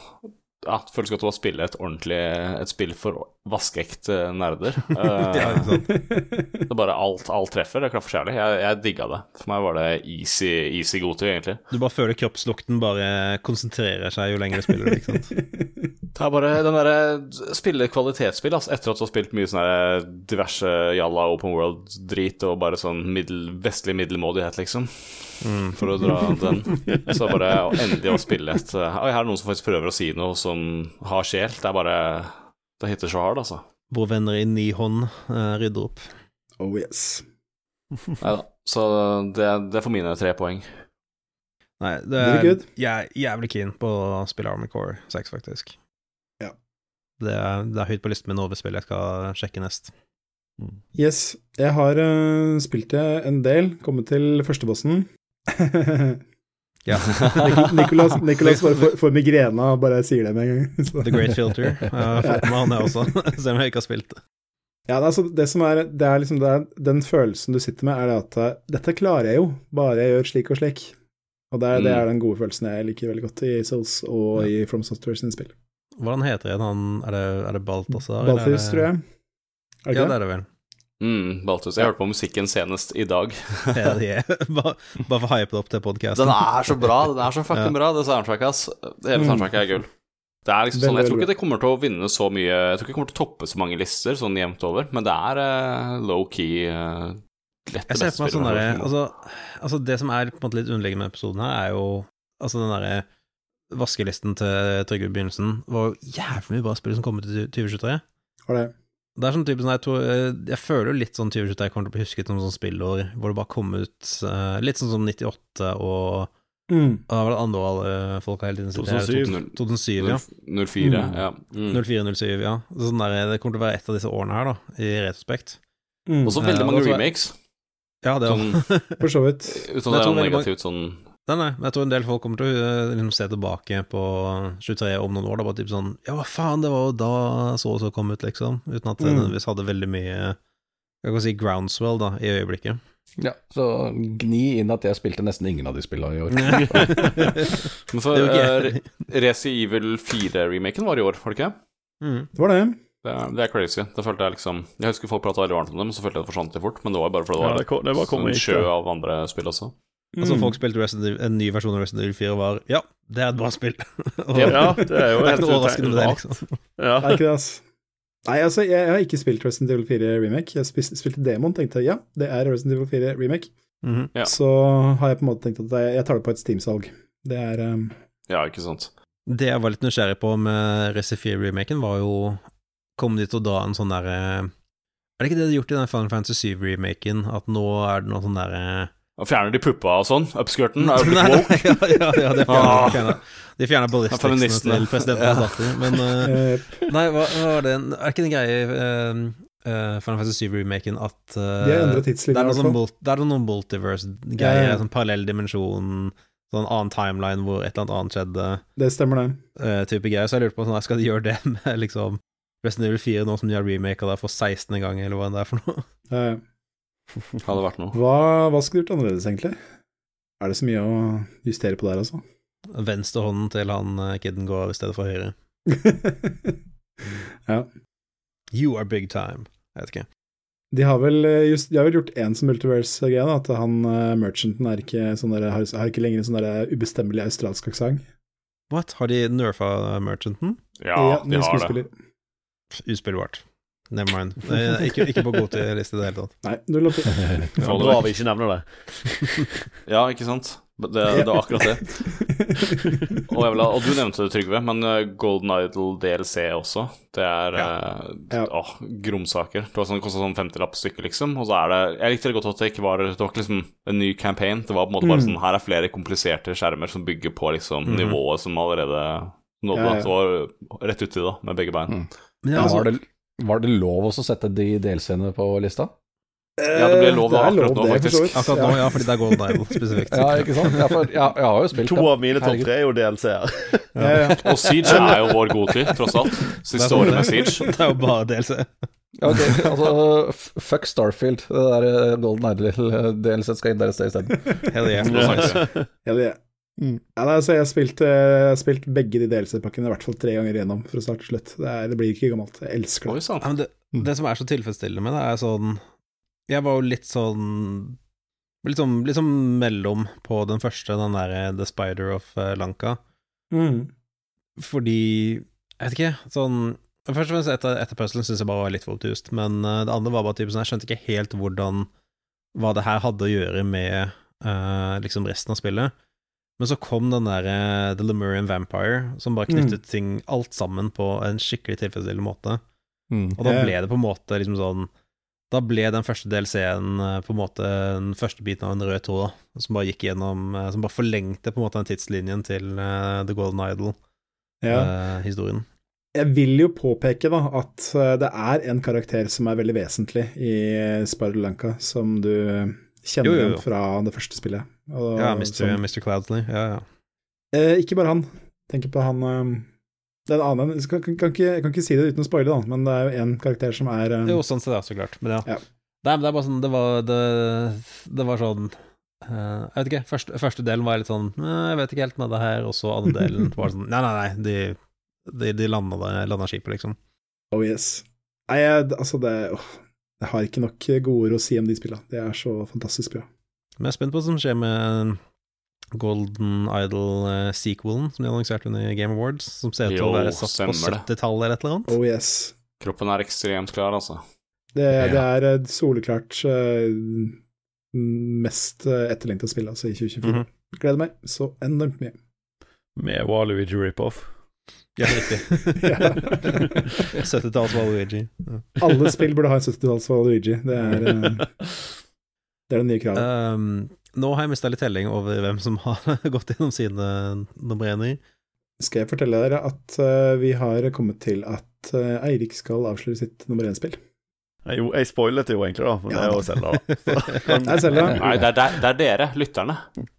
ja, Det føles godt å spille et ordentlig Et spill for vaskeekte nerder. [laughs] Eh, Ja, det er bare alt, alt treffer. Det klaffer så jævlig. Jeg, jeg digga det. For meg var det easy, easy godtid, egentlig. Du bare føler kroppslukten bare konsentrerer seg jo lenger du spiller det, ikke sant. [laughs] Det er bare den derre spille kvalitetsspill, altså, etter at du har spilt mye sånn diverse jalla open world-drit og bare sånn middel, vestlig middelmådighet, liksom, for å dra den. Så bare endelig å spille et Oi, her er det noen som faktisk prøver å si noe som har sjel. Det er bare Det hitter så hard, altså. Våre venner i ni hånd uh, rydder opp. Oh yes. [laughs] Neida. Så det, det får mine tre poeng. Nei, det er jeg er jævlig keen på å spille Army Core 6, faktisk. Ja. Det er, det er høyt på listen min over spill jeg skal sjekke nest. Yes, jeg har uh, spilt det en del, kommet til førstebossen. [laughs] Ja. Nicolas, [laughs] Nicolas bare får, får migrene og bare sier det med en gang. Så- [laughs] The Great Filter. Jeg har fått med han, jeg også, [laughs] selv om jeg ikke har spilt det. Ja, det altså, det som er, det er liksom det er, Den følelsen du sitter med, er det at eh, dette klarer jeg jo, bare jeg gjør slik og slik. Og det er, det Mm. er den gode følelsen jeg liker veldig godt i Souls og i From Software sine spill. Hvordan heter han Er det, er det Balthazar? Balthus, tror jeg. Er det Ja, det det? er det vel. Mm, Baltus. Jeg hørte på musikken senest i dag. [laughs] Hell [laughs] yeah. bare, bare for å hype det opp til podkasten. Den er så bra. Den er så [laughs] fucking Ja. bra, det soundtracket, ass. Hele Mm. soundtracket er gull. Det er liksom sånn, Jeg tror ikke det kommer til å vinne så mye Jeg tror ikke det kommer til å toppe så mange lister sånn jevnt over, men det er uh, low-key uh, lett Jeg det ser for meg sånn spillet. derre altså, altså, det som er på en måte litt underliggende med episoden her, er jo Altså, den derre vaskelisten til Trygve i begynnelsen var jo jævlig mye bra spill som kom ut i 2023. Var det. Det er sånn type sånn Jeg, tror, eh, jeg føler jo litt sånn 2023 kommer til å bli husket som sånn spillår hvor det bare kom ut uh, litt sånn som 98 og Mm. Det var det andre år alle folka hele tiden sitter 2007. 2007, ja. 04, Mm. ja. Mm. 04-07, ja. Sånn der, det kommer til å være et av disse årene her, da, i retrospekt. Mm. Også så veldig mange remakes. Ja, det òg. For så vidt. uten at det er negativt sånn Nei, nei, men jeg tror en del folk kommer til å eh, liksom, se tilbake på 23 om noen år. Da bare typ sånn Ja, hva faen, det var jo da så og så kom ut, liksom. Uten at det Mm. nødvendigvis hadde veldig mye Jeg kan si groundswell, da, i øyeblikket. Ja, så gni inn at jeg spilte nesten ingen av de spillene i år. [laughs] [laughs] Men for okay. uh, Resi Evil 4-remaken var i år, var det ikke? mm. Det var det. Det er, det er crazy. Det følte jeg liksom Jeg husker folk prata veldig varmt om det, men så følte jeg det forsvant litt fort. Men det var bare fordi det Ja, var det, kom, det var en sjø av andre spill også. Altså, Mm. folk spilte Resident Evil, en ny versjon av Resident Evil 4 og var Ja, det er et bra spill. [laughs] Og Ja, det er jo [laughs] det er helt ikke noe overraskende med [laughs] det, liksom. Ja. Det er ikke det, altså. Nei, altså, jeg, jeg har ikke spilt Resident Evil 4 remake. Jeg spil- spilte demoen, tenkte ja, det er Resident Evil 4 remake. Mhm. Ja. Så har jeg på en måte tenkt at jeg, jeg tar det på et Steam-salg. Det er um, Ja, ikke sant. Det jeg var litt nysgjerrig på med Resi 4-remaken, var jo Kom de til å dra en sånn derre Er det ikke det de har gjort i den Final Fantasy 7-remaken? At nå er det noe sånn derre Og fjerner de puppa og sånn? Upskirten? Er jo [laughs] blitt woke? ja, ja, ja, de Ah. fjerner, de fjerner ballisticsene til presidentens datter. Men eh, Nei, hva, hva var det en- Er ikke det en greie i uh, Final Fantasy 7-remaken at uh, De har det, er i hvert sånn fall. det er noen multiverse-greier, Ja, ja. sånn parallell dimensjon, sånn annen timeline hvor et eller annet annet skjedde, Det stemmer, det. Uh, type greier. Så jeg lurte på sånn, skal de gjøre det [laughs] med liksom Resident Evil 4 nå som de har remaka det for 16. gang, eller hva det er for noe? Eh, Hadde vært noe. hva, hva skulle du gjort annerledes, egentlig? Er det så mye å justere på der, altså? venstrehånden til han eh, kiden går i stedet for høyre. [laughs] ja. You are big time. Jeg vet ikke. De har vel, eh, just, de har vel gjort én som multiverse-greie, at han uh, merchanten er ikke sånn der, har, har ikke lenger en sånn der ubestemmelig australsk aksent. What? Har de nerfa Merchanten? Ja, de har det. skuespiller. Never mind. Nei, ikke, ikke på god til liste i det hele tatt. Nei, null. Få det [laughs] Bra vi ikke nevner det. [laughs] Ja, ikke sant? Det, det var akkurat det. [laughs] Og, jeg vil ha, og du nevnte det, Trygve, men eh, Golden Idol DLC også. Det er eh, Ja. åh, gromsaker. Det var sånn, kostet sånn 50-lapp stykket, liksom. Og så er det Jeg likte det godt at det ikke var Det var ikke liksom en ny campaign. Det var på en måte bare Mm. sånn Her er flere kompliserte skjermer som bygger på liksom mm. nivået som allerede nådde. Ja, ja. det var rett uti, da, med begge bein. Mm. Men ja, Ja, altså, det, var det lov å sette de delscenene på lista? Ja, det ble lov Eh, det akkurat akkurat nå, faktisk. akkurat nå, ja, fordi det er Golden Idol [laughs] spesifikt. Ja, ikke sant? Ja, for, ja, jeg har jo spilt To det. av mine topp tre er jo DLC-er. Ja, ja. [laughs] Og Siege er jo vår godtid, tross alt. Siste året med Siege. [laughs] Det er jo bare DLC. Ja, ok, altså, fuck Starfield. Det der eh, Golden Idol-DLC skal inn der et sted isteden. Hell yeah. Ja, det, Mm. ja, nei, altså, jeg har spilt, eh, jeg har spilt begge de DLC-pakkene i hvert fall tre ganger igjennom fra start til slutt. Det, er, det blir ikke gammelt. Jeg elsker Oi det. sann. Ja, men det, det som er så tilfredsstillende med det, er sånn Jeg var jo litt sånn Litt sånn, litt sånn mellom på den første, den derre The Spider of eh, Lanka, Mm. fordi Jeg vet ikke, sånn Først og fremst etter, etter puzzlen syns jeg bare var litt for obtust, men eh, det andre var bare typen sånn Jeg skjønte ikke helt hvordan Hva det her hadde å gjøre med uh, liksom resten av spillet. Men så kom den derre The Lemurian Vampire, som bare knyttet ting alt sammen på en skikkelig tilfredsstillende måte. Og da ble det på en måte liksom sånn Da ble den første DLC-en eh, på en måte den første biten av en rød tråd, som bare gikk gjennom eh, Som bare forlengte på en måte den tidslinjen til uh, The Golden Idol-historien. Jeg vil jo påpeke da at eh, det er en karakter som er veldig vesentlig i Sparulanka, som du kjenner Jo, jo, jo. fra det første spillet. Og ja, Mr. som- Mr. Cloudsley. Ja, ja. Eh, ikke bare han. Tenker på han um, Det er en annen jeg kan, kan, kan ikke, Jeg kan ikke si det uten å spoile, da, men det er jo en karakter som er um, Jo, sånn sett, ja, så klart. Men ja. Ja. Nei, men det er bare sånn Det var, det, det var sånn uh, Jeg vet ikke. Første, første delen var litt sånn Jeg vet ikke helt med det her, og så andre delen var sånn Nei, nei, nei, de, de, de landa, skipet, liksom. Oh yes. Nei, altså det åh, Jeg har ikke nok gode ord å si om de spillene. Det er så fantastisk bra. Men jeg er spent på hva som skjer med Golden Idol-sequelen som de annonserte under Game Awards, som ser ut til å være satt på 70-tallet eller et eller annet. Oh yes. Kroppen er ekstremt klar, altså. Det, det er soleklart eh, mest uh, etterlengta spill altså, i 2024. Mhm. Gleder meg så enormt mye. Med Waluigi rip-off. Ja, riktig. [laughs] 70-talls Waluigi. Ja. Alle spill burde ha en 70-talls Waluigi. Det er eh, det er det nye kravet. Um, nå har jeg mista litt telling over hvem som har [laughs] gått gjennom sine nummer ener. Skal jeg fortelle dere at uh, vi har kommet til at uh, Eirik skal avsløre sitt nummer én-spill. Jeg, jo, jeg spoilet det jo egentlig, da. Men det er jo Selda. da. [laughs] Så, Det er Zelda. Nei, det er, det er dere, lytterne.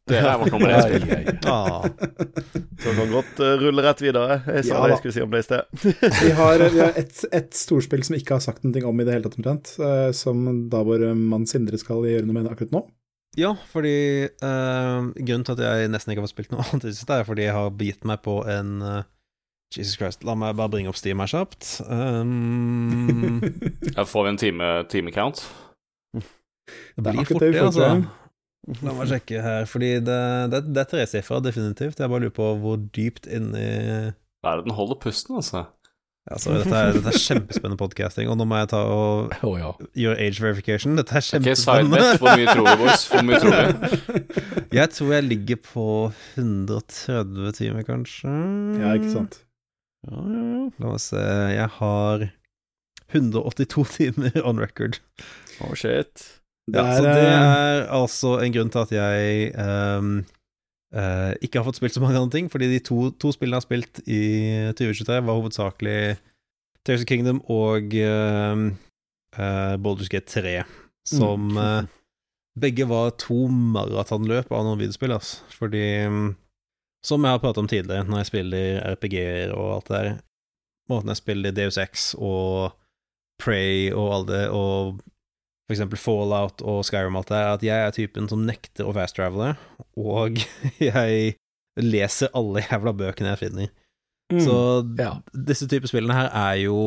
Dere er vårt nummer ja, ja. Ah, [laughs] så kan godt uh, rulle rett videre. Jeg sa Ja det jeg skulle si om det i sted. [laughs] Vi har, vi har et, et storspill som ikke har sagt noe om i det hele tatt, omtrent. Uh, som da vår mann Sindre skal gjøre noe med akkurat nå. ja, fordi uh, Grunnen til at jeg nesten ikke har fått spilt noe annet, i det siste, er fordi jeg har begitt meg på en uh, Jesus Christ, la meg bare bringe opp Steam her kjapt. Um, [laughs] Ja, får vi en time, time count? det blir det fort det altså. La meg sjekke her, fordi det, det, det er tresifra, definitivt. Jeg bare lurer på hvor dypt inni Hva er det den holder pusten, altså? Altså, dette er, dette er kjempespennende podcasting, og nå må jeg ta og [laughs] oh, ja. gjøre age verification. Dette er kjempespennende. sidebet. Hvor mye tror du, boys? Hvor mye tror du? [laughs] Jeg tror jeg ligger på 130 timer, kanskje. Ja, ikke sant. Ja, ja, ja. La meg se Jeg har 182 [laughs] timer on record. Oh, shit. Det Ja, så er, det eh, er altså en grunn til at jeg um, uh, ikke har fått spilt så mange andre ting, fordi de to, to spillene jeg har spilt i 2023, var hovedsakelig Tears of Kingdom og uh, Baldur's Gate 3, som Mm. eh, begge var to maratonløp av noen videospill, altså. Fordi mm, Som jeg har pratet om tidligere, når jeg spiller RPG-er og alt det der, måten jeg spiller Deus X og Prey og alt det, og for eksempel Fallout og Skyrim og alt det, er at jeg er typen som nekter å fast-travele, og [laughs] jeg leser alle jævla bøkene jeg finner. Mm. Så Ja. disse typer spillene her er jo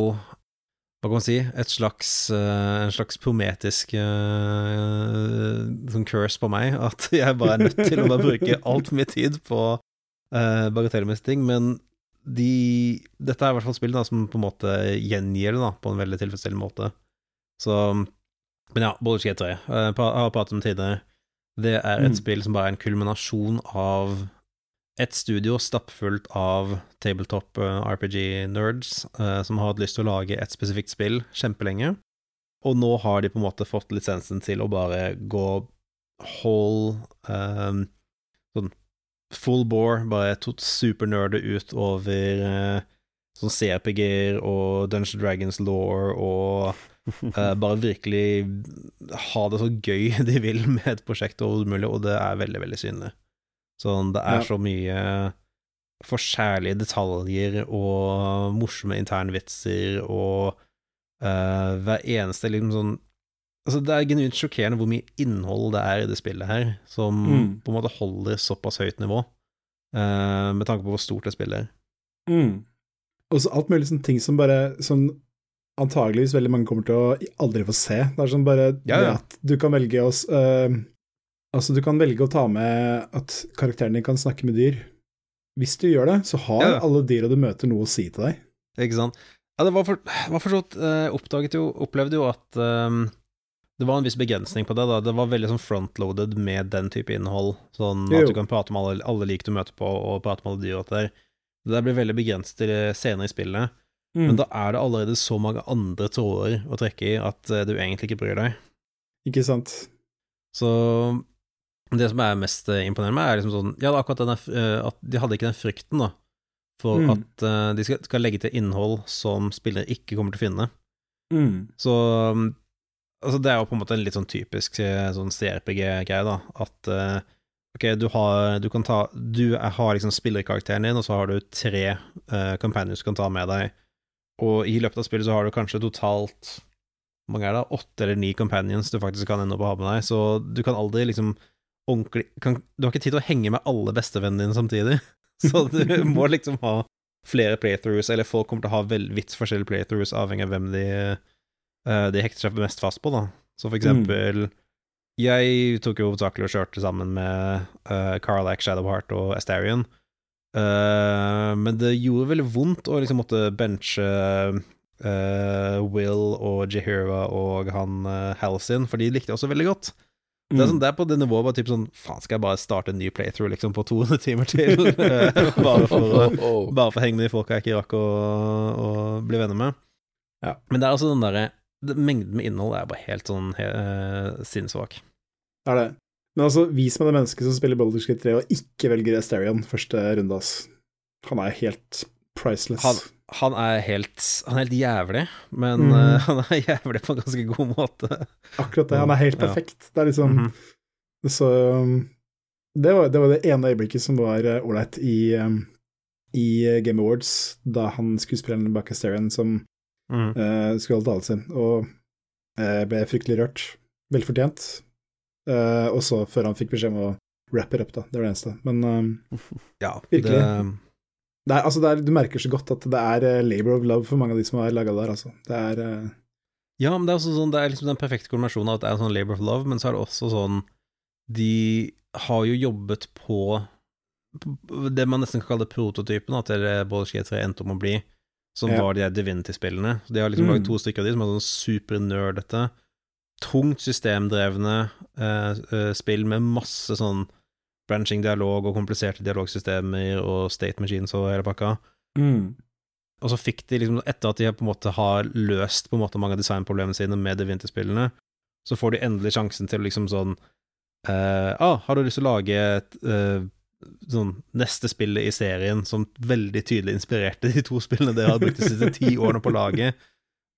hva kan man si, et slags, eh, en slags prometisk uh, sånn curse på meg, at jeg bare er nødt til å bare bruke [laughs] altfor mye tid på uh, bagatellmessige ting, men de, dette er i hvert fall spill da, som på en måte gjengir det da, på en veldig tilfredsstillende måte. Så Men ja, Bollers Gate 3, eh, jeg har pratet om det tidligere, det er et Mm. spill som bare er en kulminasjon av et studio stappfullt av tabletop eh, RPG-nerds uh, som har hatt lyst til å lage et spesifikt spill kjempelenge, og nå har de på en måte fått lisensen til å bare gå whole eh, sånn full bore, bare supernerde ut over uh, sånn CRPG-er og Dungeons Dragons law og uh, bare virkelig ha det så gøy [laughs] de vil med et prosjekt og mulig, og det er veldig, veldig synlig. Sånn, det er Ja. så mye forskjærlige detaljer og morsomme internvitser og uh, hver eneste liksom sånn Altså, det er genuint sjokkerende hvor mye innhold det er i det spillet her, som Mm. på en måte holder såpass høyt nivå, uh, med tanke på hvor stort det spillet er. Mm. Og så alt mulig sånne ting som bare Som antageligvis veldig mange kommer til å aldri få se. Det er sånn bare Ja, ja. at du kan velge å øh, Altså, du kan velge å ta med at karakteren din kan snakke med dyr. Hvis du gjør det, så har Ja, alle dyra du møter, noe å si til deg. Ikke sant? Ja, det var for, var for så vidt uh, Oppdaget jo, opplevde jo at ehm, det var en viss begrensning på det. da Det var veldig sånn frontloaded med den type innhold. Sånn Jo. at du kan prate med alle, alle lik du møter på, og prate med alle dyr og der. Det der blir veldig begrenset til det senere i spillet. Mm. Men da er det allerede så mange andre tråder å trekke i at eh, du egentlig ikke bryr deg. Ikke sant? Så det som er mest eh, imponerende er liksom sånn Ja, akkurat den der, eh, at de hadde ikke den frykten, da, for Mm. at eh, de skal, skal legge til innhold som spillere ikke kommer til å finne. Mm. Så um, Altså, det er jo på en måte en litt sånn typisk eh, sånn CRPG-greie, da, at uh, Ok, du har Du kan ta Du har liksom spillerkarakteren din, og så har du tre uh, companions du kan ta med deg, og i løpet av spillet så har du kanskje totalt mange er det? Åtte eller ni companions du faktisk kan ende opp å ha med deg, så du kan aldri liksom ordentlig kan, Du har ikke tid til å henge med alle bestevennene dine samtidig, [laughs] så du må liksom ha flere playthroughs, eller folk kommer til å ha vidt forskjellige playthroughs, avhengig av hvem de de hekter seg mest fast på, da. Så for eksempel Jeg tok jo hovedsakelig og kjørte sammen med uh, Carlac, Shadowheart og Astarion. Uh, men det gjorde veldig vondt å liksom måtte benche uh, Will og Jehira og han uh, Halsin, for de likte jeg også veldig godt. Det er, Mm. sånn, det er på det nivået bare typ sånn Faen, skal jeg bare starte en ny playthrough liksom på 200 [laughs] timer til? Eh, [laughs] [laughs] bare for å bare for å henge med de folka jeg ikke rakk å, å bli venner med. Ja. Men det er altså den derre Mengden med innhold er bare helt sånn eh, sinnssvak. Det er det. Men altså, vis meg det mennesket som spiller Baldur's Gate 3 og ikke velger Asterion første runde, ass. Han er helt priceless. Han, han er helt Han er helt jævlig, men mm. uh, [laughs] han er jævlig på en ganske god måte. Akkurat det. Han er helt Ja. perfekt. Det er liksom Mhm. Så um, det, var, det var det ene øyeblikket som var uh, ålreit i, um, i uh, Game Awards, da han skuespilleren bak Asterion som Mhm. uh, skulle holde talen sin, og uh, ble fryktelig rørt. Velfortjent. Uh, og så før han fikk beskjed om å wrap it up, da. Det var det eneste. Men um, [laughs] Ja, Virkelig. Det, det er, altså det er, du merker så godt at det er labor of love for mange av de som har laga det der, altså. Det er uh, ja, men det er også sånn Det er liksom den perfekte kombinasjonen av at det er sånn labor of love, men så er det også sånn De har jo jobbet på det man nesten kan kalle prototypen at Baldur's Gate 3 endte om å bli, som Ja. var de Divinity-spillene. De har liksom Mm. laget to stykker av de som er sånn supernerdete, tungt systemdrevne eh, eh, spill med masse sånn branching dialog og kompliserte dialogsystemer og state machines og hele pakka. Og så fikk de liksom, etter at de på en måte har løst på en måte mange av designproblemene sine med Divinity-spillene, så får de endelig sjansen til liksom sånn eh, ah, Har du lyst til å lage et eh, sånn neste spillet i serien som veldig tydelig inspirerte de to spillene dere har brukt de siste ti årene på å lage?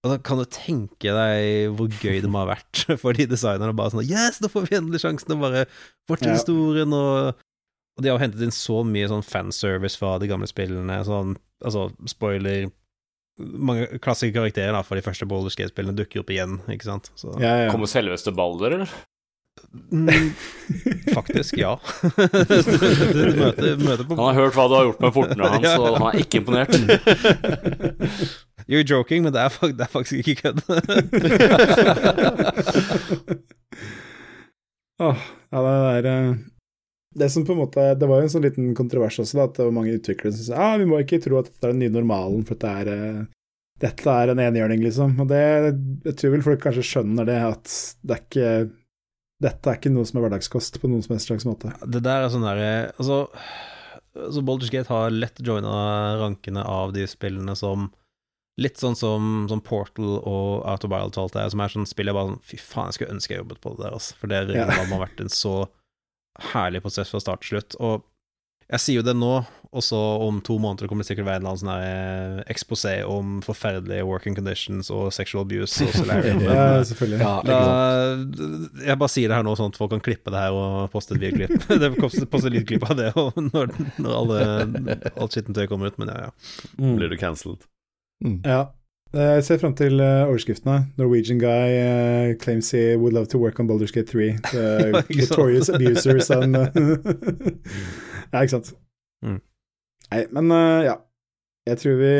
Og da kan du tenke deg hvor gøy det må ha vært [laughs] for de designerne. Bare sånn Yes, nå får vi endelig sjansen til å bare fortsette Ja. historien, og, og de har jo hentet inn så mye sånn fanservice fra de gamle spillene. Sånn, altså, spoiler Mange klassiske karakterer da fra de første Boulder Skate-spillene dukker opp igjen, ikke sant? Så, ja, ja. Kommer selveste Balder, eller? Mm, faktisk, ja. du, møter, møter på Han har hørt hva du har gjort med portene hans, og han er ikke imponert. You're joking, men det er, det er faktisk ikke kødd. [laughs] oh, ja, det er eh, Det som på en måte Det var jo en sånn liten kontrovers også, da, at det var mange utviklere som sa ah, vi må ikke tro at dette er den nye normalen, for dette er eh, dette er en enhjørning, liksom. Og det Jeg tror vel folk kanskje skjønner det, at det er ikke Dette er ikke noe som er hverdagskost på noen som helst slags måte. Det der er sånn derre Altså, altså Baldur's Gate har lett joina rankene av de spillene som Litt sånn som, som Portal og Wild Talt er, som er sånn spill jeg bare sånn Fy faen, jeg skulle ønske jeg jobbet på det der, altså. For det Ja. hadde vært en så herlig prosess fra start til slutt. Og jeg sier jo det nå, og så om to måneder kommer det sikkert være en eller annen sånn her eksposé om forferdelige working conditions og sexual abuse og [laughs] solarium. Men, Ja, eh, selvfølgelig. Ja, da, jeg bare sier det her nå, sånn at folk kan klippe det her og poste et videoklipp. [laughs] det poster lydklipp av det og når, når alle, alt skittentøy kommer ut, men ja, ja. Mm. Blir du cancelled? Ja. Eh, Jeg ser fram til eh, overskriftene. Norwegian guy eh, claims he would love to work on Baldur's Gate 3. [laughs] The notorious abusers and Ja, ikke sant. Mm. Nei, men uh, ja. Jeg tror vi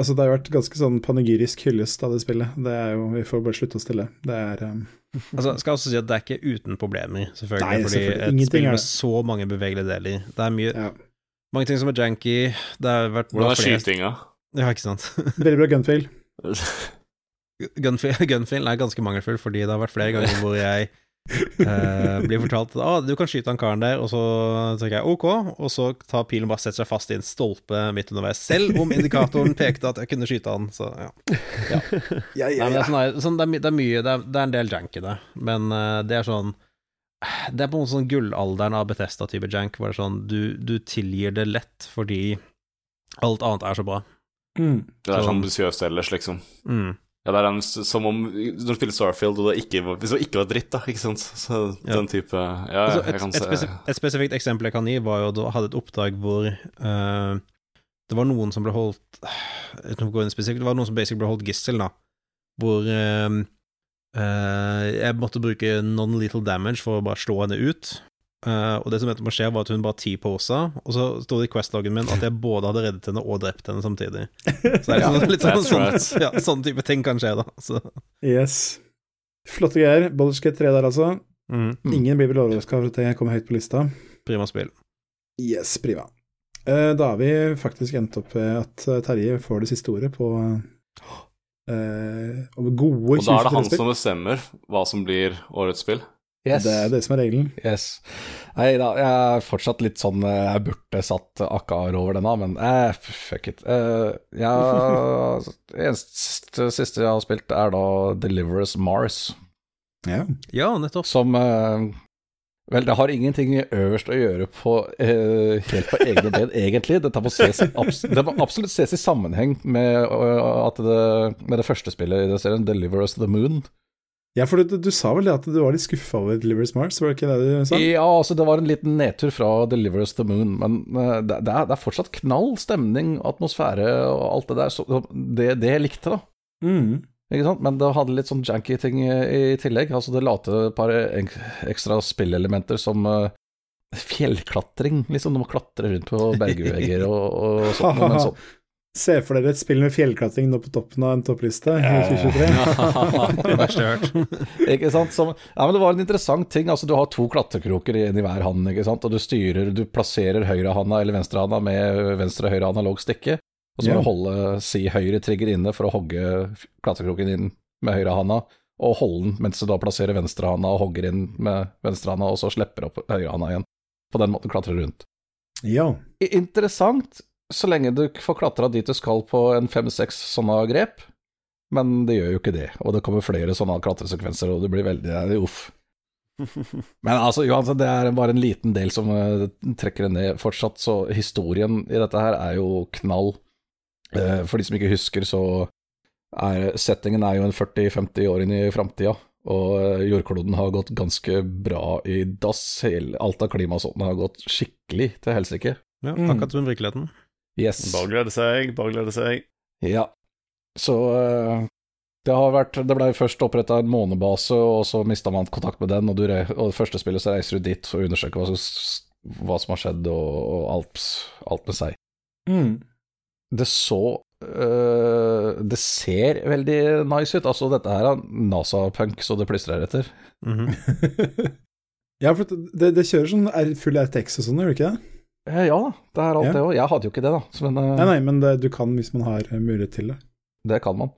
Altså, det har vært ganske sånn panegyrisk hyllest av det spillet. Det er jo Vi får bare slutte oss til det. Er um... [laughs] Altså, skal også si at det er ikke uten problemer, selvfølgelig. Nei, fordi selvfølgelig. et Ingenting spill med så mange bevegelige deler Det er mye, ja. mange ting som er janky. Det har vært Hvordan er skytinga? Ja, ikke sant. [laughs] Veldig bra gunfield. [laughs] gunfield. gunfil er ganske mangelfull, fordi det har vært flere ganger hvor jeg eh, blir fortalt at ah, du kan skyte han karen der, og så tenker jeg ok, og så tar pilen bare setter seg fast i en stolpe midt underveis, selv om indikatoren pekte at jeg kunne skyte han, så ja. Ja, Nei, det, er sånn, sånn, det, er, det er mye, det er, det er en del jank i det, men uh, det er sånn Det er på en måte sånn gullalderen av Bethesda-type jank, hvor det er sånn du, du tilgir det lett fordi alt annet er så bra. Mm. Det er så sånn ambisiøst ellers, liksom. Mm. Ja, det er den, som om Når du spiller Starfield, og det ikke hvis det ikke var dritt, da, ikke sant. Så Ja. den type Ja, Altså, jeg et, kan et, se et spesifikt eksempel jeg kan gi, var jo da hadde et oppdrag hvor uh, det var noen som ble holdt Uten å gå inn spesifikt, det var noen som basically ble holdt gissel, da. Hvor uh, uh, jeg måtte bruke non-little damage for å bare slå henne ut. Eh, og det som endte med skje, var at hun bare T-posa, og så sto det i Quest-loggen min at jeg både hadde reddet henne og drept henne samtidig. Så det er [laughs] sånn, litt sånn, sånn, right. ja, sånn type ting kan skje, da. Så, Yes. Flotte greier. Baldur's 3 der, altså. mm, Mm. Ingen blir vel overraska over at det kommer høyt på lista. prima spill. Yes, prima. Uh, Da har vi faktisk endt opp med at eh, Terje får det siste ordet på eh, over gode Og da er det han 2023-spill. som bestemmer hva som blir årets spill. Yes. Det er det som er regelen. Yes. Nei da, jeg er fortsatt litt sånn Jeg burde satt Akkar over denne, men eh, fuck it. Eh, jeg, [laughs] eneste siste jeg har spilt, er da Deliverous Mars, Ja. Ja, nettopp. som eh, Vel, det har ingenting øverst å gjøre på eh, helt på egne [laughs] ben, egentlig. Dette må, ses, abs det må absolutt ses i sammenheng med, eh, at det, med det første spillet i den serien, Deliver Us the Moon. Ja, for du, du sa vel det at du var litt skuffa over Deliverance Mars, var det ikke det du sa? Ja, altså det var en liten nedtur fra Deliver Us the Moon, men uh, det, det, er, det er fortsatt knall stemning, atmosfære og alt det der. Så det, det jeg likte, da. Mm. Ikke sant? Men det hadde litt sånn janky ting i, i tillegg. Altså Det la til et par ekstra spillelementer som uh, fjellklatring, liksom. Du må klatre rundt på bergvegger og, og sånt. Men sånn. [laughs] Se for dere et spill med fjellklatring nå på toppen av en toppliste i 2023. [laughs] Det verste jeg har hørt. [laughs] Ikke sant? Som, ja, men det var en interessant ting. Altså Du har to klatrekroker i hver hånd, ikke sant? og du styrer Du plasserer høyrehånda eller venstrehånda med venstre og høyre analog stikke. Og så må yeah. du holde si høyre trigger inne for å hogge klatrekroken inn med høyrehånda, og holde den mens du da plasserer venstrehånda og hogger inn med venstrehånda, og så slipper opp høyrehånda igjen. På den måten klatrer du rundt. Ja. Interessant, så lenge du får klatra dit du skal på en fem-seks sånne grep, men det gjør jo ikke det. Og det kommer flere sånne klatresekvenser, og det blir veldig uff. [laughs] Men altså, uansett, det er bare en liten del som eh, trekker det ned fortsatt, så historien i dette her er jo knall. Eh, for de som ikke husker, så er settingen er jo en 40-50 år inn i framtida, og eh, jordkloden har gått ganske bra i dass. Alt av klima og sånt har gått skikkelig til helsike. Ja, Mm. akkurat som virkeligheten. Yes. Bare glede seg, bare glede seg. Ja. Så eh, Det har vært, det ble først oppretta en månebase, og så mista man kontakt med den. Og, du, og det første spillet så reiser du dit og undersøker hva som, hva som har skjedd, og, og alt, alt med seg. Mm. Det så Uh, Det ser veldig nice ut. Altså, dette her er NASA-punk så det plystrer etter. Mhm. [laughs] ja, for det, det kjører sånn full RTX og sånn, gjør det ikke det? Eh, ja da, det er alt Ja. det òg. Jeg hadde jo ikke det, da. Men øh, Nei, nei, men det, du kan hvis man har eh, mulighet til det. det kan man.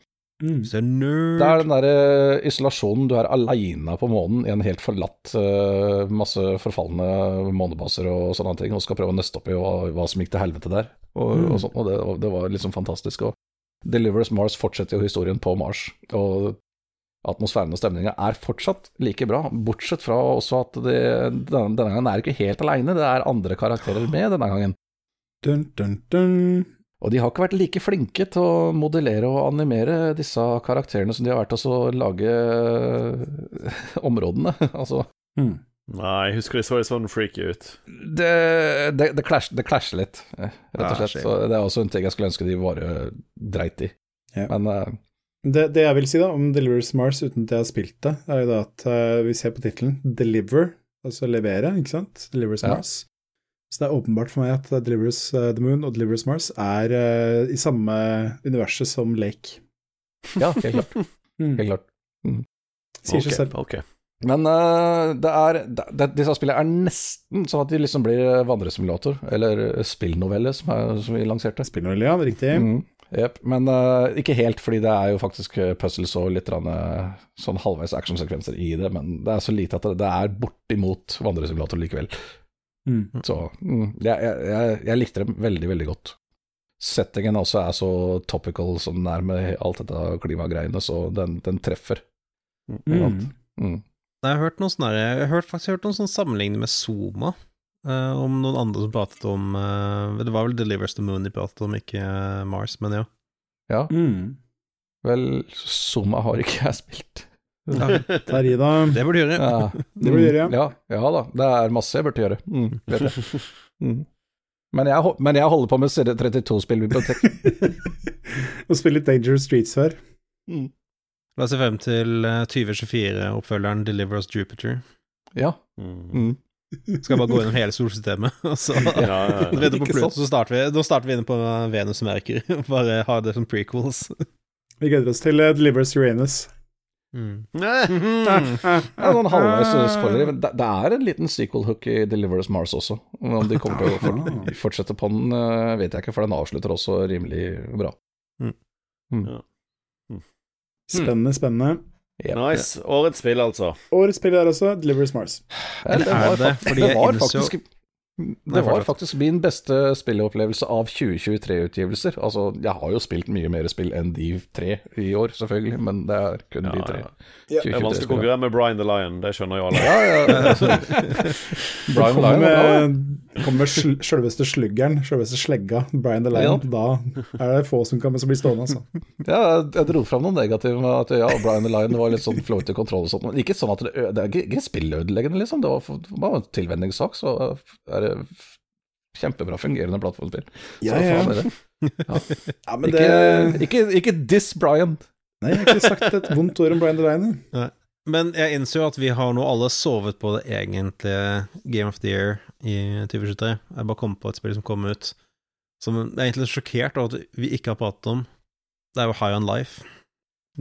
Mm. Det er den derre isolasjonen. Du er aleine på månen i en helt forlatt øh, masse forfalne månebaser og sånne ting, og skal prøve å nøste opp i hva, hva som gikk til helvete der. Og, Mm. og, sånt, og det, og det var liksom fantastisk. Og Deliverous Mars fortsetter jo historien på Mars, og atmosfæren og stemninga er fortsatt like bra, bortsett fra også at det, denne, denne gangen er ikke helt aleine, det er andre karakterer med denne gangen. Dun, dun, dun. Og de har ikke vært like flinke til å modellere og animere disse karakterene som de har vært til å lage områdene. [laughs] altså, Mm. Nei, jeg husker de så litt sånn freaky ut. det, det, det, clash, litt, eh, rett og slett. Ja, Så det er også en ting jeg skulle ønske de bare dreit i. Ja. Men eh, Det, det jeg vil si da om Delivers Mars uten at jeg har spilt det, er jo da at uh, vi ser på tittelen Deliver, altså levere, ikke sant? Delivers Ja. Mars. Så det er åpenbart for meg at Delivers uh, the Moon og Delivers Mars er uh, i samme universet som Lake. ja, helt klart. [laughs] Mm. Helt klart. Sier okay, seg selv. Okay. Men uh, det er, det, det, disse spillene er nesten sånn at de liksom blir vandresimulator, eller spillnovelle, som, er, som vi lanserte. Spillnovelle, ja, riktig. Mm, Jep, Men uh, ikke helt, fordi det er jo faktisk eh, puzzles og litt rann, eh, sånn halvveis actionsekvenser i det, men det er så lite at det, det er bortimot vandresimulator likevel. Mm. Så mm, jeg, jeg, jeg, likte det veldig, veldig godt. Settingen også er så topical som den er med alt dette klimagreiene, så den, den treffer. Mm. Mm. Jeg har hørt noen sånne Jeg har faktisk hørt noen sånn sammenligninger med Zoma. Eh, om noen andre som pratet om uh, Det var vel Delivers the Moon de pratet om, ikke eh, Mars, men ja. Ja, Mm. vel, Soma har ikke jeg spilt. ja [laughs] da. det burde du gjøre. Ja, Det burde gjøre, ja. ja. Ja da, det er masse jeg burde gjøre. Mm, vet jeg. [laughs] Mm. Men, jeg, men jeg holder på med CD32-spillbibliotek. [laughs] Og spille litt Dangerous Streets før. La oss se frem til eh, 2024-oppfølgeren Deliver Us Jupiter. Ja. Mm. Mm. Skal bare gå gjennom hele solsystemet, [laughs] og så Ja, ja, ja. [laughs] På Pluto, så starter vi, da starter vi inne på Venus og Merkur. [laughs] Bare ha det som prequels. Vi gleder oss til uh, Delivers Uranus. Mm. Ja, noen halvveis spoiler, men det, er en liten sequel-hook i Deliverous Mars også. Om de kommer til å fort, fortsette på den, eh, vet jeg ikke, for den avslutter også rimelig bra. Spennende, spennende. Ja. Nice. Årets spill, altså. Årets spill er også Delivers Mars. Eller er det? Fordi det jeg var innså- faktisk det var faktisk min beste spilleopplevelse av 2023-utgivelser. Altså, jeg har jo spilt mye mer spill enn de tre i år, selvfølgelig, men det er kun de Ja, tre. ja. Det er vanskelig å konkurrere med Brian the Lion, det skjønner jo alle. Ja, ja, [laughs] Brian [laughs] the Lion kommer med sjølveste sluggeren, sjølveste slegga, Brian the Lion. Da er det få som kan bli stående, altså. [laughs] Ja, jeg- dro fram noe negativt med at ja, Brian the Lion var litt sånn floaty kontroll og sånt, men ikke sånn at det, det er ikke, spillødeleggende, liksom. Det var var bare en tilvenningssak, så er det f- kjempebra fungerende plattformspill. Ja, Ja, [laughs] ja. er. Ja, men Ikke, det ikke, ikke diss Brian. Nei, jeg har ikke sagt et vondt ord om Brian Delaney. Men jeg innser jo at vi har nå alle sovet på det egentlige Game of the Year i 2023. Jeg bare kom på et spill som kom ut som jeg er egentlig sjokkert over at vi ikke har pratet om. Det er jo High On Life.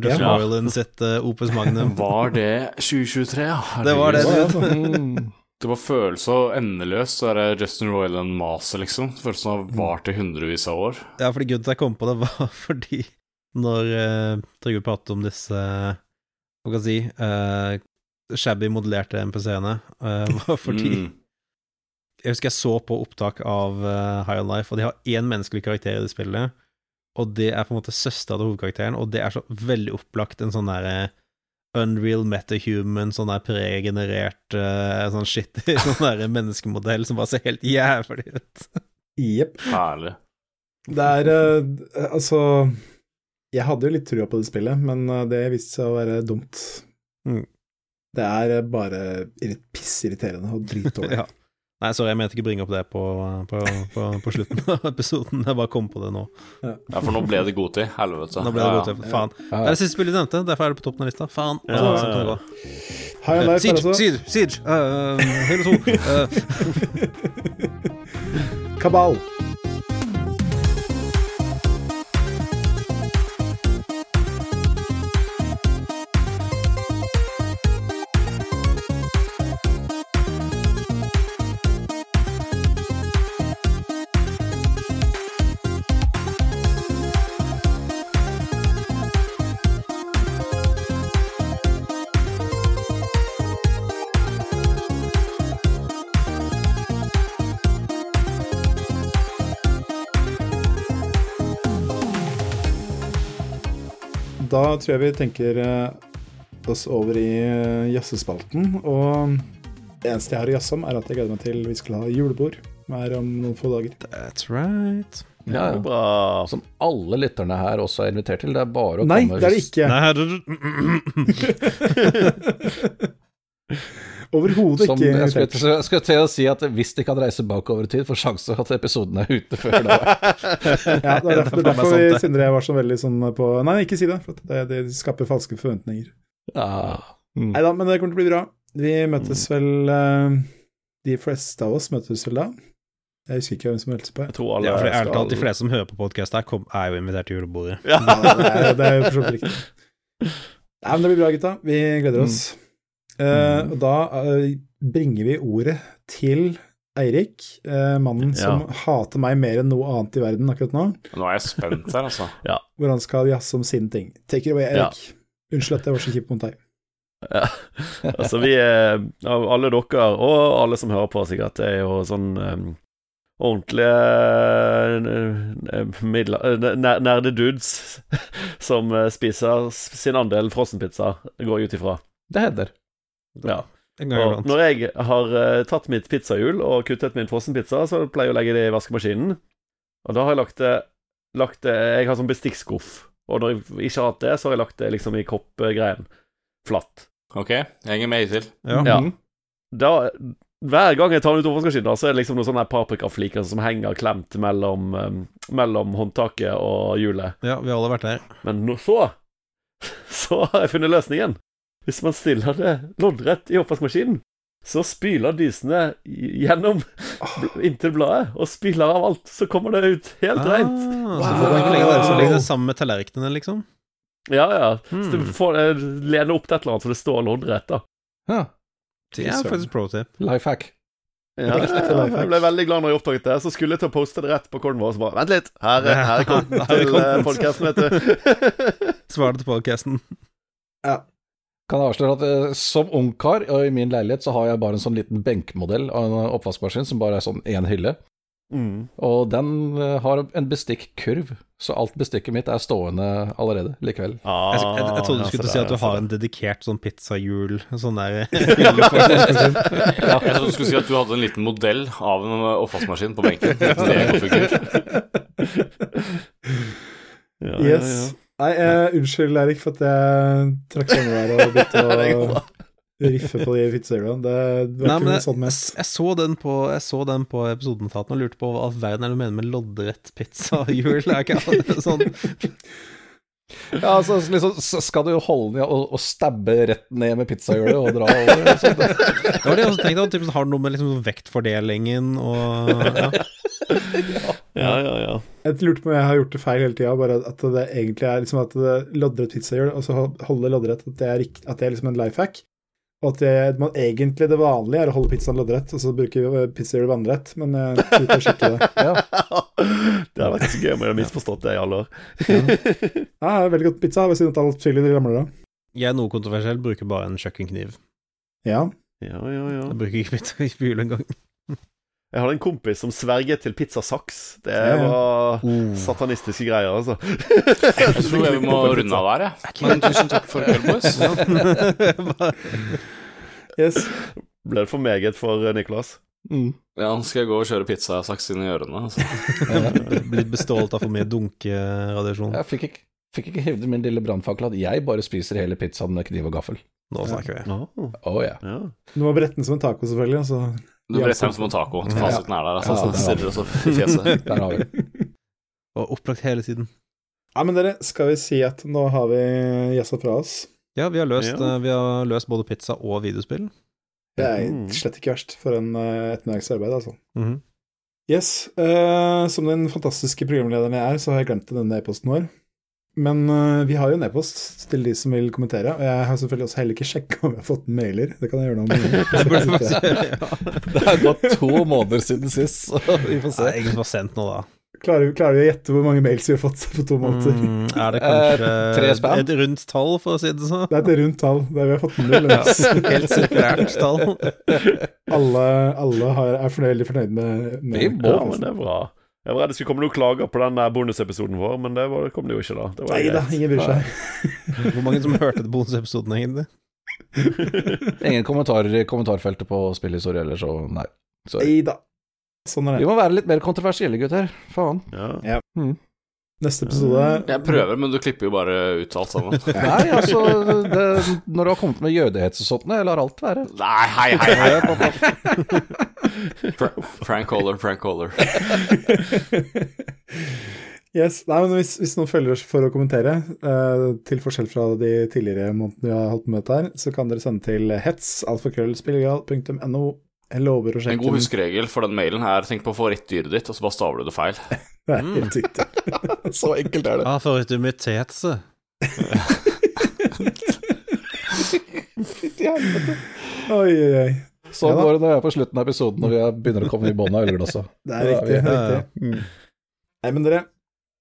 Just Ja. Royland sitt uh, Opus Magnum. Var det 2023, ja? Det var det. Det var det. Det var føles så endeløst, så er det Justin Royland-maset, liksom. Føles som det har vart i hundrevis av år. Ja, fordi grunnen til jeg kom på det, var [laughs] fordi når uh, Trygve pratet om disse Hva skal jeg si uh, Shabby modellerte MPC-ene, uh, [laughs] var fordi Mm. Jeg husker jeg så på opptak av uh, High On Life, og de har én menneskelig karakter i det spillet, og det er på en måte søstera til hovedkarakteren, og det er så veldig opplagt en sånn derre Unreal metahuman, sånn der pregenerert uh, sånn shit, [laughs] sånn der menneskemodell som bare ser helt jævlig ut. Jepp. Herlig. Det er uh, Altså Jeg hadde jo litt trua på det spillet, men eh, det viste seg å være dumt. Mm. Det er bare irri- pissirriterende og dritdårlig. [laughs] Ja. Nei, sorry, jeg mente ikke bringe opp det på, på, på, på slutten av episoden. Jeg bare kom på det nå. Ja, for nå ble det god tid. Helvete. Nå ble det Ja, tid, ja. faen. Ja. Det er det siste spillet du nevnte, derfor er det på toppen av lista. Faen. Ja, Altså, ja, sånn kan ja. Life er Siege, altså Siege, Siege, uh, Halo 2. Uh, Kabal. Tror jeg vi tenker eh, oss over i eh, jazzespalten. Og det eneste jeg har å jazze om, er at jeg gleder meg til vi skal ha julebord her om noen få dager. that's right. Ja, ja. Bra. Som alle lytterne her også er invitert til. Det er bare å Nei, komme det er det hvis- ikke. Nei, her, [laughs] [laughs] [laughs] Overhodet ikke. jeg skal, jeg skal, til å si at hvis de kan reise bakover i tid, får sjanse at episoden er ute før da. [laughs] Ja, det er [laughs] derfor, det er derfor vi, det. Sindre jeg var så veldig sånn på Nei, ikke si det, for det, det skaper falske forventninger. Ja. Mm. Nei da, men det kommer til å bli bra. Vi møtes vel eh, De fleste av oss møtes vel da. Jeg husker ikke hvem som meldte seg på. Jeg tror alle ja, for ærlig skal- talt, de fleste som hører på podkast her, kom, er jo invitert til julebordet. Ja. Ja, det, er, det er jo for så vidt riktig. Nei, men det blir bra, gutta. Vi gleder oss. Eh, og da eh, bringer vi ordet til Eirik, eh, mannen som hater meg mer enn noe annet i verden akkurat nå. Nå er jeg spent her, altså. [laughs] Hvor han skal jazze om sine ting. Take it away, Eirik. Unnskyld at jeg var så kjip mot deg. Ja. [laughs] Altså, vi er Av alle dere, og alle som hører på, sikkert, det er jo sånn um, ordentlige uh, nerdedudes [laughs] som spiser sin andel frossenpizza, går jeg ut ifra. Det hender. Ja. En gang Og iblant. når jeg har uh, tatt mitt pizzahjul og kuttet min frossenpizza, så pleier jeg å legge det i vaskemaskinen. Og da har jeg lagt det, lagt det Jeg har sånn bestikkskuff. Og når jeg ikke har hatt det, så har jeg lagt det liksom i koppgreien. Flatt. Ok, jeg henger med hittil. Ja. Ja. Mhm. da Hver gang jeg tar den ut av oppvaskmaskinen, så er det liksom noen sånne paprikafliker som henger klemt mellom, um, mellom håndtaket og hjulet. ja, vi har alle vært der. Men nå, så [laughs] Så har jeg funnet løsningen. Hvis man stiller det loddrett i oppvaskmaskinen, så spyler dysene gjennom inntil bladet, og spyler av alt. Så kommer det ut helt rent. Ah, Wow. Så får du ikke legge det, så legger det sammen med tallerkenene, liksom. Ja, ja. Så du Hmm. får eh, lene opp til et eller annet så det står loddrett, da. Ja. Det er faktisk pro tip. Life hack. Ja, jeg ble veldig glad når jeg oppdaget det. Så skulle jeg til å poste det rett på korden vår, så bare Vent litt, her er, her er konten [laughs] er til podkasten, vet du. [laughs] Svaret til til podcasten. Kan jeg avsløre at eh, som ungkar og i min leilighet så har jeg bare en sånn liten benkmodell av en oppvaskmaskin som bare er sånn én hylle. Mm. Og den eh, har en bestikkkurv, så alt bestikket mitt er stående allerede likevel. Ah, Jeg, jeg, jeg trodde du skulle så si at du har en dedikert sånn pizzahjul. Sånn der [laughs] Ja, jeg trodde du skulle si at du hadde en liten modell av en oppvaskmaskin på benken. En Lego-figur. [laughs] ja, ja, Yes. Nei, eh, unnskyld, Eirik, for at jeg trakk fremme der og begynte [laughs] å riffe på de pizzahjulene. Det var Nei, ikke noe jeg, sånn jeg, jeg, så den på, jeg så den på episodenotatene og lurte på hva verden er det du mener med loddrett pizzahjul. Det er ikke sånn Ja, altså liksom, så skal du jo holde den i og, og stabbe rett ned med pizzahjulet og dra over. Så det, Det var det jeg også tenkte, at har noe med liksom vektfordelingen og [laughs] ja. Ja, ja, ja. Jeg lurte på om jeg har gjort det feil hele tida, bare at det egentlig er liksom at det loddrett pizzahjul, og så holde loddrett, at det er, at det er liksom en life hack. Og at det, man, egentlig det vanlige er å holde pizzaen loddrett, og så bruker pizzaer vannrett. Men jeg begynte å sjekke det. [laughs] ja. Det hadde vært så gøy om jeg hadde misforstått det i alle år. Ja, [laughs] veldig godt pizza, ved siden av alt chili ramler av. Jeg er noe kontroversiell, bruker bare en kjøkkenkniv. Ja. Ja, ja, ja. Jeg bruker ikke pizza i pizzahjul engang. Jeg hadde en kompis som sverget til pizzasaks. Det Ja, ja. var Oh. satanistiske greier, altså. Jeg tror jeg vi må [laughs] runde av der, jeg. Men tusen takk for Ølboys. boys. [laughs] Yes. Ble det for meget for eh, Nicolas? Mm. Ja, nå skal jeg gå og kjøre pizzasaks inn i ørene. Altså. Blitt bestålt av for mye dunkeradiasjon. Jeg fikk ikke, fikk ikke hevde min lille brannfakkel at jeg bare spiser hele pizzaen med kniv og gaffel. Nå snakker vi. Oh, Å ja. ja. Du må brette den som en taco, selvfølgelig. Så. Du ble frem som en taco. Fasiten er der, altså. Ja, så det er også i fjeset. Der har vi det. [laughs] Og opplagt hele tiden. Ja, men dere, skal vi si at nå har vi gjessa fra oss? Ja, vi har løst, Ja. eh, vi har løst både pizza og videospill. Det er Mm. slett ikke verst for en uh, ettermiddags arbeid, altså. Mhm. Yes. Uh, som den fantastiske programlederen jeg er, så har jeg glemt denne e-posten vår. Men uh, vi har jo en e-post til de som vil kommentere, og jeg har selvfølgelig også heller ikke sjekka om jeg har fått mailer. Det kan jeg gjøre nå. [laughs] Det har gått to måneder siden sist, så vi får se. ingen som har sendt noe, da. Klarer, klarer vi å gjette hvor mange mails vi har fått på to måneder? Mm, er det kanskje Eh, tre et rundt tall, for å si det sånn? Det er et rundt tall, der vi har fått null. ja, [laughs] Helt sirkulært tall. alle alle har, er veldig fornøyd med, med Vi må- men det er bra. Jeg var redd det skulle komme noen klager på den der bonusepisoden vår, men det var, kom det jo ikke, da. Det var Nei da, ingen bryr seg. Hvor mange som hørte bonusepisoden, egentlig? [laughs] Ingen kommentarer i kommentarfeltet på spillhistorie eller så, nei. Sorry. Nei da. Sånn er Vi må være litt mer kontroversielle, gutter. Faen. Ja. Neste episode Jeg prøver, men du klipper jo bare ut alt sammen. [laughs] Nei, altså det, Når du har kommet med jødehets og sånt, jeg lar alt være. Nei, hei, hei, hei. Fra Frank Holler, Frank Holler. Yes, nei, men hvis, hvis noen følger oss for å kommentere, eh, til forskjell fra de tidligere månedene vi har holdt på med dette her, så kan dere sende til hets, alfakrøllspillegal.no. Jeg lover å En god huskeregel for den mailen her. tenk på favorittdyret ditt, og så bare staver du det feil. [laughs] Det er helt riktig. [laughs] Så enkelt er det. Ah, helvete. Oi, oi, oi. Så Ja går det når vi er på slutten av episoden, når vi er- begynner å komme i bånn av ølglasset. [laughs] Det er riktig. Det er riktig. Mm. Nei, men dere,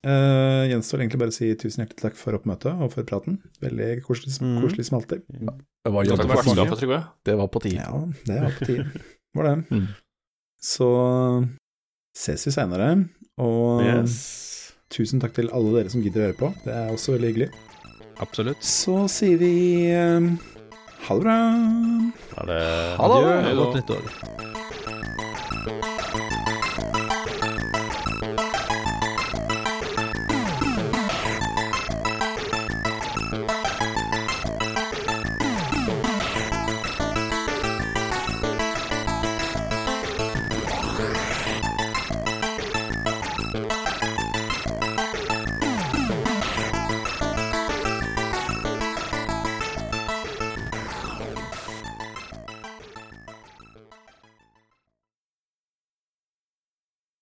uh, gjenstår egentlig bare å si tusen hjertelig takk for oppmøtet og for praten. Veldig koselig, Mm. koselig som alltid. Det var, Trygve. det var på tide. Ja, det var på tide. Var det. Mm. Så ses vi seinere, og Yes. tusen takk til alle dere som gidder å høre på. Det er også veldig hyggelig. Absolutt. Så sier vi eh, ha det bra. Ha det. Ha det. Godt nyttår.